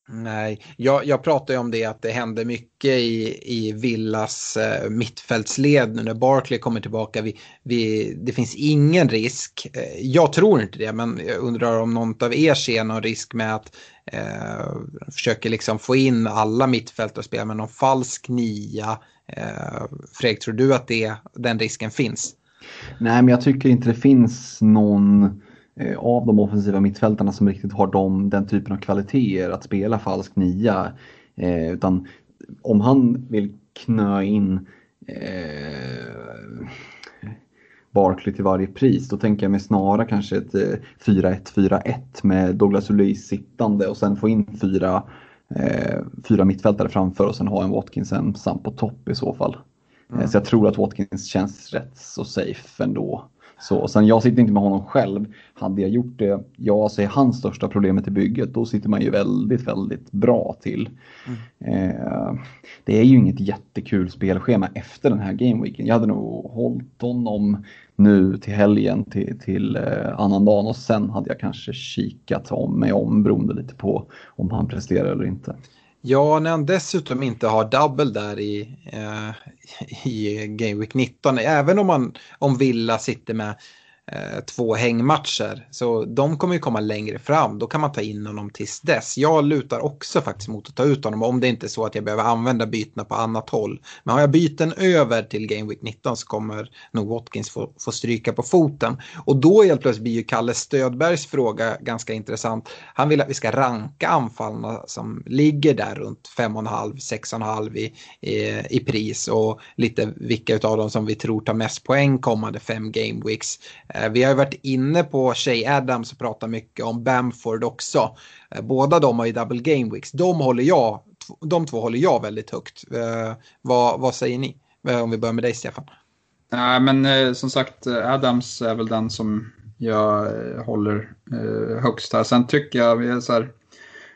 Nej, jag, jag pratar ju om det att det händer mycket i, i Villas eh, mittfältsled nu när Barkley kommer tillbaka. Vi, vi, det finns ingen risk, eh, jag tror inte det, men jag undrar om någon av er ser någon risk med att eh, försöka liksom få in alla mittfältare och spela med någon falsk nia. Eh, Fredrik, tror du att det, den risken finns? Nej, men jag tycker inte det finns någon eh, av de offensiva mittfältarna som riktigt har de, den typen av kvaliteter att spela falsk nia. Eh, utan om han vill knö in eh, Barkley till varje pris, då tänker jag mig snarare kanske ett eh, 4-1-4-1 med Douglas Luiz sittande och sen få in fyra, eh, fyra mittfältare framför och sen ha en Watkins ensam på topp i så fall. Mm. Så jag tror att Watkins känns rätt så safe ändå. Så, sen jag sitter inte med honom själv. Hade jag gjort det, ja, så är hans största problemet i bygget, då sitter man ju väldigt, väldigt bra till. Mm. Eh, det är ju inget jättekul spelschema efter den här gameweeken. Jag hade nog hållit honom nu till helgen till, till eh, annandagen och sen hade jag kanske kikat om mig om beroende lite på om han presterar eller inte. Ja, när han dessutom inte har double där i, eh, i Game Week 19, även om, man, om Villa sitter med Eh, två hängmatcher. Så de kommer ju komma längre fram. Då kan man ta in honom tills dess. Jag lutar också faktiskt mot att ta ut honom om det inte är så att jag behöver använda bytena på annat håll. Men har jag byten över till Game Week 19 så kommer nog Watkins få, få stryka på foten. Och då helt plötsligt blir ju Kalle Stödbergs fråga ganska intressant. Han vill att vi ska ranka anfallarna som ligger där runt 5,5-6,5 i, i, i pris och lite vilka av dem som vi tror tar mest poäng kommande fem Game Weeks. Eh, vi har ju varit inne på Shay Adams och pratat mycket om Bamford också. Eh, båda de har ju double game weeks. De, håller jag, de två håller jag väldigt högt. Eh, vad, vad säger ni? Om vi börjar med dig Stefan. Nej, men som sagt, Adams är väl den som jag håller högst här. Sen tycker jag, vi är så här,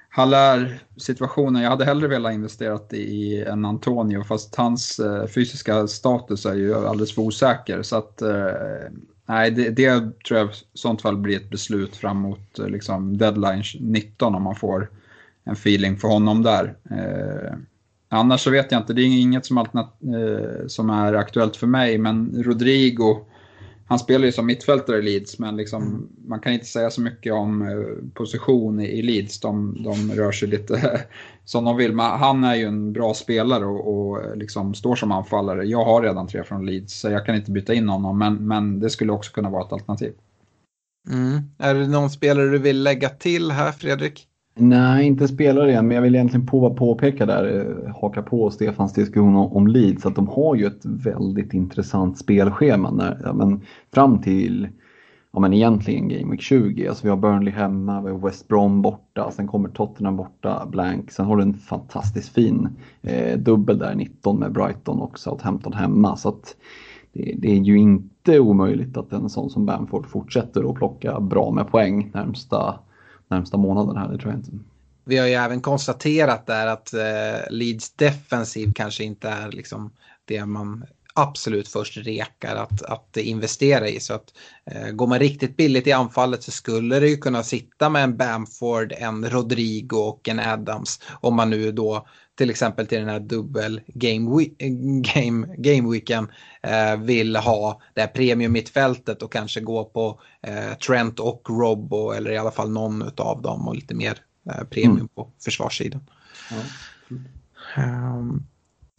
Haller situationen, jag hade hellre velat investera i en Antonio fast hans fysiska status är ju alldeles för osäker. Så att Nej, det, det, tror jag i sånt fall blir ett beslut fram mot eh, liksom, deadline 19 om man får en feeling för honom där. Eh, annars så vet jag inte, det är inget som, eh, som är aktuellt för mig, men Rodrigo han spelar ju som mittfältare i Leeds, men liksom, mm. man kan inte säga så mycket om eh, position i, Leeds. De, de rör sig lite som de vill. Men han är ju en bra spelare och, och liksom står som anfallare. Jag har redan tre från Leeds, så jag kan inte byta in honom, men, men det skulle också kunna vara ett alternativ. Mm. Är det någon spelare du vill lägga till här, Fredrik? Nej, inte spelare igen, men jag vill egentligen på, påpeka där, eh, haka på Stefans diskussion om Leeds, att de har ju ett väldigt intressant spelschema. När, ja, men fram till, ja men egentligen Game Week 20, alltså vi har Burnley hemma, vi har West Brom borta, sen kommer Tottenham borta, blank, sen har du en fantastiskt fin eh, dubbel där 19 med Brighton och Southampton hemma. Så att det, det, är ju inte omöjligt att en sån som Bamford fortsätter att plocka bra med poäng närmsta närmsta månaden här, det tror jag inte. Vi har ju även konstaterat där att eh, Leeds defensiv kanske inte är liksom det man absolut först rekar att, att investera i. Så att eh, går man riktigt billigt i anfallet så skulle det ju kunna sitta med en Bamford, en Rodrigo och en Adams. Om man nu då till exempel till den här dubbel game, game, game weekend eh, vill ha det här premium mittfältet och kanske gå på eh, Trent och Robbo eller i alla fall någon av dem och lite mer eh, premium mm. på försvarssidan. Mm. Um,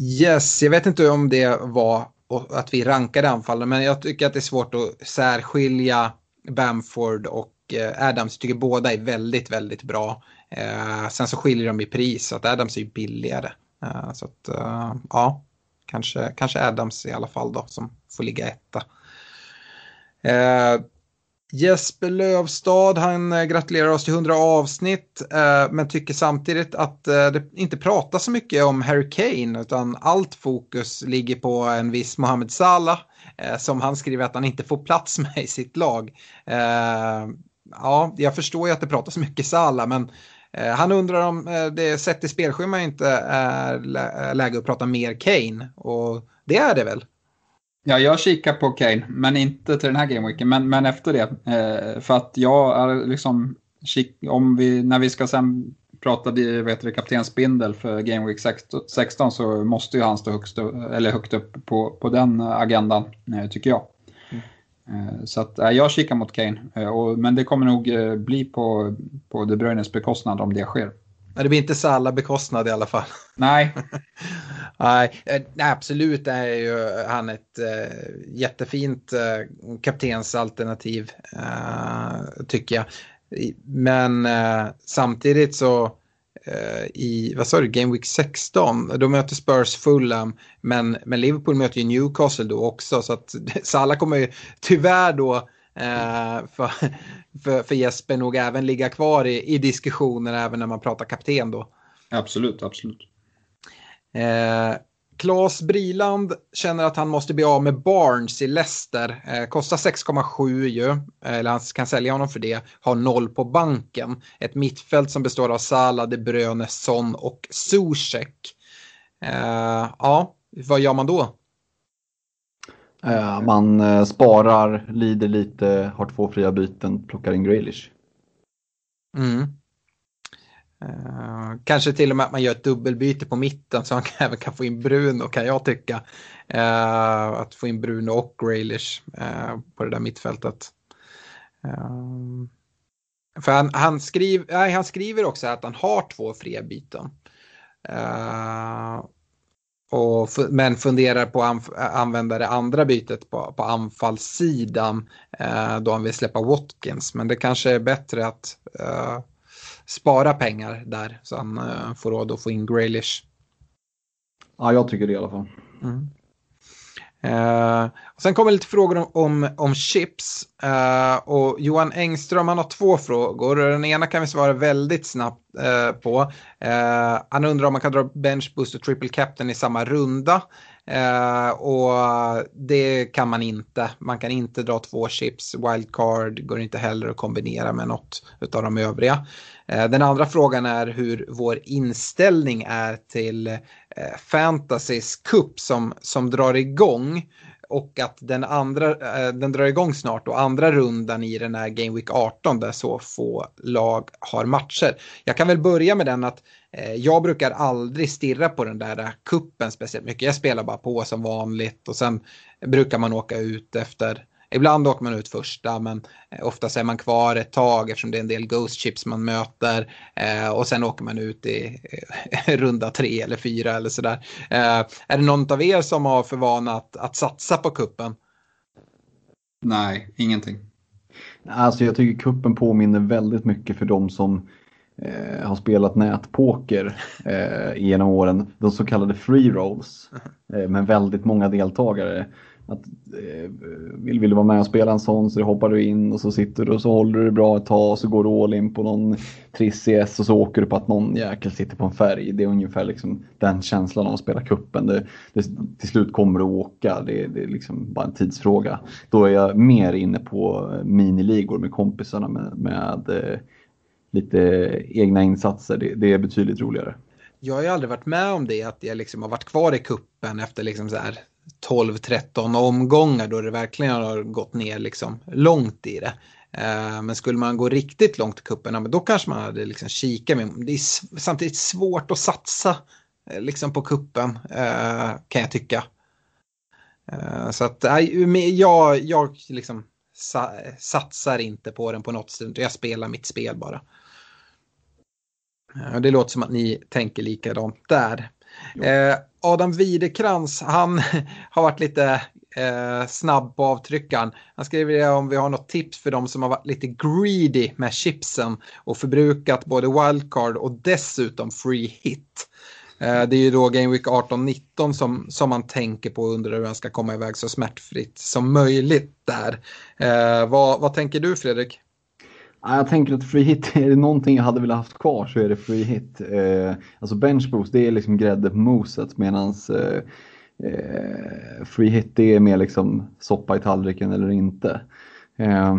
yes, jag vet inte om det var att vi rankade anfallen men jag tycker att det är svårt att särskilja Bamford och eh, Adams. Jag tycker båda är väldigt, väldigt bra. Eh, sen så skiljer de i pris så att Adams är ju billigare. Eh, så att eh, ja, kanske, kanske Adams i alla fall då som får ligga etta. Eh, Jesper Lövstad, han eh, gratulerar oss till 100 avsnitt eh, men tycker samtidigt att eh, det inte pratas så mycket om Harry Kane utan allt fokus ligger på en viss Mohamed Salah som han skriver att han inte får plats med i sitt lag. Ja, jag förstår ju att det pratas mycket Salah men han undrar om det sett i spelschema inte är läge att prata mer Kane. Och det är det väl? Ja, jag kikar på Kane, men inte till den här gameweeken, men, men efter det. Eh, för att jag är liksom, om vi, när vi ska sen prata vet du, kaptensbindel för Game Week 16 så måste ju han stå högst, eller högt upp på, på den agendan, tycker jag. Mm. Så att, jag kikar mot Kane, men det kommer nog bli på, på De Bruynes bekostnad om det sker. Det blir inte Salah bekostnad i alla fall. Nej. Nej, eh, absolut är ju han ett äh, jättefint äh, kaptensalternativ, äh, tycker jag. Men äh, samtidigt så i, vad sa du, Game Week 16, då möter Spurs Fulham, men, men Liverpool möter ju Newcastle då också, så att Salah kommer ju tyvärr då Eh, för, för, för Jesper nog även ligga kvar i, i diskussionen även när man pratar kapten då. Absolut, absolut. Eh, Claes Briland känner att han måste bli av med Barnes i Leicester. Eh, kostar 6,7 ju, eller han kan sälja honom för det. Har noll på banken. Ett mittfält som består av Salah, De Bruyne, Son och Zuzek. Eh, ja, vad gör man då? Eh, man eh, sparar, lider lite, har två fria byten, plockar in Graylish. Mm. Uh, kanske till och med att man gör ett dubbelbyte på mitten så man även kan få in Bruno kan jag tycka. Uh, att få in Bruno och Graylish uh, eh, på det där mittfältet. för han, han, skriv, nej, han skriver också att han har två fria byten. Och, men funderar på att använda det andra bytet på, på anfallssidan då han vill släppa Watkins. Men det kanske är bättre att spara pengar där så han eh, får råd att få in Graylish. Ja, jag tycker det i alla fall. Mm. Uh, och sen kommer lite frågor om, om, om chips. Uh, och Johan Engström han har två frågor. Den ena kan vi svara väldigt snabbt uh, på. han undrar om man kan dra bench boost och triple captain i samma runda. Eh, och det kan man inte. Man kan inte dra två chips. Wildcard går inte heller att kombinera med något av de övriga. Eh, den andra frågan är hur vår inställning är till eh, Fantasys Cup som, som drar igång och att den andra, eh, den drar igång snart och andra rundan i den här Game Week 18 där så få lag har matcher. Jag kan väl börja med den att eh, jag brukar aldrig stirra på den där kuppen speciellt mycket. Jag spelar bara på som vanligt och sen brukar man åka ut efter Ibland åker man ut första men eh, oftast är man kvar ett tag eftersom det är en del Ghost Chips man möter. Eh, och sen åker man ut i eh, runda tre eller fyra eller sådär. Eh, är det någon av er som har för vana att, att satsa på kuppen? Nej, ingenting. Alltså jag tycker kuppen påminner väldigt mycket för de som eh, har spelat nätpoker eh, genom åren. De så kallade free rolls eh, med väldigt många deltagare. Att, eh, vill, vill du vara med och spela en sån så hoppar du in och så sitter du och så håller du bra ett tag och så går du all in på någon triss och så åker du på att någon jäkel sitter på en färg. Det är ungefär liksom den känslan av att spela kuppen. Det, det, till slut kommer du åka, det, det är liksom bara en tidsfråga. Då är jag mer inne på miniligor med kompisarna med, med eh, lite egna insatser. Det, det är betydligt roligare. Jag har ju aldrig varit med om det, att jag liksom har varit kvar i kuppen efter liksom så här 12-13 omgångar då det verkligen har gått ner liksom långt i det. Eh, men skulle man gå riktigt långt i kuppen, då kanske man hade liksom kikat. Men det är samtidigt svårt att satsa eh, liksom på kuppen eh, kan jag tycka. Så att jag, jag liksom satsar inte på den på något sätt. Jag spelar mitt spel bara. Det låter som att ni tänker likadant där. Eh, Adam Widekrans, han har varit lite eh, snabb på avtryckaren. Han skriver om vi har något tips för de som har varit lite greedy med chipsen och förbrukat både wildcard och dessutom free hit. Eh, det är ju då Game Week 18-19 som, som man tänker på under hur man ska komma iväg så smärtfritt som möjligt där. Eh, vad, vad tänker du Fredrik? Jag tänker att free hit, är det någonting jag hade velat haft kvar så är det free hit. Eh, alltså bench boost det är liksom grädde på moset medan eh, eh, free hit det är mer liksom soppa i tallriken eller inte. Eh,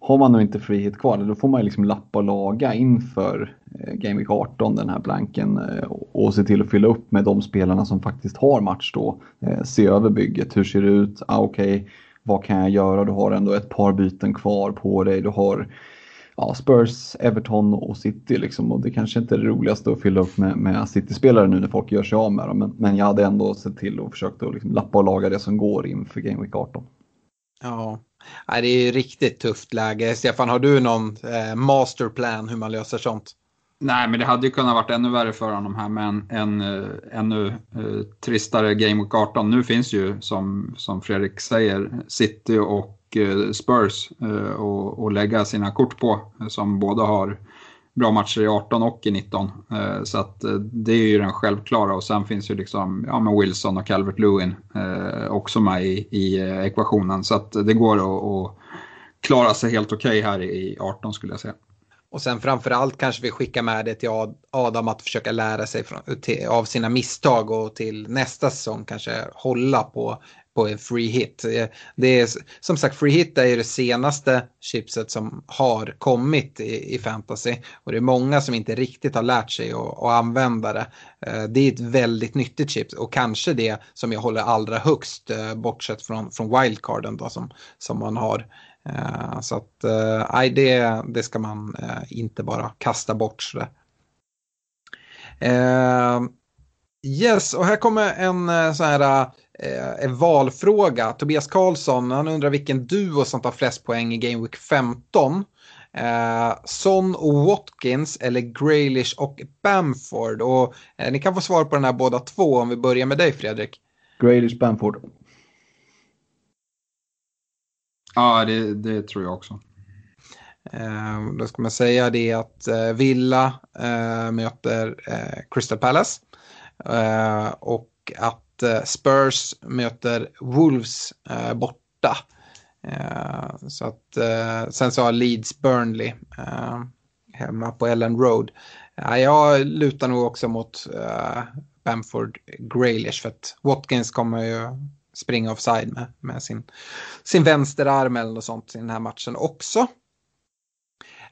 har man nu inte free hit kvar då får man liksom lappa och laga inför eh, Game Week 18, den här blanken, eh, och se till att fylla upp med de spelarna som faktiskt har match då. Se över bygget, hur ser det ut? Ah, Okej, okay vad kan jag göra? Du har ändå ett par byten kvar på dig. Du har ja, Spurs, Everton och City liksom. Och det kanske inte är det roligaste att fylla upp med, med City-spelare nu när folk gör sig av med dem. Men, men jag hade ändå sett till och försökt att liksom lappa och laga det som går inför Game Week 18. Ja, det är riktigt tufft läge. Stefan, har du någon eh, masterplan hur man löser sånt? Nej, men det hade ju kunnat varit ännu värre för honom här med en, en uh, ännu uh, tristare Game Week 18. Nu finns ju, som, som Fredrik säger, City och uh, Spurs att lägga sina kort på, som båda har bra matcher i 18 och i 19. Så att det är ju den självklara och sen finns ju liksom ja, med Wilson och Calvert Lewin också med i, i ekvationen. Så att det går att, att klara sig helt okej okay här i 18 skulle jag säga. Och sen framförallt kanske vi skickar med det till Adam att försöka lära sig från, till, av sina misstag och till nästa säsong kanske hålla på, på en free hit. Det är, som sagt, free hit är ju det senaste chipset som har kommit i, i fantasy. Och det är många som inte riktigt har lärt sig att, att använda det. Eh, det är ett väldigt nyttigt chip och kanske det som jag håller allra högst eh, bortsett från, från wildcarden då, som, som man har. Eh, så att eh, nej, det, det ska man eh, inte bara kasta bort sådär. Yes, och här kommer en sån här en valfråga. Tobias Karlsson, han undrar vilken duo som tar flest poäng i Game Week 15. Eh, Son och Watkins eller Graylish och Bamford. Och, eh, ni kan få svar på den här båda två om vi börjar med dig Fredrik. Graylish Bamford. Ja, det, det tror jag också. Eh, då ska man säga det att eh, Villa eh, möter eh, Crystal Palace eh, och att eh, Spurs möter Wolves eh, borta. Ehm, så att, eh, sen så har Leeds Burnley ehm, hemma på Ellen Road. jag lutar nog också mot Bamford Graylish för att Watkins kommer ju springa offside med, med sin, sin vänsterarm eller något sånt i den här matchen också.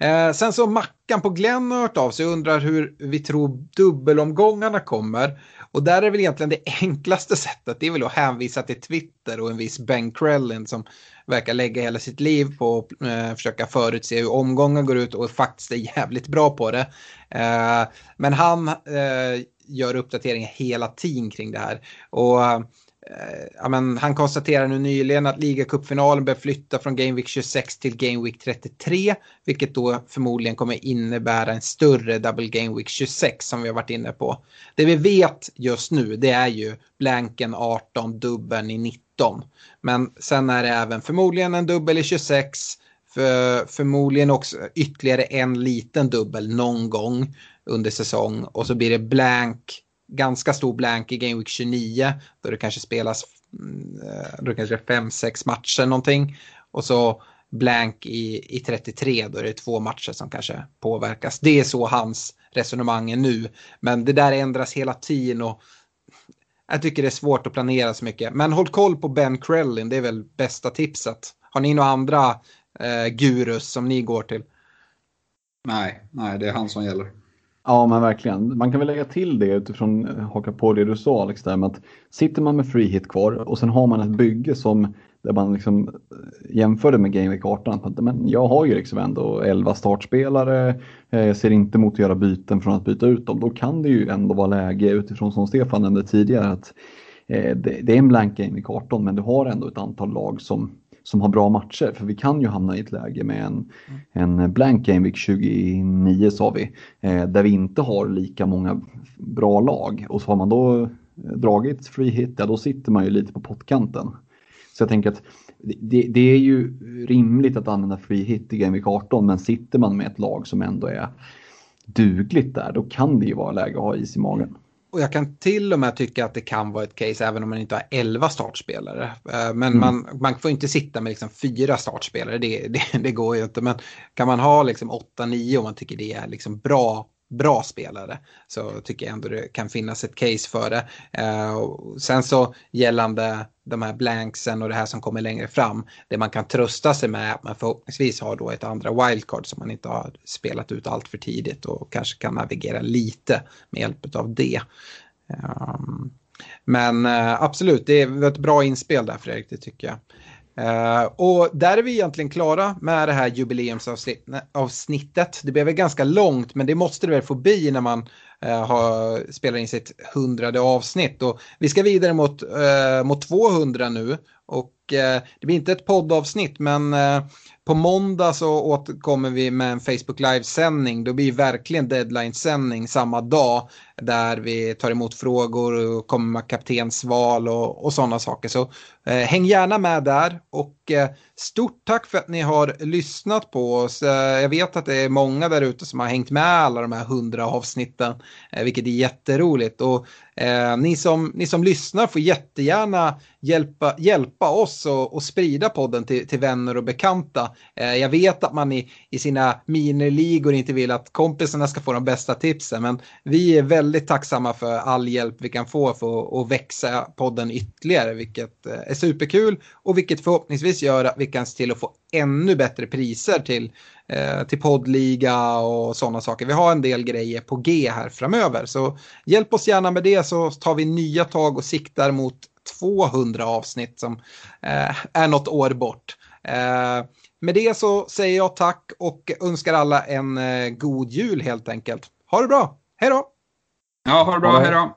Eh, sen så Mackan på Glenn har hört av sig och undrar hur vi tror dubbelomgångarna kommer. Och där är väl egentligen det enklaste sättet, det är väl att hänvisa till Twitter och en viss Ben Krellin som verkar lägga hela sitt liv på att eh, försöka förutse hur omgången går ut och faktiskt är jävligt bra på det. Eh, men han eh, gör uppdateringar hela tiden kring det här. Och Eh, Eh, ja, men han konstaterar nu nyligen att ligacupfinalen bör flytta från Game Week 26 till Game Week 33. Vilket då förmodligen kommer innebära en större Double Game Week 26 som vi har varit inne på. Det vi vet just nu det är ju blanken 18, dubbeln i 19. Men sen är det även förmodligen en dubbel i 26. För, förmodligen också ytterligare en liten dubbel någon gång under säsong. Och så blir det blank ganska stor blank i Game Week 29 då det kanske spelas mm, eh, då det kanske är 5-6 matcher någonting. Och så blank i, i 33 då det är två matcher som kanske påverkas. Det är så hans resonemang är nu. Men det där ändras hela tiden och jag tycker det är svårt att planera så mycket. Men håll koll på Ben Krellin, det är väl bästa tipset. Har ni några andra eh, gurus som ni går till? Nej, nej, det är han som gäller. Ja, men verkligen. Man kan väl lägga till det utifrån, eh, haka på det du sa Alex, där med att sitter man med free hit kvar och sen har man ett bygge som där man liksom eh, jämförde med Game Week 18. Men jag har ju liksom ändå 11 startspelare, eh, jag ser inte emot att göra byten från att byta ut dem. Då kan det ju ändå vara läge utifrån som Stefan nämnde tidigare att det, är en blank Game Week 18 men du har ändå ett antal lag som som har bra matcher. För vi kan ju hamna i ett läge med en, en blank game week 29 sa vi, eh, där vi inte har lika många bra lag. Och så har man då dragit free hit, ja då sitter man ju lite på pottkanten. Så jag tänker att det, det, är ju rimligt att använda free hit i Game Week 18 men sitter man med ett lag som ändå är dugligt där då kan det ju vara läge att ha is i magen. Och jag kan till och med tycka att det kan vara ett case även om man inte har 11 startspelare. Eh, men mm. man, man får inte sitta med liksom fyra startspelare, det, det, det, går ju inte. Men kan man ha liksom 8-9 om man tycker det är liksom bra, bra spelare så tycker jag ändå det kan finnas ett case för det. Eh, sen så gällande de här blanksen och det här som kommer längre fram. Det man kan trösta sig med är att man förhoppningsvis har då ett andra wildcard som man inte har spelat ut allt för tidigt och kanske kan navigera lite med hjälp av det. Ehm, men eh, absolut, det är ett bra inspel där Fredrik, det tycker jag. Uh, och där är vi egentligen klara med det här jubileumsavsnittet. Det blev väl ganska långt, men det måste det väl få bli när man uh, har, spelar in sitt hundrade avsnitt. Och vi ska vidare mot, uh, mot 200 nu. Och eh, det blir inte ett poddavsnitt, men eh, på måndag så återkommer vi med en Facebook Live-sändning. Då blir verkligen deadline-sändning samma dag där vi tar emot frågor och kommer med kaptensval och, och sådana saker. Så eh, häng gärna med där och eh, stort tack för att ni har lyssnat på oss. Eh, jag vet att det är många där ute som har hängt med alla de här hundra avsnitten, eh, vilket är jätteroligt. Och eh, ni, som, ni som lyssnar får jättegärna hjälpa, hjälpa oss och, och sprida podden till, till vänner och bekanta. Eh, jag vet att man i, i sina miniligor inte vill att kompisarna ska få de bästa tipsen, men vi är väldigt tacksamma för all hjälp vi kan få för att växa podden ytterligare, vilket eh, är superkul och vilket förhoppningsvis gör att vi kan se till att få ännu bättre priser till, till poddliga och sådana saker. Vi har en del grejer på G här framöver, så hjälp oss gärna med det så tar vi nya tag och siktar mot 200 avsnitt som eh, är något år bort. med det så säger jag tack och önskar alla en god jul helt enkelt. Ha det bra, hej då! Ja, ha det bra. Hej då.